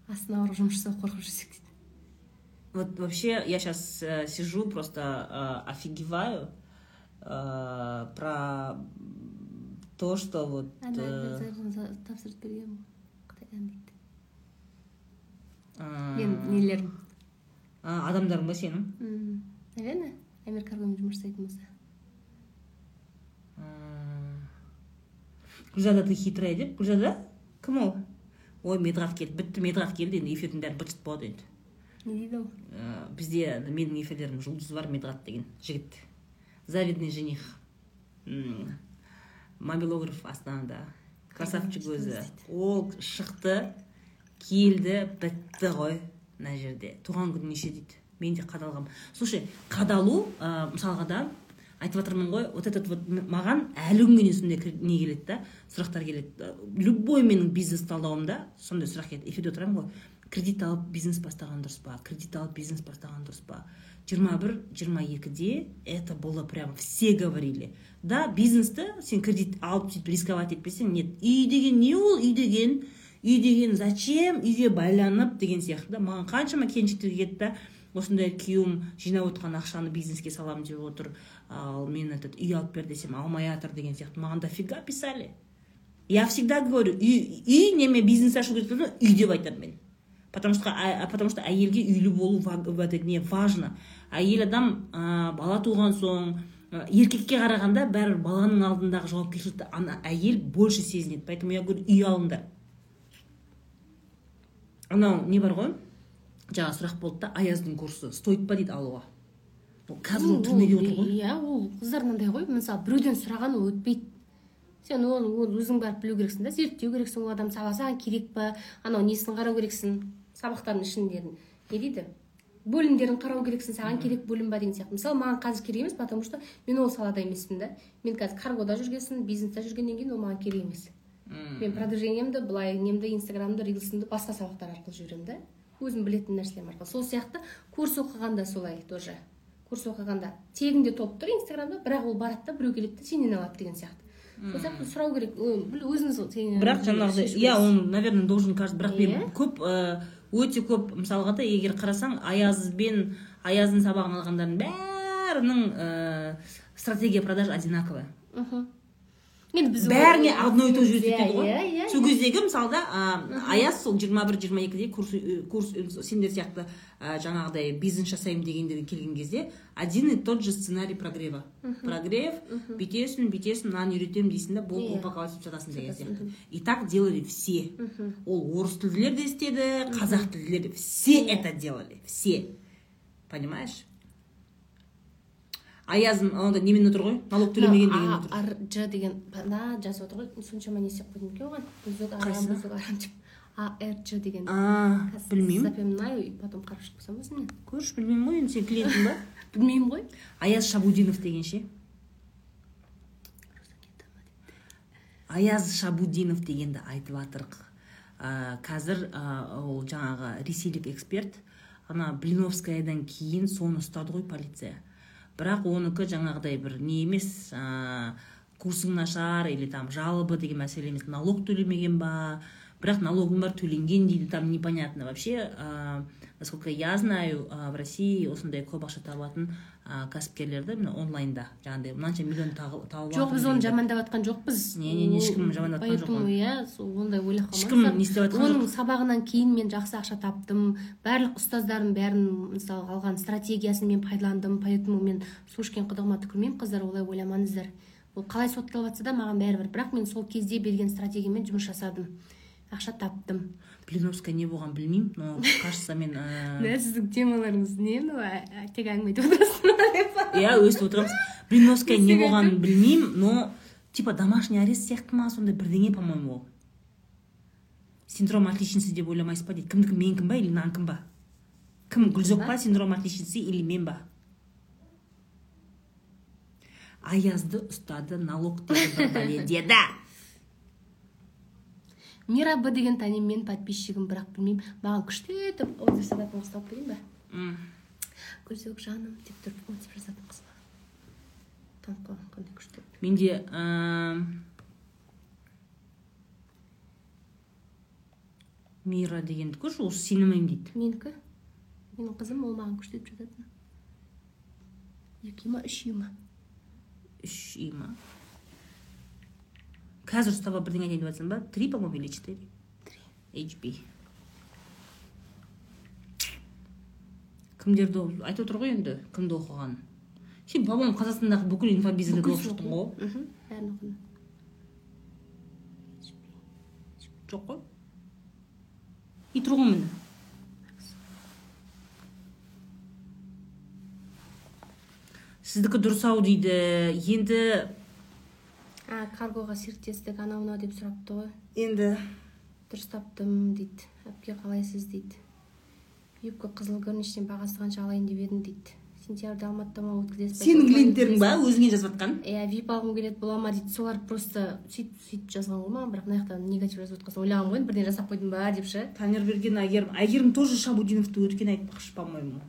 Speaker 2: астына барып жұмыс жасауға қорқып жүрсек дейді
Speaker 1: Вот вообще я сейчас э, сижу, просто э, офигеваю э, про то, что вот... э,
Speaker 2: тапсырып берген қытайдан дейді
Speaker 1: э,
Speaker 2: менің нелерім
Speaker 1: адамдарың ба сенің
Speaker 2: амир каргомен жұмыс жасайтын болса
Speaker 1: гүлзада ты хитрая деп гүлзада кім ол ой медғат келді бітті медғат келді енді эфирдің бәрі быт шыт болады енді
Speaker 2: не дейді ол
Speaker 1: бізде менің эфирлерім жұлдыз бар медғат деген жігіт завидный жених мобилограф астанада красавчик өзі ол шықты келді бітті ғой мына жерде. Туған күні неше дейді? Мен де қадалғам. Слушай қадалу ә, мысалға да айтып жатырмын ғой вот этот вот маған әлі күнге дейін сондай не келеді да сұрақтар келеді. Любой менің бизнес талдауымда сондай сұрақ келеді. Эфирде отырамын ғой. Кредит алып бизнес бастаған дұрыс па? Кредит алып бизнес бастаған дұрыс па? Жиырма бір жиырма екіде это было прям все говорили. Да бизнесті сен кредит алып сөйтіп рисковать етпесең нет. Үй деген не ол? Үй деген үй деген зачем үйге байланып? деген сияқты да. Маған қаншама келіншектер келеді да осындай күйеуім жинап отқан ақшаны бизнеске саламын деп отыр. Ал мен этот үй алып бер десем алмай жатыр деген сияқты. Маған дофига писали. Я всегда говорю үй, үй неме бизнес ашу керек болса үй деп айтамын мен. Потому что потому что әйелге үйлі болу этот не важно. Әйел адам ә, бала туған соң ә, еркекке қарағанда бәрібір баланың алдындағы жауапкершілікті ана әйел больше сезінеді. Поэтому я говорю үй алыңдар. Анау не бар ғой? Жаңа сұрақ болды да аяздың курсы. Стоит па дейді алуға? Ол қазір ол түрмеде отыр ғой.
Speaker 2: Иә ол қыздар мынандай ғой. Мысалы біреуден сұраған ол өтпейді. Сен оны өзің барып білу керексің да зерттеу керексің ол адам. Саған саған керек па? Анау несін қарау керексің? Сабақтардың ішіндерін. Не дейді? Бөлімдерін қарау керексің. Саған керек бөлім ба деген сияқты. Мысалы маған қазір керек емес потому что мен ол салада емеспін да. Мен қазір каргода жүрген соң бизнесте жүргеннен кейін ол маған керек емес. Мен продвижениемді былай немді инстаграмды рилсымды басқа сабақтар арқылы жіберемін да өзім білетін нәрселерім арқылы. Сол сияқты курс оқығанда солай тоже. Курс оқығанда тегінде толып тұр инстаграмда бірақ ол барады да біреу келеді да сенен алады деген сияқты. Сол сияқты сұрау керек. Өзіңіз
Speaker 1: бірақ жаңағыдай иә он наверное должен каждый бірақ мен
Speaker 2: Иә.
Speaker 1: көп ә, өте көп мысалға да егер қарасаң аязбен аяздың сабағын алғандардың бәрінің ә, стратегия продаж одинаковая.
Speaker 2: Мхм. Енді біз
Speaker 1: бәріне одно и то же өтеді ғой.
Speaker 2: иә иә.
Speaker 1: Сол кездегі мысалда ә, аяз сол жиырма бір жиырма екіде курс курс сендер сияқты ә, жаңағыдай бизнес жасаймын дегендерге келген кезде один и тот же сценарий прогрева. Прогрев бүйтесің бүйтесің мынаны үйретемін дейсің да болды
Speaker 2: Иә.
Speaker 1: упаковать етіп жатасың деген сияқты. и так делали все. Ол орыс тілділер де істеді қазақ тілділер все
Speaker 2: Иә.
Speaker 1: это делали. Все. Понимаешь? Аязым онда немен отыр ғой. Налог төлемеген деген отыр.
Speaker 2: ж деген мына жазып отыр ғой. Соншама не істеп қойдым екен оған. Бузук арам бузук арам деп. А р ж деген.
Speaker 1: А білмеймін.
Speaker 2: запоминаю и потом қарап шығып қойсам өзім мен
Speaker 1: көрші білмеймін ғой енді сен клиентің ба?
Speaker 2: Білмеймін ғой.
Speaker 1: Аяз шабудинов деген ше? Аяз шабудинов дегенді айтып жатырық ә, қазір ә, ол жаңағы ресейлік эксперт. Ана блиновскаядан кейін соны ұстады ғой полиция. Бірақ оныкі жаңағыдай бір не емес ә, курсың нашар или там жалобы деген мәселе емес налог төлемеген ба? бірақ налогың бар төленген дейді там непонятно. Вообще ә, насколько я знаю в россии осындай көп ақша табатын кәсіпкерлерді міне онлайнда жаңағыдай мынанша миллион тауып
Speaker 2: жоқ біз оны жамандап жатқан жоқпыз.
Speaker 1: Не, не, не, ешкім жамандап жатқан жоқ
Speaker 2: поэтому иә ондай ойлап
Speaker 1: ешкім не істеп жатқан
Speaker 2: оның
Speaker 1: жоқ
Speaker 2: сабағынан кейін мен жақсы ақша таптым. Барлық ұстаздардың бәрін мысалы алған стратегиясын мен пайдаландым. Поэтому мен су ішкен құдығыма түкірмеймін қыздар олай ойламаңыздар. Ол қалай сотталып жатса да маған бәрібір. Бірақ мен сол кезде берген стратегиямен жұмыс жасадым. Ақша таптым.
Speaker 1: Блиновская не болған білмеймін но кажется мен ә,
Speaker 2: мә сіздің темаларыңыз не мынау тек әңгіме айтып отырасыз
Speaker 1: иә өстіп отырамыз блиновская не болғанын білмеймін но типа домашний арест сияқты ма сондай бірдеңе по моему ол синдром отличницы деп ойламайсыз ба дейді кімдікі менікім ба или мынанікім ба? Кім гүлжоқ па синдром отличницы или мен ба? Аязды ұстады налог деді
Speaker 2: мира б деген танимын мен подписчигім бірақ білмеймін. Маған күштетіп отзыв жазатын қыз тауып берейін ба
Speaker 1: М.
Speaker 2: гүлзөк жаным деп тұрып отзыв жазатын қыз танып қалған қандай күшті.
Speaker 1: Менде мира дегенді көрші осы сенімеймін дейді.
Speaker 2: Менікі? Менің қызым ол маған күштетіп жазатын екі үй ма үш үй ма
Speaker 1: үш үй ма қазір ұстаға бірдеңе айтайын деп жатсың ба три по моему или четыре. Hb кімдерді айтып отыр ғой енді кімді оқығанын сен по моему қазақстандағы бүкіл инфобизнесді оқып шықтың ғой.
Speaker 2: Мхм. Бәрін оқыдым.
Speaker 1: Жоқ қой. И тұр ғой міне. Сіздікі дұрыс ау дейді. Енді
Speaker 2: а каргоға серіктестік анау мынау деп сұрапты ғой.
Speaker 1: Енді
Speaker 2: дұрыс таптым дейді. Әпке қалайсыз дейді. Юбка қызыл горничный бағасы қанша алайын деп едім дейді. Сентябрьде алматыда ма өткізесіз
Speaker 1: сенің клиенттерің ба? Өзіңе жазып жатқан
Speaker 2: иә вип алғым келеді бола ма дейді. Солар просто сөйтіп сөйтіп жазған ғой маған. Бірақ мына жақта негатив жазып жатқан соң ойлағанмын ғой енді бірдеңе жасап қойдым ба деп ше.
Speaker 1: Таңерберген әйгерім әйгерім тоже шабудиновты өткен айтпақшы по моему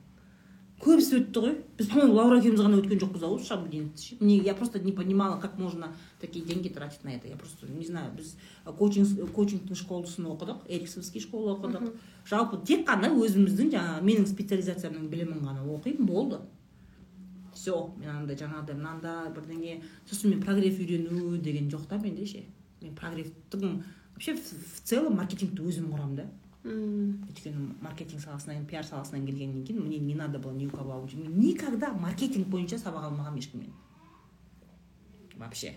Speaker 1: көбісі өтті ғой. Біз по моему лаура екеуміз ғана өткен жоқпыз ау шабудиновты ше мне я просто не понимала как можно такие деньги тратить на это. Я просто не знаю біз коучинг коучингтің школасын оқыдық эриксовский школа оқыдық. Жалпы тек қана өзіміздің жаңағы менің специализациямның білімін ғана оқимын болды. Все мен андай жаңағыдай мынандай бірдеңе. Сосын мен прогрев үйрену деген жоқ та менде ше. Мен прогревтің вообще в в целом маркетингті өзім құрамын да.
Speaker 2: М,
Speaker 1: өйткені маркетинг саласынан пиар саласынан келгеннен кейін мне не надо было ни у кого Мен никогда маркетинг бойынша сабақ алмағанмын ешкімнен вообще.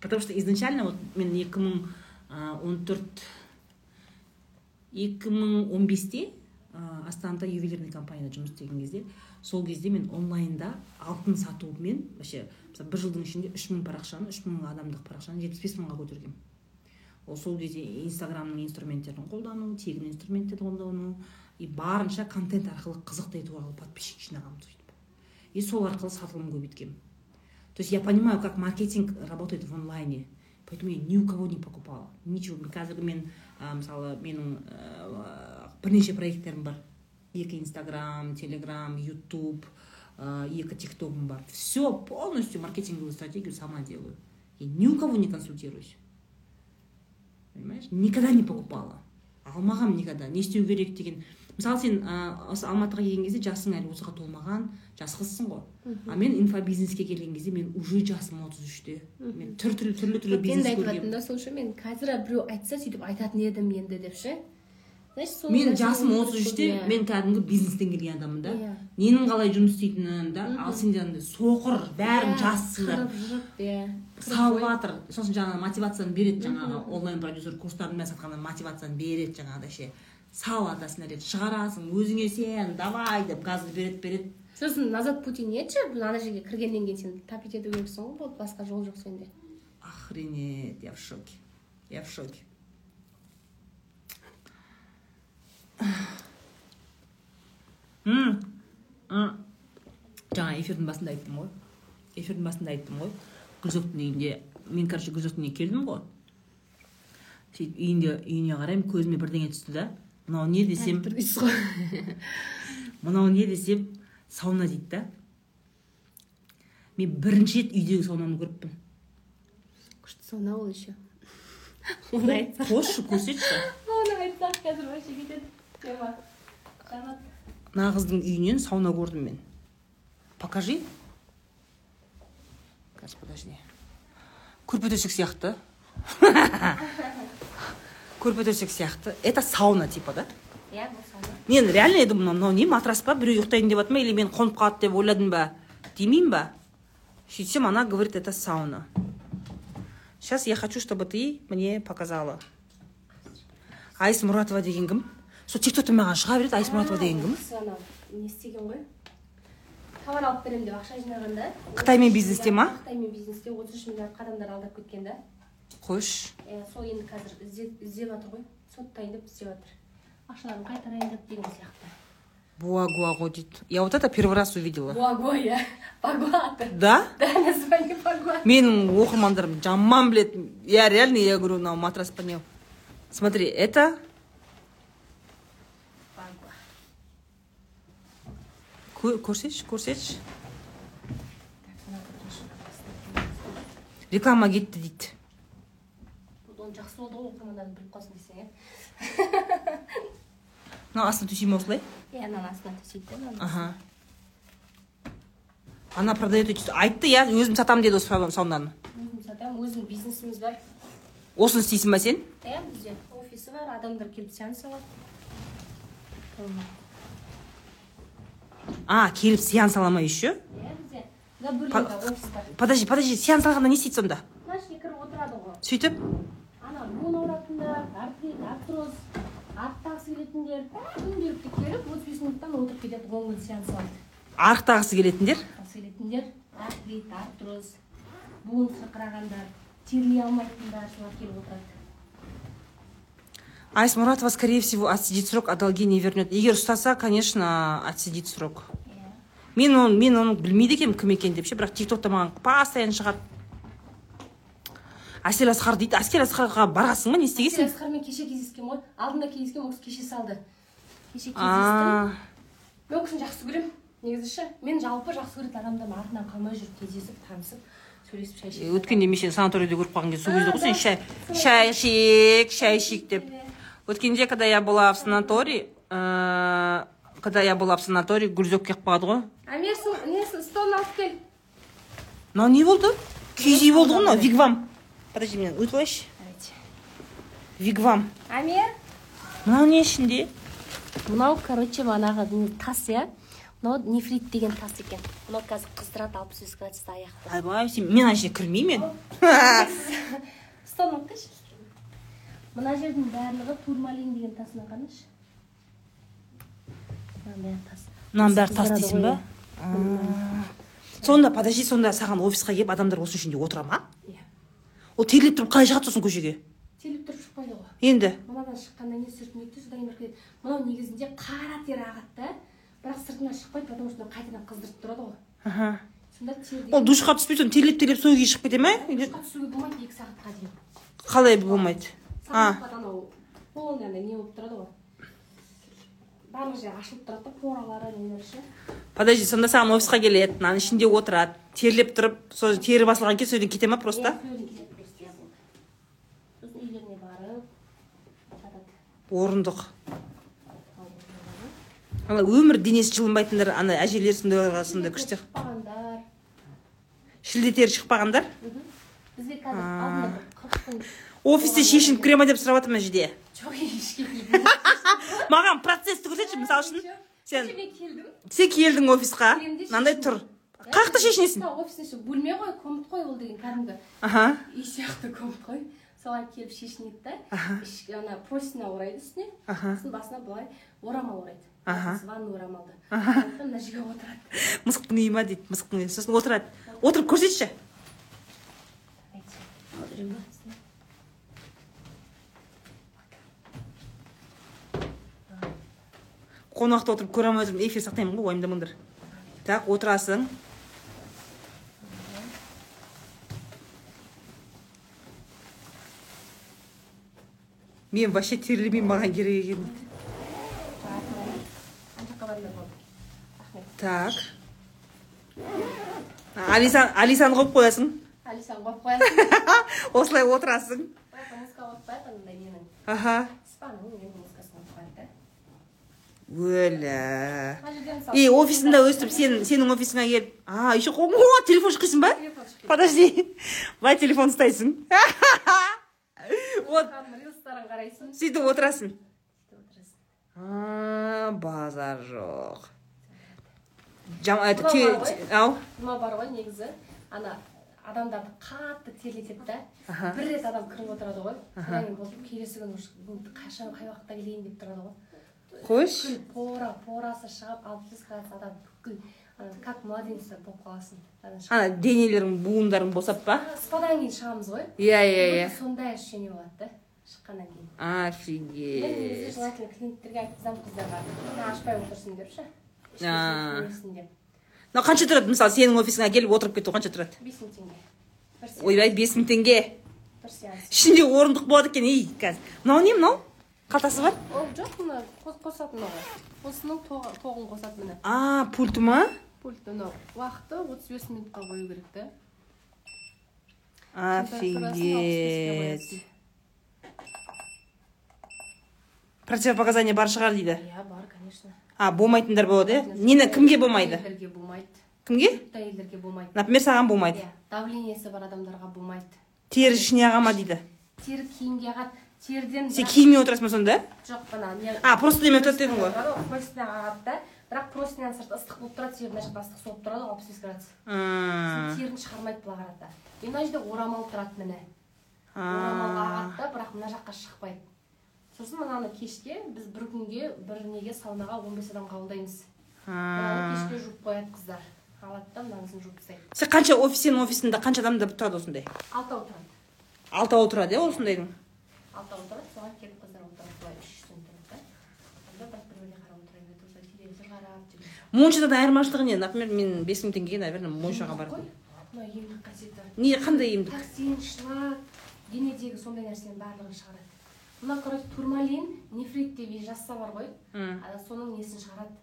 Speaker 1: Потому что изначально вот мен екі мың он төрт екі мың он бесте астанада ювелирный компанияда жұмыс істеген кезде сол кезде мен онлайнда алтын сатумен вообще мысалы бір жылдың ішінде үш мың парақшаны үш мың адамдық парақшаны жетпіс бес мыңға көтергенмін ол сол кезде инстаграмның инструменттерін қолдану тегін инструменттерді қолдану и барынша контент арқылы қызықты ету арқылы подписчик жинағанмын сөйтіп и сол арқылы сатылым көбейткенмін. То есть я понимаю как маркетинг работает в онлайне поэтому я ни у кого не покупала. Ничего. Қазіргі мен ә, мысалы менің ә, бірнеше проекттерім бар. Екі инстаграм телеграм ютуб ә, екі тиктогым бар. Все полностью маркетинговую стратегию сама делаю. Я ни у кого не консультируюсь. Понимаешь? Никогда не покупала. Алмағанмын никогда. Не істеу керек деген. Мысалы сен ә, осы алматыға келген кезде жасың әлі отызға толмаған жас қызсың ғой а мен инфобизнеске келген кезде мен уже жасым отыз үште. Мен түр түрлі түрлі түрлі бизнес көргенмін.
Speaker 2: жатырмын да сол үшін мен қазір біреу айтса сөйтіп айтатын едім енді деп ше?
Speaker 1: Мен жасым отыз үште мен кәдімгі бизнестен келген адаммын да.
Speaker 2: Иә.
Speaker 1: ненің қалай жұмыс істейтінін да. Ал сенде андай соқыр бәрін
Speaker 2: Иә,
Speaker 1: жассыңдар
Speaker 2: иә.
Speaker 1: Салып жатыр. Сосын жаңағы мотивацияны береді жаңағы онлайн продюсер курстарын бәрін сатқанда мотивацияны береді жаңағыдай ше. Салып жатасың нәреді шығарасың өзіңе сен давай деп газды береді береді.
Speaker 2: Сосын назад пути нет же ана жерге кіргеннен кейін сен тапить ету керексің ғой болды басқа жол жоқ сенде.
Speaker 1: Охренеть я в шоке. Я в шоке. М, м. жаңа эфирдің басында айттым ғой эфирдің басында айттым ғой гүлзоктың үйінде мен короче гүлзоктың үйіне келдім ғой сөйтіп үйінде үйіне қараймын көзіме бірдеңе түсті да мынау не десем
Speaker 2: ғой
Speaker 1: мынау не десем сауна дейді да мен бірінші рет үйдегі саунаны көріппін
Speaker 2: күшті сауна ол еще оны айтсақ
Speaker 1: қосшы көрсетші
Speaker 2: оны айтсақ қазір вообще кетеді
Speaker 1: қыздың үйінен сауна көрдім мен. Покажи. Қазір подожди. Көрпе төсек сияқты. Көрпе төсек сияқты. Это сауна типа да?
Speaker 2: Иә бұл сауна.
Speaker 1: Мен реально думаю мынау не матрас па біреу ұйықтайын деп жатыр ма или мен қонып қалады деп ойладым ба? Демеймін ба? Сөйтсем она говорит это сауна. Сейчас я хочу чтобы ты мне показала. Айс мұратова деген кім? Сол тик токта маған шыға береді айс мұратова деген кім?
Speaker 2: Не істеген ғой? Товар алып беремін деп ақша жинағанда.
Speaker 1: Қытаймен бизнесте ма?
Speaker 2: қытаймен бизнесте отыз үш миллиард адамдар алдап кеткен да.
Speaker 1: Қойшы
Speaker 2: Е, сол енді қазір іздеп іздеп жатыр ғой. Соттайын деп іздеп жатыр. Ақшаларын қайтарайын деп деген сияқты.
Speaker 1: Буагуа ғой дейді. Я вот это первый раз увидела.
Speaker 2: Багуа, иә. Багуа аты.
Speaker 1: Да?
Speaker 2: Да название Багуа.
Speaker 1: Менің оқырмандарым жаман біледі. Я реально я говорю мынау матрас смотри это көрсетші көрсетші реклама кетті дейді.
Speaker 2: Оны жақсы болды ғой оқырмандарың біліп қалсын десең иә
Speaker 1: мына астына төсейме осылай?
Speaker 2: Иә ананың астына төсейді да мынаны.
Speaker 1: аха. она продает эти айтты иә өзім сатамын деді осы сау- саунаны
Speaker 2: өзім сатамын өзімнің бизнесіміз бар.
Speaker 1: Осыны істейсің ба сен?
Speaker 2: Иә бізде офисі бар адамдар келіп сеанс алады.
Speaker 1: А келіп сеанс ала ма еще? Подожди подожди сеанс алғанда не істейді сонда?
Speaker 2: Ішіне кіріп отырады ғой
Speaker 1: сөйтіп?
Speaker 2: Ана буын ауыратындар артрит артроз арықтағысы келетіндер? Күнделікті келіп отыз бес минуттан отырып кетеді он күн сеанс алады
Speaker 1: арықтағысы келетіндер.
Speaker 2: Келетіндер артрит артроз буын сырқырағандар терлей алмайтындар солар келіп отырады.
Speaker 1: Айс мұратова скорее всего отсидит срок а долги не вернет. Егер ұстаса конечно отсидит срок.
Speaker 2: Иә.
Speaker 1: Мен оны мен оны білмейді екенмін кім екенін деп ше бірақ тик токта маған постоянно шығады. Әсел асқар дейді. Әсел асқарға барасың ба? Не
Speaker 2: әсел
Speaker 1: істегенсің
Speaker 2: асқармен кеше кездескенмін ғой. Алдында кездескенмін ол кісі кеше салды. Кеше кездестім.
Speaker 1: А,
Speaker 2: мен ол кісіні жақсы көремін негізі ше. Мен жалпы жақсы көретін адамдардың артынан қалмай жүріп кездесіп танысып сөйлесіп шай ішіп.
Speaker 1: Өткенде мен сені санаторийде көріп қалған кезде сол кезде ғой сен шай шай ішейік шай ішейік деп. Өткенде когда я была в санатории э, когда я была в санатории гүлзок келіп қалады ғой.
Speaker 2: Амир сын- несін столын алып кел.
Speaker 1: Мынау не болды. Киіз үй болды ғой мынау вигвам. Подожди мен өтіп алайыншы. Вигвам.
Speaker 2: Амир
Speaker 1: мынау не ішінде?
Speaker 2: Мынау короче манағы тас иә? Мынау нефрит деген тас екен. Мынау қазір қыздырады алпыс бес градуста аяқты
Speaker 1: ойбай сен мен ана жерге кірмеймін. Мен
Speaker 2: столын алып келші мына жердің барлығы турмалин деген тасына қарашы. Мынаның бәрі тас.
Speaker 1: Мынаның бәрі тас дейсің ба? сонда подожди сонда саған офисқа келіп адамдар осы ішінде отыра ма?
Speaker 2: Иә.
Speaker 1: Ол терлеп тұрып қалай шығады сосын көшеге?
Speaker 2: Теліп тұрып шықпайды ғой
Speaker 1: енді?
Speaker 2: Мынадан шыққаннан кейін сыртын өтті содан кейін бір кетеді мынау негізінде қара тері ағады да бірақ сыртына шықпайды потому что қайтадан қыздырып тұрады ғой.
Speaker 1: Аха.
Speaker 2: Сонда тер
Speaker 1: ол душқа түспей соны терлеп терлеп сол күйі шығып кете ма
Speaker 2: душқа түсуге болмайды екі сағатқа дейін.
Speaker 1: Қалай болмайды? А
Speaker 2: анау полный андай не болып тұрады ғой барлық жері ашылып тұрады да поралары нелері ше
Speaker 1: подожди сонда саған офисқа келеді. Мынаның ішінде отырады. Терлеп тұрып сол тері басылған кейін сол жерден кете ма просто?
Speaker 2: Иә, иә, сосын үйлеріне барып жатады.
Speaker 1: Орындық. Ана өмір денесі жылынбайтындар ана әжелер сондайларға сондай күшті. шілде тері шықпағандар?
Speaker 2: Бізге қазір
Speaker 1: офисте шешініп кіре ма деп сұрап жатырмын мына жерде
Speaker 2: жоқ ешкім
Speaker 1: маған процессті көрсетші мысалы үшін. Сен сен келдің офисқа мынандай тұр. Қай жақта шешінесің?
Speaker 2: офистің іші бөлме ғой комнат қой ол деген кәдімгі.
Speaker 1: Аха.
Speaker 2: Үй сияқты комнат қой. Соған келіп шешінеді да. Ана простыня орайды үстіне. Сосын басына былай орамал орайды.
Speaker 1: Аха.
Speaker 2: ванна орамалды. Мына жерге отырады.
Speaker 1: Мысықтың үйі ма дейді мысықтың үйі. Сосын отырады. Отырып көрсетші. Қонақта отырып көре алмай отырмын эфир сақтаймын ғой уайымдамаңдар. Так отырасың. Мен вообще терілмеймін маған керек екен
Speaker 2: рахмет
Speaker 1: так. Алиса алисаны қойып қоясың.
Speaker 2: Алисаны қойып қоясың.
Speaker 1: Осылай отырасың. Аха
Speaker 2: спаның ненің музыкасын қойып қояды да мысалы
Speaker 1: и офисында өстіп сен сенің офисіңе келіп а еще о телефон шыққайсың ба? Подожди. Былай телефон ұстайсың. Вот.
Speaker 2: Қарайсың.
Speaker 1: Сөйтіп отырасың. Базар жоқ. Ау?
Speaker 2: Мынау бар ғой негізі. Ана адамдарды қатты терлетеді да. Бір рет адам кіріп отырады ғой. Содан кейін келесі күні қашан қай уақытта келейін деп тұрады ғой.
Speaker 1: Қойш
Speaker 2: бүкіл пора порасы шығып алпыс градус адам бүкіл как младенец болып қаласың. Ана
Speaker 1: денелерің буындарың босап па?
Speaker 2: Спадан кейін шығамыз ғой.
Speaker 1: Иә иә иә.
Speaker 2: сондай ощущение болады да шыққаннан кейін. Мен негізі
Speaker 1: офигеть
Speaker 2: желательно клиенттерге айтқызамын қыздарға. Мына ашпай отырсын деп ше
Speaker 1: А.
Speaker 2: несін деп
Speaker 1: мынау қанша тұрады? Мысалы сенің офисіңе келіп отырып кету қанша тұрады?
Speaker 2: Бес мың теңге.
Speaker 1: Ойбай бес мың теңге. Ішінде орындық болады екен ей қазір. Мынау не мынау? Қалтасы бар
Speaker 2: ол жоқ мына қос- қосатын ғой осының тоғы- тоғын қосады міне
Speaker 1: а пульті ма
Speaker 2: пульт мынау уақыты отыз бес минутқа қою керек та Температурасын 65 ге
Speaker 1: офигеть противопоказание бар шығар дейді
Speaker 2: иә бар конечно.
Speaker 1: А болмайтындар болады иә нені кімге болмайды
Speaker 2: әйелдерге болмайды
Speaker 1: кімге
Speaker 2: әйелдерге болмайды
Speaker 1: например саған болмайды
Speaker 2: иә давлениесі бар адамдарға болмайды
Speaker 1: тері ішіне ағама дейді
Speaker 2: тері киімге ағады теріден
Speaker 1: сен киіммен отырасың ба сонда
Speaker 2: жоқ ана не
Speaker 1: а просто немен отырады дедің ғой.
Speaker 2: Простыня ағады да бірақ простыняның сырты ыстық болып тұрады себебі мына жақта ыстық соғып тұрады ғой алпыс бес градус. Терін шығармайды былай қарата и мына жерде орамал тұрады міне. Орамал ағады да бірақ мына жаққа шықпайды. Сосын мынаны кешке біз бір күнге бір неге саунаға он бес адам қабылдаймыз. Кешке жуып қояды қыздар. Алады да мынанысын жуып тастайды.
Speaker 1: Сен қанша офис сенің офисіңде қанша адамдар тұрады осындай?
Speaker 2: Алтау тұрады.
Speaker 1: Алтауы тұрады иә осындайдың
Speaker 2: алтау тұрады соған келіп қыздар отырады былай үш жүзден тұрады да. Сонда бір біріне қарап отыра береді осылай телевизор қарап
Speaker 1: моншадан айырмашылығы не? Например мен бес мың теңгеге наверное моншаға барып
Speaker 2: мына емдік қасиеті.
Speaker 1: Не қандай емдік?
Speaker 2: Токсин шлак денедегі сондай нәрсенің барлығын шығарады. Мына короче турмалин нефрит деп жазса бар ғой. Соның несін шығарады?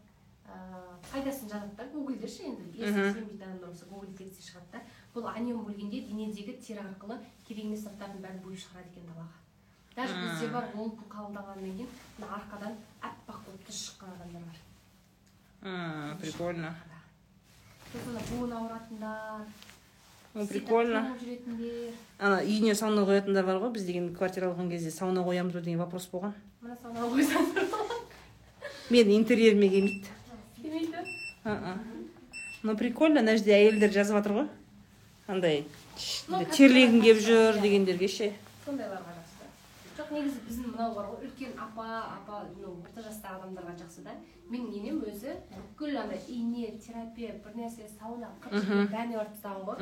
Speaker 2: Ыыы пайдасын жазады да гуглде ше енді. Если сенбейтін адамдар болса гуглде тексте шығады да. Бұл анион бөлгенде денедегі тері арқылы керек емес заттардың бәрін бөліп шығарады екен далаға. Даже бізде бар күн қабылдағаннан кейін мына арқадан аппақ болып түс шыққан адамдар бар.
Speaker 1: Прикольно.
Speaker 2: сосын мына буын ауыратындар.
Speaker 1: Ну, прикольно.
Speaker 2: жүретіндер.
Speaker 1: Ана үйіне сауна қоятындар бар ғой біз деген квартира алған кезде сауна қоямыз ба деген вопрос болған.
Speaker 2: Мына саунаға қойсаңдар
Speaker 1: мен интерьеріме келмейді.
Speaker 2: Келмейді?
Speaker 1: Ну прикольно ана жерде әйелдер жазып жатыр ғой. Андай терлегім келіп жүр дегендерге ше.
Speaker 2: Сондайларға негізі біздің мынау бар ғой үлкен апа апа ну орта жастағы адамдарға жақсы да. Менің енем өзі бүкіл андай ине терапия бір нәрсе сауна қырық бәріне барып тастаған ғой.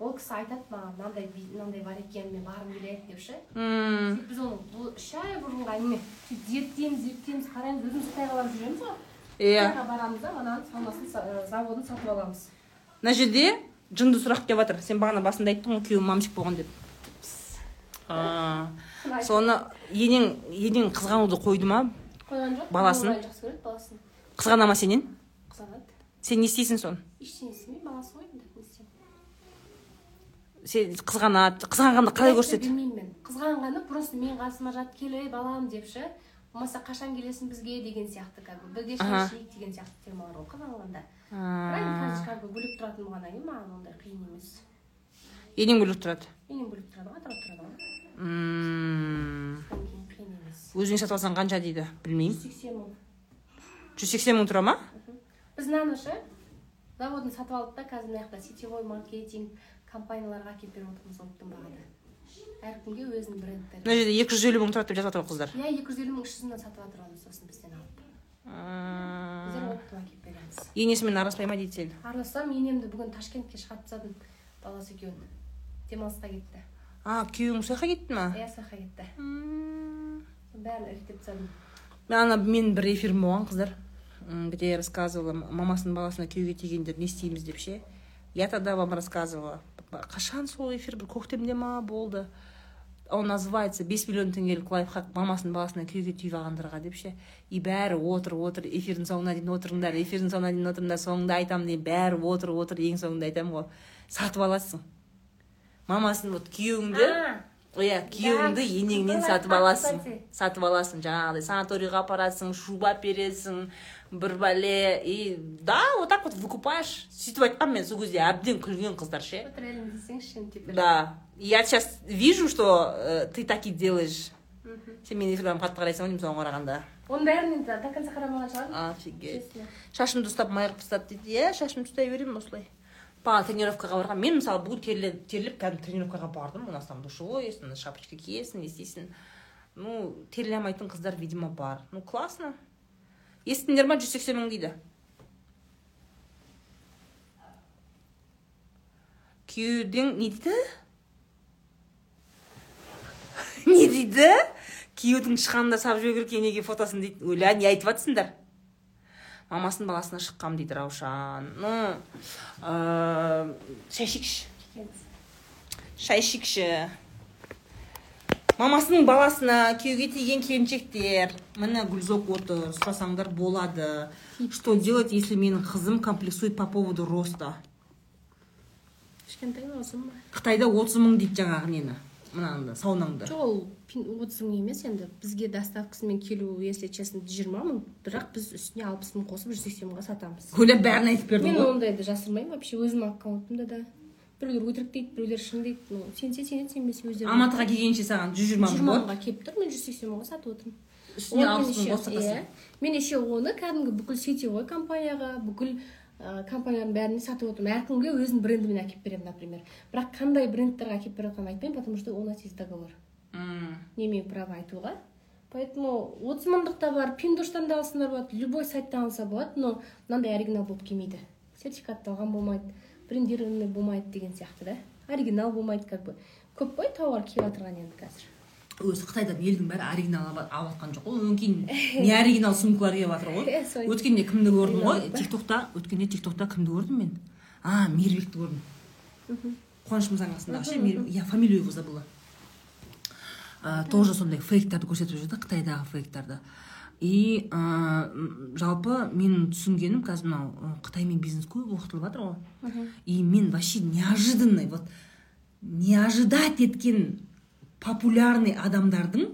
Speaker 2: Ол кісі айтады маған мынандай мынандай бар екен мен барғым келеді деп ше біз оны бұл үш ай бұрынғы әңгіме сөйтіп зерттейміз зерттейміз қараймыз өзіміз қытайға барып жүреміз ғой.
Speaker 1: Иә.
Speaker 2: Қытайға барамыз да ананың саунасын са- заводын сатып аламыз.
Speaker 1: Мына жерде жынды сұрақ келіп жатыр. Сен бағана басында айттың ғой күйеуім мамщик болған деп. А, соны енең енең қызғануды қойды ма?
Speaker 2: Қойған жоқ.
Speaker 1: Баласын?
Speaker 2: баласын жақсы көреді баласын.
Speaker 1: Қызғана ма сенен?
Speaker 2: Қызғанады.
Speaker 1: Сен не істейсің соны?
Speaker 2: Ештеңе істемейді баласы ғой енді не істеймін.
Speaker 1: Сен қызғанады қызғанғанды қалай көрсетеді
Speaker 2: бермеймін мен. Қызғанғаны просто менің қасыма жатып кел ей балам деп ше болмаса қашан келесің бізге? деген сияқты как бы бірге
Speaker 1: Аха.
Speaker 2: шай ішейік деген сияқты темалар ғой енді қазір как бы бөлек тұратын болғаннан кейін маған ондай қиын емес.
Speaker 1: Енең бөлек тұрады?
Speaker 2: Енем бөлек тұрады ғой атырауда тұрады ғой
Speaker 1: өзің сатып алсаң қанша дейді білмеймін.
Speaker 2: сексен мың.
Speaker 1: жүз сексен мың тұра ма?
Speaker 2: Біз мынаны ше? Заводын сатып алдық та қазір мына жақта сетевой маркетинг компанияларға әкеліп беріп отырмыз оптом бағада әркімге өзінің брендтері.
Speaker 1: Мына жерде екі жүз елу мың тұрады деп жазып жатыр ғой қыздар.
Speaker 2: Иә екі жүз елу мың үш жүзман сатып жатырмыз сосын бізден алып. Біздер оптом әкеліп береміз.
Speaker 1: Енесімен араласпай ма дейді сені
Speaker 2: араласам енемді бүгін ташкентке шығарып тастадым баласы екеуін. Демалысқа кетті.
Speaker 1: А күйеуің сол жаққа кетті ма
Speaker 2: иә сол жаққа кетті бәрін іріктеп тастадым
Speaker 1: ана менің бір эфирім болған қыздар где я рассказывала мамасының баласына күйеуге тигендер не істейміз деп ше я тогда вам рассказывала қашан сол эфир бір көктемде ма болды он называется бес миллион теңгелік лайфхак мамасының баласына күйеуге тиіп алғандарға деп ше и бәрі отыр отыр эфирдің соңына дейін отырыңдар эфирдің соңына дейін отырыңдар соңында айтамын деймін бәрі отыр отыр ең соңында айтамын ғой сатып аласың мамасын вот күйеуіңді иә күйеуіңді енеңнен сатып аласың. сатып аласың жаңағыдай санаторийға апарасың шуба бересің бір бәле и да вот так вот выкупаешь. Сөйтіп айтқанмын мен сол кезде әбден күлген қыздар ше. Да. я сейчас вижу что э, ты так и делаешь. Сен менің эфирлеріме қатты қарайсың ғой деймін соған қарағанда.
Speaker 2: Оның бәрін енді до конца қарамаған шығармын.
Speaker 1: Офигеть шашымды ұстап май қылып тастады дейді. Иә шашымды ұстай беремін осылай. Бағана тренировкаға барған мен мысалы бүгін терлеп, терлеп кәдімгі тренировкаға бардым. У нас там душевой есть шапочка киесің не істейсің ну теріле алмайтын қыздар видимо бар. Ну классно. Естідіңдер ма жүз сексен мың дейді? Күйеудің не дейді? Не дейді? Күйеудің тышқанында сап жеу керек енеге фотосын дейді. Ойла не айтып жатсыңдар. Мамасының баласына шыққам дейді раушан. Ну ә, шай ішейікші. Шай ішейікші. Мамасының баласына күйеуге тиген келіншектер. Міне гүлзок отыр сұрасаңдар болады. Что делать если менің қызым комплексует по поводу роста?
Speaker 2: Кішкентай болсын ба
Speaker 1: қытайда отыз мың дейді жаңағы нені? Мынаны саунаңды
Speaker 2: жоқ ол отыз мың емес енді. Бізге доставкасымен келу если честно жиырма мың. Бірақ біз үстіне алпыс мың қосып жүз сексен мыңға сатамыз.
Speaker 1: Ойлап бәрін айтып бердің
Speaker 2: мен ондайды жасырмаймын. Вообще өзімнің аккаунтымда да. Біреулер өтірік дейді біреулер шын дейді. Ну сенсе сенеді сенбесе өздері.
Speaker 1: Алматыға келгенше саған жүз жиырма мың
Speaker 2: жиырма мыңға келіп тұр мен жүз сексен мыңға сатып отырмын.
Speaker 1: Үстіне алпыс мың қосып
Speaker 2: иә. мен еще оны кәдімгі бүкіл сетевой компанияға бүкіл ә, компанияның бәріне сатып отырмын. Әркімге өзінің брендімен әкеліп беремін например. Бірақ қандай брендтерге әкеліп беріп жатқанын айтпаймын потому что у нас есть договор.
Speaker 1: М.
Speaker 2: не имею права айтуға. Поэтому отыз мыңдық та бар пиндоштан да алсаңдар болады любой сайттан алса болады но мынандай оригинал болып келмейді. Сертификатталған болмайды брендированный болмайды деген сияқты да. Оригинал болмайды как бы. Көп қой тауар келіп жатырған енді қазір.
Speaker 1: Өзі қытайдан елдің бәрі оригинал алып жатқан жоқ қой. Одан кейін не оригинал сумкалар келіп жатыр ғой.
Speaker 2: Иә,
Speaker 1: өткенде кімді көрдім ғой?
Speaker 2: Оригинал ба?
Speaker 1: тик токта өткенде тик токта кімді көрдім мен? А мейірбекті көрдім. Қуаныш мырзаның қасындағы ше Мейір- я фамилию его забыла тоже сондай фейктарды көрсетіп жүрді қытайдағы фейктарды. И ә, жалпы менің түсінгенім қазір мынау қытаймен бизнес көп оқытылып жатыр ғой. И мен вообще неожиданный вот не ожидать еткен популярный адамдардың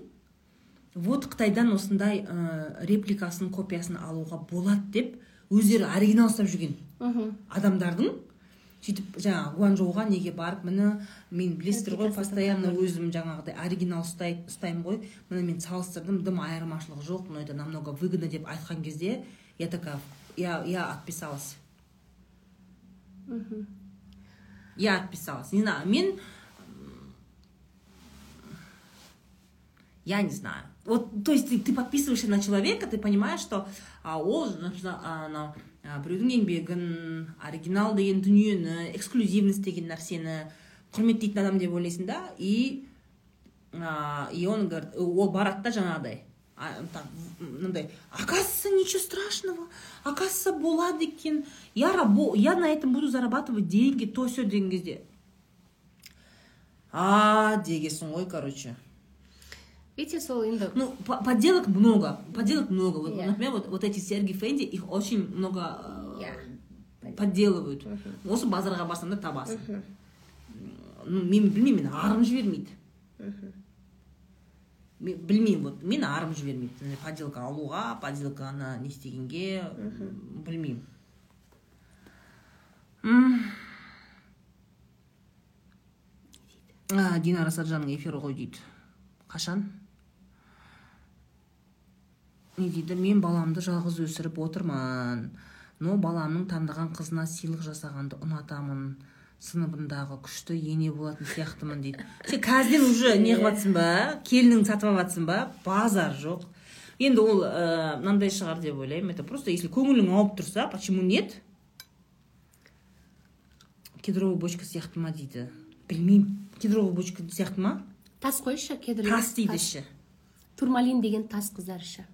Speaker 1: вот қытайдан осындай ә, репликасын копиясын алуға болады деп өздері оригинал ұстап жүрген адамдардың сөйтіп жаңағы гуанчжоуға неге барып міне мен білесіздер ғой постоянно өзім жаңағыдай оригинал ұстай, ұстаймын ғой. Міне мен салыстырдым дым айырмашылығы жоқ но это намного выгодно деп айтқан кезде я такая я, я отписалась. Я отписалась. Не знаю мен я не знаю. Вот то есть ты, ты подписываешься на человека ты понимаешь что а, ол например, а, анау а, біреудің еңбегін оригинал деген дүниені эксклюзивность деген нәрсені құрметтейтін адам деп ойлайсың да? И а, и он говорит ол барады да жаңағыдай. Мынандай оказывается ничего страшного. Оказывается болады екен. Я рабо я на этом буду зарабатывать деньги то все деген кезде а дегесің ғой короче.
Speaker 2: Видите сол енді
Speaker 1: ну по- подделок много подделок много. Вот например вот, вот эти серьги фэнди их очень много э,
Speaker 2: Иә.
Speaker 1: подделывают. Осы базарға барсаң да табасың. Ну мен білмеймін мені арым жібермейді. Мен білмеймін вот мен арым жібермейді. Міне поделка алуға поделканы не істегенге білмеймін. М. а, динара саджанның эфирі ғой дейді. Қашан? Не дейді мен баламды жалғыз өсіріп отырман но баламның таңдаған қызына сыйлық жасағанды ұнатамын. Сыныбындағы күшті ене болатын сияқтымын дейді. Сен қазірден уже не қылып жатсың ба? Келініңді сатып алып жатсың ба? Базар жоқ. Енді ол ә, мынандай шығар деп ойлаймын. Это просто если көңілің ауып тұрса почему нет? Кедровый бочка сияқты ма дейді? Білмеймін. Кедровый бочка сияқты ма?
Speaker 2: Тас қойшы кедр
Speaker 1: тас дейді іші
Speaker 2: турмалин деген тас қыздар іші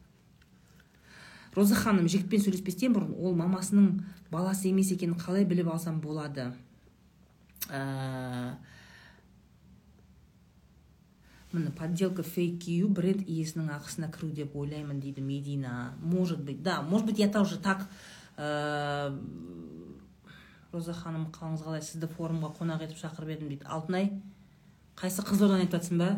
Speaker 1: роза ханым жігітпен сөйлеспестен бұрын ол мамасының баласы емес екенін қалай біліп алсам болады? Ә, міне подделка фейк кию бренд иесінің ақысына кіру деп ойлаймын дейді медина. Может быть да может быть я тоже так ә, роза ханым қалыңыз қалай? Сізді форумға қонақ етіп шақырып едім дейді. Алтынай қайсы қызылордадан айтып жатсың ба?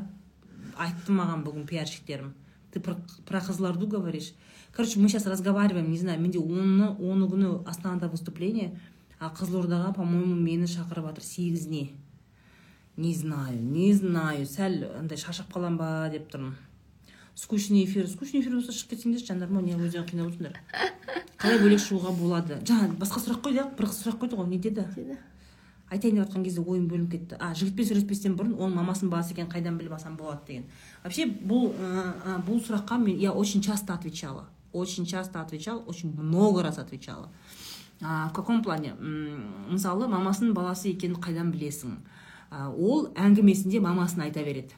Speaker 1: Айтты маған бүгін пиарщиктерім. Ты про, про кызылорду говоришь? Короче мы сейчас разговариваем не знаю менде оны оны күні астанада выступление а қызылордаға по моему мені шақырып жатыр сегізіне не. Знаю не знаю сәл андай шаршап қалам ба деп тұрмын. Скучный эфир скучный эфир болса шығып кетсеңдерші жандарым ау не өздерің қинап отырсыңдар қалай бөлек шығуға болады? Жаңа басқа сұрақ қойды бір қыз сұрақ қойды ғой не деді?
Speaker 2: Деді.
Speaker 1: Айтайын деп жатқан кезде ойым бөлініп кетті. А жігітпен сөйлеспестен бұрын оның мамасының баласы екенін қайдан біліп алсам болады деген. Вообще бұл ә, ә, бұл сұраққа мен я очень часто отвечала. Очень часто отвечала очень много раз отвечала. А, в каком плане? Мысалы мамасының баласы екенін қайдан білесің? А, ол әңгімесінде мамасын айта береді.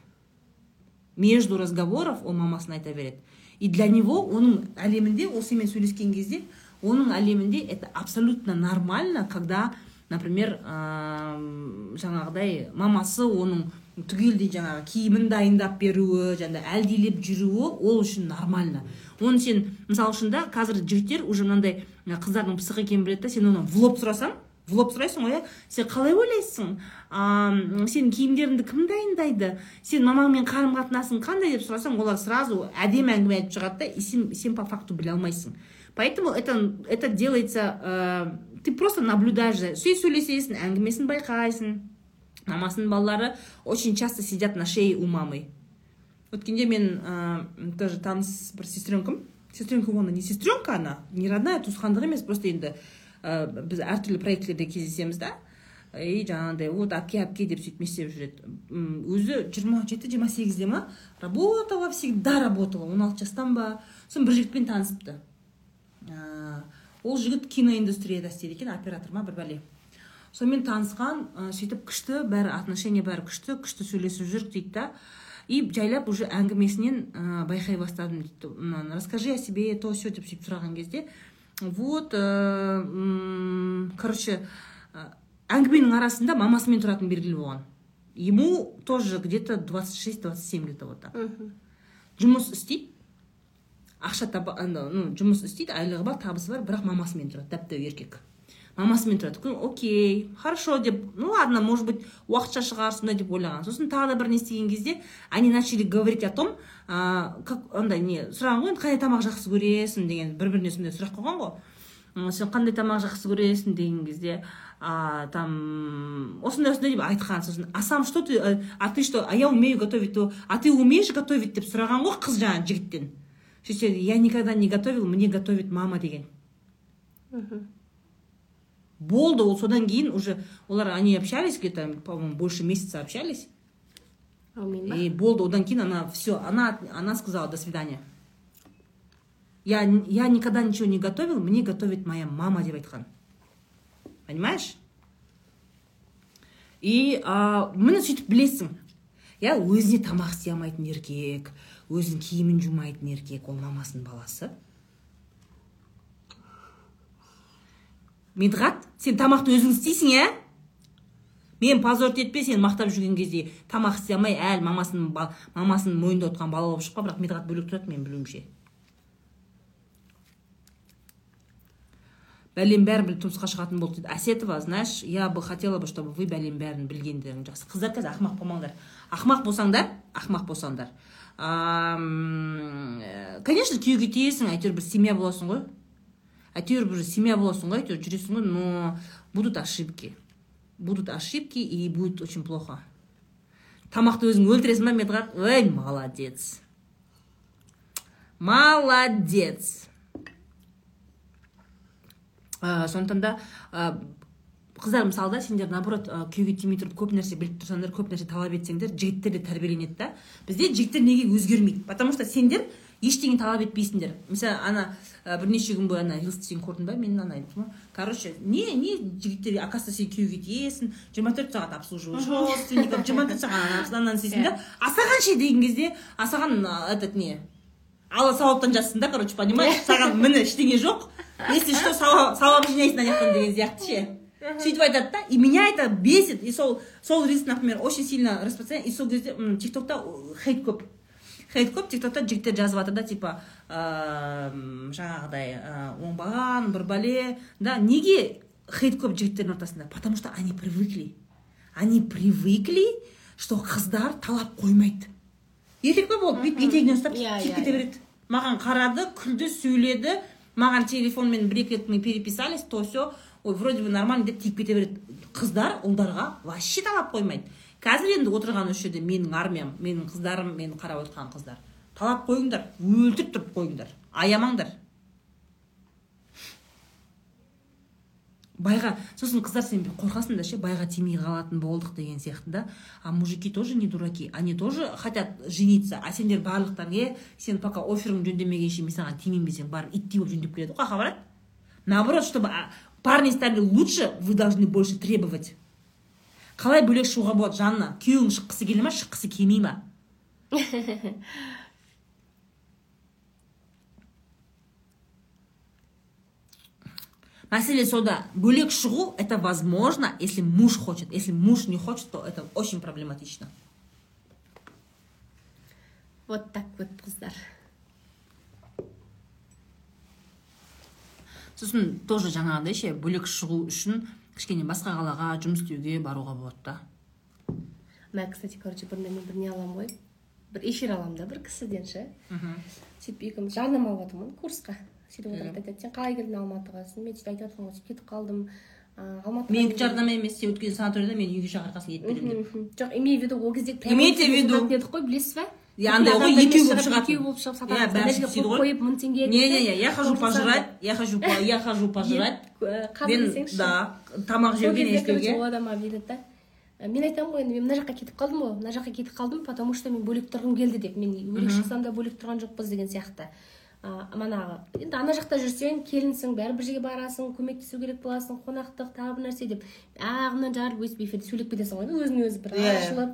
Speaker 1: Между разговоров ол мамасын айта береді. И для него оның әлемінде ол сенімен сөйлескен кезде оның әлемінде это абсолютно нормально когда например ыыы, жаңағыдай мамасы оның түгелдей жаңағы киімін дайындап беруі жаңағыдай әлдилеп жүруі ол үшін нормально. Оны сен мысалы үшін да қазір жігіттер уже мынандай қыздардың пысық екенін біледі да сен оны в лоб сұрасаң в лоб сұрайсың ғой иә сен қалай ойлайсың? Сенің киімдеріңді кім дайындайды? Сен мамаңмен қарым қатынасың қандай деп сұрасаң олар сразу әдемі әңгіме айтып шығады да и сен, сен по факту біле алмайсың. Поэтому это, это делается э, ты просто наблюдаешь за сүй сөйлесесің әңгімесін байқайсың. Мамасының балалары очень часто сидят на шее у мамы. Өткенде мен ә, тоже таныс бір сестренкам сестренка оны не сестренка она не родная туысқандық емес просто енді ә, біз әртүрлі проектілерде кездесеміз да. И жаңағыдай вот әпке әпке деп сөйтіп не істеп жүреді өзі жиырма жеті жиырма сегізде ма? Работала всегда работала. Он алты жастан ба? Сосын бір жігітпен танысыпты. Ә, ол жігіт киноиндустрияда істейді екен оператор ма бір бәле. Сонымен танысқан ә, сөйтіп күшті бәрі отношение бәрі күшті күшті сөйлесіп жүрдік дейді да. И жайлап уже әңгімесінен ә, байқай бастадым дейді мынаны. Расскажи о себе то все деп сөйтіп сұраған кезде вот ә, короче ә, әңгіменің арасында мамасымен тұратыны белгілі болған. Ему тоже где то 26-27 где то вот так. Жұмыс істейді. Ақша таба ну, жұмыс істейді айлығы бар табысы бар бірақ мамасымен тұрады дәп дәу еркек. Мамасымен тұрады. Окей хорошо деп ну ладно может быть уақытша шығар сондай деп ойлаған. Сосын тағы да бір не істеген кезде они начали говорить о том а, как андай не сұраған ғой енді қандай тамақ жақсы көресің? деген бір біріне сондай сұрақ қойған ғой. «М, сен қандай тамақ жақсы көресің? деген кезде а, там осындай осындай деп айтқан. Сосын а сам что ты а ты что а я умею готовить то а ты умеешь готовить? деп сұраған ғой қыз жаңағы жігіттен. Сөйтсе я никогда не готовил мне готовит мама деген. Болды ол содан кейін уже олар они общались где то по моему больше месяца общались. И болды одан кейін она все она она сказала до свидания я я никогда ничего не готовил мне готовит моя мама деп айтқан понимаешь? И а, міне сөйтіп білесің. Иә өзіне тамақ істей алмайтын еркек өзінің киімін жумайтын еркек ол мамасының баласы. Медғат сен тамақты өзің істейсің иә? Мен позорить етпе сені мақтап жүрген кезде тамақ істей алмай әлі мамасының мамасының мойнында отырған бала болып шықпа бірақ медғат бөлек тұрады менің білуімше бәлем бәрін біліп тұрмысқа шығатын болды дейді. Әсетова знаешь я бы хотела бы чтобы вы бәлем бәрін білгендерің жақсы. Қыздар қазір ақымақ болмаңдар. Ақымақ болсаңдар ақымақ болсаңдар. Э, конечно күйеуге тиесің әйтеуір бір семья боласың ғой. Әйтеуір бір семья боласың ғой әйтеуір жүресің ғой но будут ошибки. Будут ошибки и будет очень плохо. Тамақты өзің өлтіресің ба медғат? Ой молодец. Молодец. Ә, сондықтан да ә, қыздар мысалы да сендер наоборот ә, күйеуге тимей тұрып көп нәрсе біліп тұрсаңдар көп нәрсе талап етсеңдер жігіттер де тәрбиеленеді да. Бізде жігіттер неге өзгермейді? Потому что сендер ештеңе талап етпейсіңдер. Мысалы ана ә, бірнеше күн бойы ана сен көрдің ба мен ана айттым ғой. Короче не не жігіттер оказывается сен күйеуге тиесің жиырма төрт сағат обслуживаешь родственников жиырма төрт сағат ананы істейсің да а саған ше деген кезде а саған а, этот не алла сауаптан жазсын да короче понимаешь саған міне ештеңе жоқ. Если что сауап жинайсың ана жақтан деген сияқты ше. Сөйтіп айтады да и меня это бесит. И сол сол рилс например очень сильно распространяет и сол кезде м, тиктокта хейт көп. Хейт көп тиктокта жігіттер жазып жатыр да типа ыыы жаңағыдай ә, оңбаған бір бәле да. Неге хейт көп жігіттердің ортасында? Потому что они привыкли. Они привыкли что қыздар талап қоймайды. Еркек па болды бүйтіп етегінен ұстап
Speaker 2: Иә,
Speaker 1: кетіп
Speaker 2: иә,
Speaker 1: кете береді. Маған қарады күлді сөйледі. Маған телефонмен бір екі рет мы переписались то все ой вроде бы нормально деп тиіп кете береді. Қыздар ұлдарға вообще талап қоймайды. Қазір енді отырған осы жерде менің армиям менің қыздарым мені қарап отырған қыздар. Талап қойыңдар өлтіріп тұрып қойыңдар аямаңдар. Байға сосын қыздар сен қорқасың да ше байға тимей қалатын болдық деген сияқты да. А мужики тоже не дураки они тоже хотят жениться. А сендер барлықтарың е сен пока оферің жөндемегенше мен саған тимеймін десең барып иттей болып жөндеп келеді ғой қаяққа барады наоборот чтобы парни стали лучше вы должны больше требовать. Қалай бөлек шығуға болады жанна? Күйеуің шыққысы келе ма шыққысы келмей ма мәселе сода. Бөлек шығу это возможно. Если муж хочет. Если муж не хочет то это очень проблематично.
Speaker 2: Вот так вот қыздар
Speaker 1: сосын тоже жаңағыдай ше бөлек шығу үшін кішкене басқа қалаға жұмыс істеуге баруға болады да.
Speaker 2: Мә кстати короче бұрында мен бір не аламын ғой. Бір эфир аламын да бір кісіден ше. Сөйтіп екеуміз жарнама алып жатырмын курсқа. Сөйтіп отырады айтады сен қалай келдің алматыға сосын мен сөйтіп айтып жатырмын ғой сөйтіп кетіп қалдым ыыы алматыға
Speaker 1: менікі жарнама емес сен өткен санаторияда мен үйге шақырғасын ет беремін деп.
Speaker 2: Жоқ имею в виду ол кезде
Speaker 1: Имейте в виду.
Speaker 2: сататын едік қой білесіз ба
Speaker 1: Андай ғой, екеу болып шығатын.
Speaker 2: екеу болып шығып сатамыз қойып
Speaker 1: ғой.
Speaker 2: қойып мың теңге
Speaker 1: не не не я хожу пожрать я хожу я хожу пожрать. мен
Speaker 2: десеңізші
Speaker 1: да тамақ жеуге не
Speaker 2: кезде короче
Speaker 1: істеуге
Speaker 2: ол адам маған бүйтеді да? «Ә, мен айтамын ғой енді мен мына жаққа кетіп қалдым ғой мына жаққа кетіп қалдым потому что мен бөлек тұрғым келді деп мен бөлек шықсам да бөлек тұрған жоқпыз деген сияқты. А, манағы енді ана жақта жүрсең келінсің бәрі бір жерге барасың көмектесу керек боласың қонақтық тағы бір нәрсе деп. Ағынан жарып өстіп эфирде сөйлеп кетесің ғой өзін өзі бір
Speaker 1: Иә.
Speaker 2: ашылып.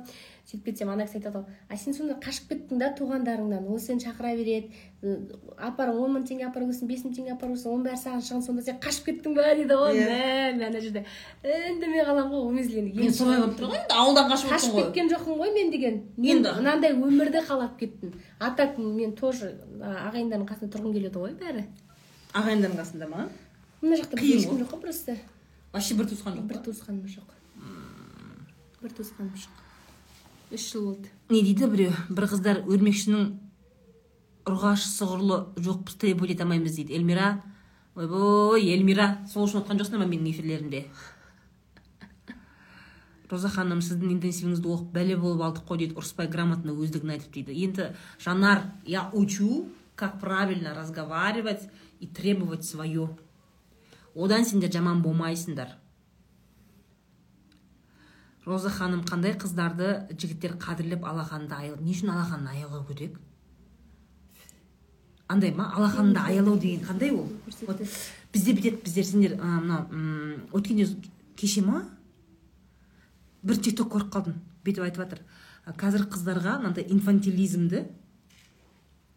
Speaker 2: Сөйтіп кетсем ана кісі айтады ғой а сен сонда қашып кеттің да туғандарыңнан? Ол сені шақыра береді апар он мың теңге апарып өссін бес мың теңге апарып өссін оның бәрі саған шығын сонда сен қашып кеттің ба? дейді ғой.
Speaker 1: Иә.
Speaker 2: мә мен ана жерде. Үндемей қаламын ғой ол мезгіл енді
Speaker 1: мен солай болып тұр ғой енді ауылдан қашып
Speaker 2: қашып кеткен жоқпын ғой мен деген. Мен
Speaker 1: Енді.
Speaker 2: мынандай өмірді қалап кеттім. А так мен тоже ағайындардың қасында тұрғым келеді ғой бәрі.
Speaker 1: Ағайындардың қасында ма?
Speaker 2: Мына жақта ешкім жоқ қой просто.
Speaker 1: Вообще бір туысқан жоқ
Speaker 2: бір туысқаным жоқ. Бір туысқаным жоқ. Үш жыл болды.
Speaker 1: Не дейді біреу? Бір қыздар өрмекшінің ұрғашы сұғырлы жоқпыз требовать ете алмаймыз дейді. Эльмира? Ойбой эльмира сол үшін отқан жоқсыңдар ма менің эфирлерімде? Роза ханым сіздің интенсивіңізді оқып бәле болып алдық қой дейді. Ұрыспай грамотно өздігін айтып дейді. Енді жанар я учу как правильно разговаривать и требовать свое одан сендер жаман болмайсыңдар. Роза ханым қандай қыздарды жігіттер қадірлеп алақанды аялау не үшін алақанын аялау керек? Андай ма? Алақанды аялау деген қандай ол? Вот. Бізде бүйтеді біздер сендер мынау өткенде кеше ма? Бір тикток көріп қалдым бүйтіп айтып жатыр қазір қыздарға мынандай инфантилизмді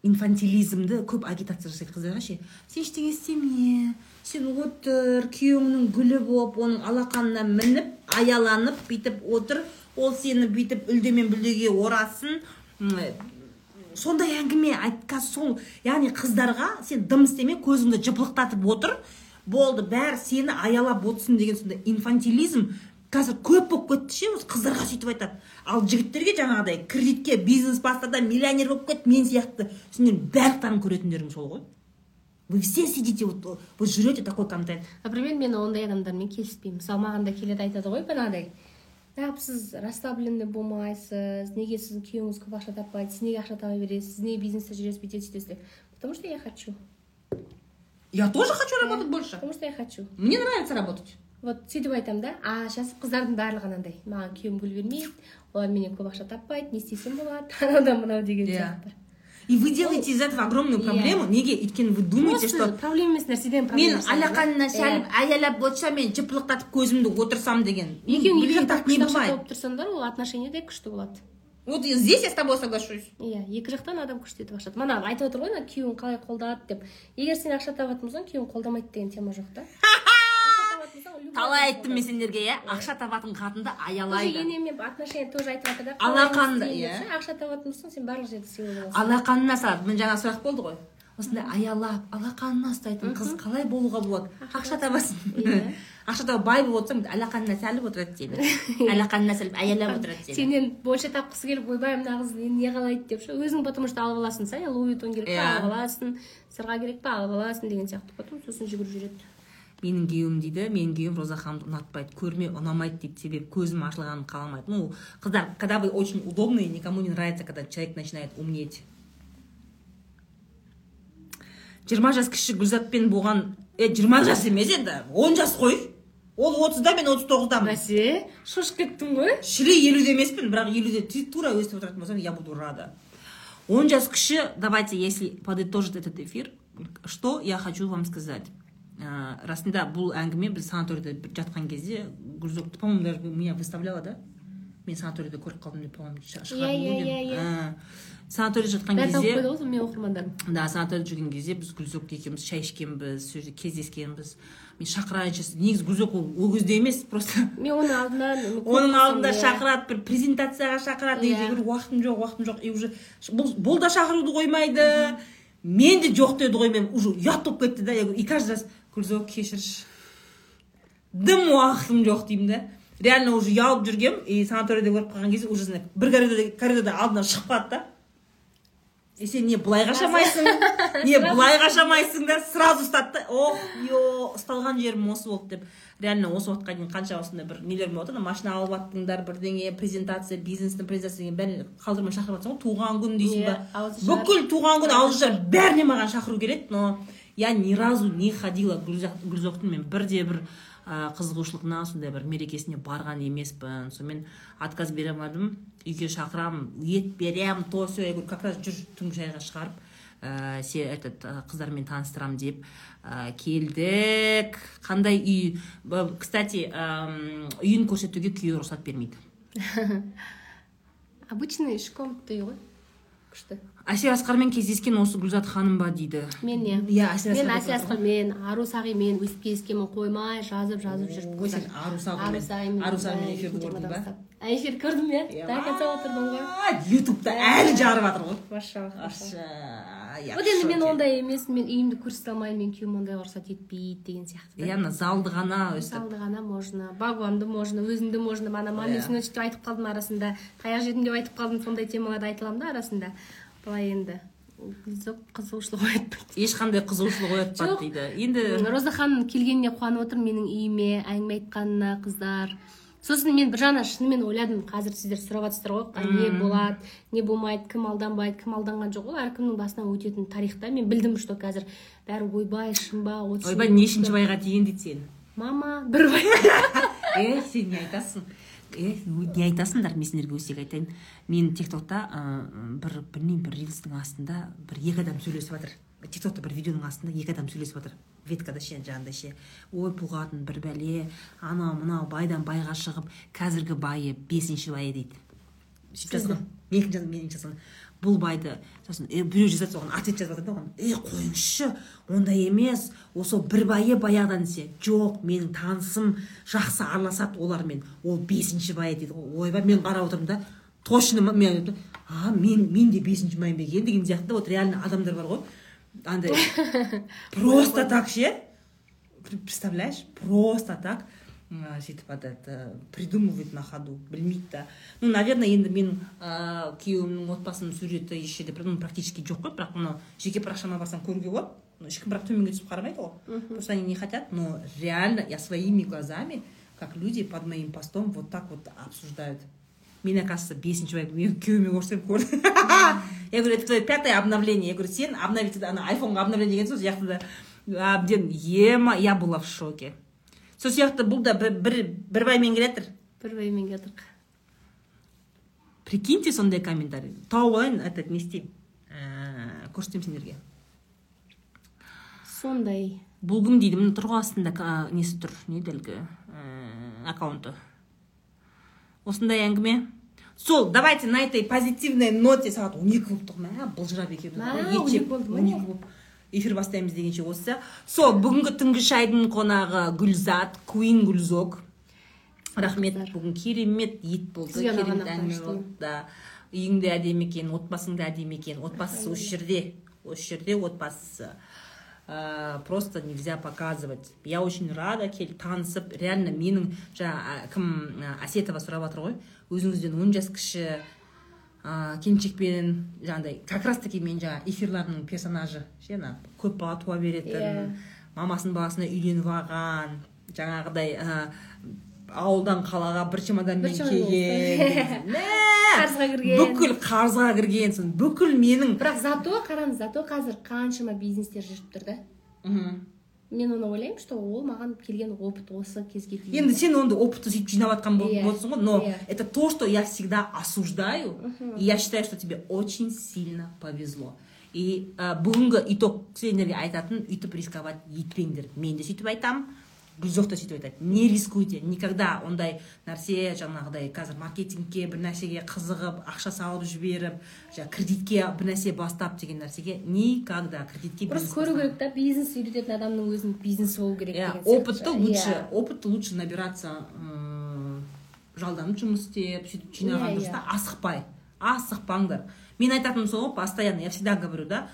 Speaker 1: инфантилизмді көп агитация жасайды қыздарға ше сен ештеңе істеме сен отыр күйеуіңнің гүлі болып оның алақанына мініп аяланып бүйтіп отыр. Ол сені бүйтіп үлдемен бүлдеге орасын. М, сондай әңгіме айтқан сол яғни қыздарға сен дым істеме көзіңді жыпылықтатып отыр. Болды бәрі сені аялап отырсын деген сондай инфантилизм қазір көп болып кетті ше осы қыздарға сөйтіп айтады. Ал жігіттерге жаңағыдай кредитке бизнес бастады миллионер болып кет мен сияқты. Сендердің барлықтарың көретіндерің сол ғой. Вы все сидите вот вот жрете такой контент.
Speaker 2: Например мен ондай адамдармен келіспеймін. Мысалы маған да келеді айтады ғой бағанағыдай неғып сіз расслабленный болмайсыз неге сіздің күйеуіңіз көп ақша таппайды сіз неге ақша таба бересіз сіз неге бизнесте жүресіз бүйтесіз сөйтесіз деп потому что я хочу.
Speaker 1: Я тоже хочу работать больше.
Speaker 2: Потому что я хочу.
Speaker 1: Мне нравится работать.
Speaker 2: Вот сөйтіп айтамын да а сейчас қыздардың барлығы анандай. Маған күйеуім гүл бермейді олар менен көп ақша таппайды не істесем болады анау мынау деген
Speaker 1: Иә.
Speaker 2: сияқты.
Speaker 1: И вы делаете из этого огромную
Speaker 2: Иә.
Speaker 1: проблему? Неге? Өйткені вы думаете что
Speaker 2: проблема емес нәрседен
Speaker 1: мен алақанына шәліп
Speaker 2: Иә.
Speaker 1: аялап отырса мен жыпылықтатып көзімді отырсам деген.
Speaker 2: Екеуің тауып тұрсаңдар ол отношение де күшті болады.
Speaker 1: Вот здесь я с тобой соглашусь.
Speaker 2: Иә екі жақтан адам күшті етіп ақша мана айтып отыр ғой ана күйеуің қалай қолдады деп. Егер сен ақша табатын болсаң күйеуің қолдамайды деген тема жоқ та Ақша табатын болсаң, любой
Speaker 1: талай айттым мен сендерге иә? Ақша табатын қатынды
Speaker 2: тоже
Speaker 1: аялайды.
Speaker 2: енеммен отношение тоже айтып жатыр да
Speaker 1: Алақанды, иә.
Speaker 2: ақша табатын болсаң сен барлық жерде сыйлы боласың.
Speaker 1: Алақанына салады міне жаңа сұрақ болды ғой. Осындай аялап алақанына ұстайтын қыз қалай болуға болады? Ақша табасың
Speaker 2: Иә.
Speaker 1: ақша тауып бай болып отырсаң алақанына салып отырады сені алақанына салып аялап отырады сені
Speaker 2: сенен больше тапқысы келіп ойбай мына қыз енді не қалайды? деп ше өзің потому что алып аласың сен луи витон керек па?
Speaker 1: Иә.
Speaker 2: алып аласың сырға керек па? Алып аласың деген сияқты. Потом сосын жүгіріп жүреді.
Speaker 1: Менің күйеуім дейді менің күйеуім роза ханымды ұнатпайды көрме ұнамайды дейді себебі көзім ашылғанын қаламайды. Ну қыздар когда вы очень удобные никому не нравится когда человек начинает умнеть. Жиырма жас кіші гүлзатпен болған е жиырма жас емес енді он жас қой. Ол отызда мен отыз тоғыздамын.
Speaker 2: Бәсе шошып кеттің ғой.
Speaker 1: Шіли елуде емеспін бірақ елуде тура өстіп отыратын болсаң я буду рада. Он жас кіші давайте если подытожить этот эфир что я хочу вам сказать. Ә, расында бұл әңгіме біз санаторийде жатқан кезде гүлзок по моему даже меня выставляла да мен санаторийде көріп қалдым деп по моему
Speaker 2: Иә, иә, иә, иә.
Speaker 1: санаторийде жатқан
Speaker 2: бәрі
Speaker 1: кезде
Speaker 2: қойды ғой менің оқырмандарым
Speaker 1: да санаторийде жүрген кезде біз гүлзок екеуміз шай ішкенбіз сол жерде кездескенбіз мен шақырайыншы негізі гүлзок ол ол кезде емес просто
Speaker 2: мен оның алдынан
Speaker 1: оның алдында
Speaker 2: иә.
Speaker 1: шақырады бір презентацияға шақырады
Speaker 2: Иә.
Speaker 1: yeah. говорю уақытым жоқ уақытым жоқ и уже бұл, бұл да шақыруды қоймайды мен де жоқ деді ғой мен уже ұят болып кетті да я говорю и каждый раз гүлзок кешірші дым уақытым жоқ деймін да реально уже ұялып жүргенмін и санаторийде көріп қалған кезде уже знаю, бір коридорда алдынан шығып қалады да и сен не былай қашамайсың не былай қашамайсың да сразу ұстады да ох ё ұсталған жерім осы болды деп. Реально осы уақытқа дейін қанша осындай бір нелер болып жатыр машина алып жаттыңдар бірдеңе презентация бизнестің презентация деген бәрін қалдырмай шақырып жатсың ғой туған күн дейсің
Speaker 2: Иә,
Speaker 1: ба
Speaker 2: ауызашар.
Speaker 1: бүкіл туған күн ауызашар бәріне маған шақыру келеді но я ни разу не ходила гүлзоқтың мен бірде бір ә, қызығушылығына сондай бір мерекесіне барған емеспін. Сонымен отказ бере алмадым. Үйге шақырамын ет беремін то все я говорю как раз жүр түнгі шайға шығарып ә, се этот ә, қыздармен таныстырамын деп ә, келдік. Қандай үй? Кстати әм, үйін көрсетуге күйеуі рұқсат бермейді.
Speaker 2: Обычный үш комнатты үй ғой күшті
Speaker 1: әсел асқармен кездескен осы гүлзат ханым ба дейді?
Speaker 2: Мен не?
Speaker 1: Иә әсел
Speaker 2: мен
Speaker 1: асқар
Speaker 2: әсел асқармен ару сағимен өстіп кездескенмін қоймай жазып жазып жүріп
Speaker 1: Ой, сен ару сағимен-
Speaker 2: ару сағимен
Speaker 1: эфирді көрдің ба?
Speaker 2: эфир көрдім иә? До конца отырдым ғой.
Speaker 1: ютубта әлі жарып жатыр ғой.
Speaker 2: Машаллах
Speaker 1: Аша, я
Speaker 2: вот енді мен ондай емеспін мен үйімді көрсете алмаймын мен күйеуім ондайға рұқсат етпейді деген сияқты
Speaker 1: иә ана залды ғана өстіп.
Speaker 2: Салды ғана можно багуанды можно өзімді можно ана мамесін өстіп айтып қалдым арасында таяқ жедім деп айтып қалдым сондай темаларды айта аламын да арасында. Былай енді. Гүлзок қызығушылық оятпайды
Speaker 1: ешқандай қызығушылық оятпады
Speaker 2: Жоқ.
Speaker 1: дейді. Енді
Speaker 2: роза ханым келгеніне қуанып отырмын менің үйіме әңгіме айтқанына қыздар. Сосын мен бір жағынан шынымен ойладым. Қазір сіздер сұрап жатсыздар ғой не болады не болмайды кім алданбайды кім алданған жоқ. Ол әркімнің басынан өтетін тарихта мен білдім что қазір бәрі ойбай шын ба вот
Speaker 1: ойбай нешінші байға тиген дейді сені
Speaker 2: мама бір бай.
Speaker 1: Е сен не айтасың? Е не айтасыңдар мен сендерге өсек айтайын. Мен тик токта бір білмеймін бір рилстің астында бір екі адам сөйлесіп жатыр. Тик токта бір видеоның астында екі адам сөйлесіп жатыр. Веткада ше жаңағыдай ше. Ой бұл қатын бір бәле анау мынау байдан байға шығып қазіргі байы бесінші байы дейді. Сөйтіп жазған екінші жазған. Мен екінші жазған. Бұл байды сосын е, біреу жазады соған ответ жазып жатыр да оған е қойыңызшы ондай емес. Осы бір байы баяғыдан десе жоқ менің танысым жақсы араласады олармен ол бесінші байы дейді ғой. Ойбай мен қарап отырмын да точно ма мен а мен мен де бесінші байым ба екен деген сияқты вот реально адамдар бар ғой. Андай просто так ше. Представляешь? Просто так. Сөйтіп этот э, придумывает на ходу білмейді да. Ну наверное енді менің ыыы күйеуімнің отбасының суреті еш жерде практически жоқ қой бірақ мынау жеке парақшама барсаң көруге болады ешкім бірақ төменге түсіп қарамайды ғой просто они не хотят но реально я своими глазами как люди под моим постом вот так вот обсуждают. Меня кажется бесінші человек мен күйеуіме көрсем көрді я говорю это твое пятое обновление. Я говорю сен обновить ана айфонға обновление. Деген сол сияқты да әбден ема я была в шоке сол сияқты бұл да бір бір, бір баймен келе жатыр.
Speaker 2: Бір баймен келдік
Speaker 1: прикиньте сондай комментарий. Тауып алайын этот не істеймін. Ііі көрсетемін сендерге.
Speaker 2: Сондай.
Speaker 1: Бұл кім дейді міне тұрғы астында ка- несі тұр не еді әлгі ііі аккаунты. Осындай әңгіме. Сол давайте на этой позитивной ноте сағат он екі болып тұр мә былжырап екеуміз
Speaker 2: Мә,
Speaker 1: ғой, ет
Speaker 2: 12
Speaker 1: жеп,
Speaker 2: болды ма?
Speaker 1: 12
Speaker 2: не?
Speaker 1: болып. Эфир бастаймыз дегенше осы. Сол бүгінгі түнгі шайдың қонағы гүлзат куин гүлзок рахмет бүгін керемет ет болды керемет әңгіме болды да. Үйің де әдемі екен отбасың да әдемі екен. Отбасысы осы жерде осы жерде отбасысы ә, просто нельзя показывать. Я очень рада келіп танысып реально менің жаңа кім әсетова сұрап жатыр ғой. Өзіңізден он жас кіші ә, келіншекпен жаңағыдай как раз таки мен жаңа эфирларымның персонажы ше ана көп бала туа беретін
Speaker 2: Иә.
Speaker 1: мамасының баласына үйленіп алған жаңағыдай ә, ауылдан қалаға бір чемоданмен келген
Speaker 2: Қарызға кірген.
Speaker 1: бүкіл қарызға кіргенсің бүкіл менің
Speaker 2: бірақ зато қараңыз зато қазір қаншама бизнестер жүріп тұр да
Speaker 1: Мгм.
Speaker 2: Мен оны ойлаймын что ол маған келген опыт осы кезге дейін
Speaker 1: енді сен ондай опытты сөйтіп жинап жатқан
Speaker 2: Иә,
Speaker 1: болсың ғой но
Speaker 2: иә.
Speaker 1: это то что я всегда осуждаю и я считаю что тебе очень сильно повезло. И ә, бүгінгі итог сендерге айтатын үйтіп рисковать етпеңдер. Мен де сөйтіп айтамын та сөйтіп айтады. Не рискуйте никогда ондай нәрсе жаңағыдай қазір маркетингке бір нәрсеге қызығып ақша салып жіберіп жаңағы кредитке бір нәрсе бастап деген нәрсеге никогда кредитке
Speaker 2: просто көру керек та бизнес үйрететін адамның өзінің бизнесі болу керек
Speaker 1: иә опытты лучше
Speaker 2: Иә.
Speaker 1: опытты лучше набираться жалданып жұмыс істеп сөйтіп жинаған
Speaker 2: Иә,
Speaker 1: дұрыс
Speaker 2: иә.
Speaker 1: та асықпай асықпаңдар. Мен айтатыным сол ғой постоянно я всегда говорю да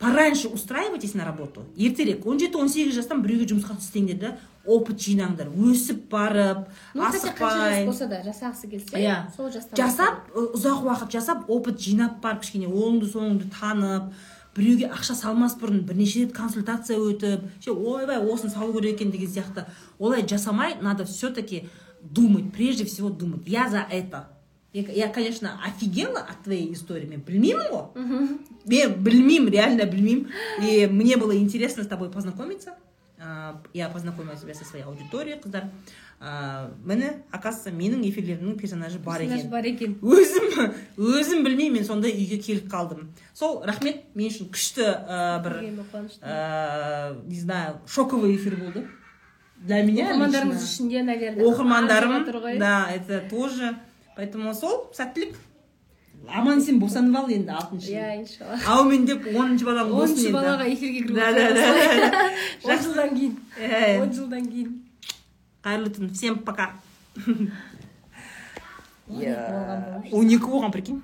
Speaker 1: пораньше устраивайтесь на работу ертерек. Он жеті он сегіз жастан біреуге жұмысқа істеңдер да опыт жинаңдар өсіп барып
Speaker 2: ну
Speaker 1: асықпай.
Speaker 2: болса да жасағысы келсе
Speaker 1: иә.
Speaker 2: сол жастан
Speaker 1: жасап ұзақ уақыт жасап опыт жинап барып кішкене оңды соңды танып біреуге ақша салмас бұрын бірнеше рет консультация өтіп ше ойбай осыны салу керек екен деген сияқты. Олай жасамай надо все таки думать прежде всего думать. Я за это. Я, я конечно офигела от твоей истории. Мен білмеймін ғой мен білмеймін реально білмеймін и мне было интересно с тобой познакомиться. Я познакомила тебя со своей аудиторией қыздар. А, міне оказывается менің эфирлерімнің персонажы бар екен.
Speaker 2: бар екен.
Speaker 1: Өзім өзім білмеймін мен сондай үйге келіп қалдым. Сол рахмет мен үшін күшті ә, бір ә, не знаю шоковый эфир болды. Для меня
Speaker 2: оқырмандарымыз
Speaker 1: лично.
Speaker 2: үшін де наверное
Speaker 1: оқырмандарым да это тоже. Поэтому сол сәттілік. Аман есен босанып ал енді алтыншы
Speaker 2: иә иншалла.
Speaker 1: Әумин деп оныншы балаң болсын
Speaker 2: оныншы балаға эфирге кіріп
Speaker 1: да да да
Speaker 2: он жылдан кейін. Он жылдан кейін.
Speaker 1: Қайырлы түн. Всем пока.
Speaker 2: Болған болушы.
Speaker 1: он екі болған прикинь.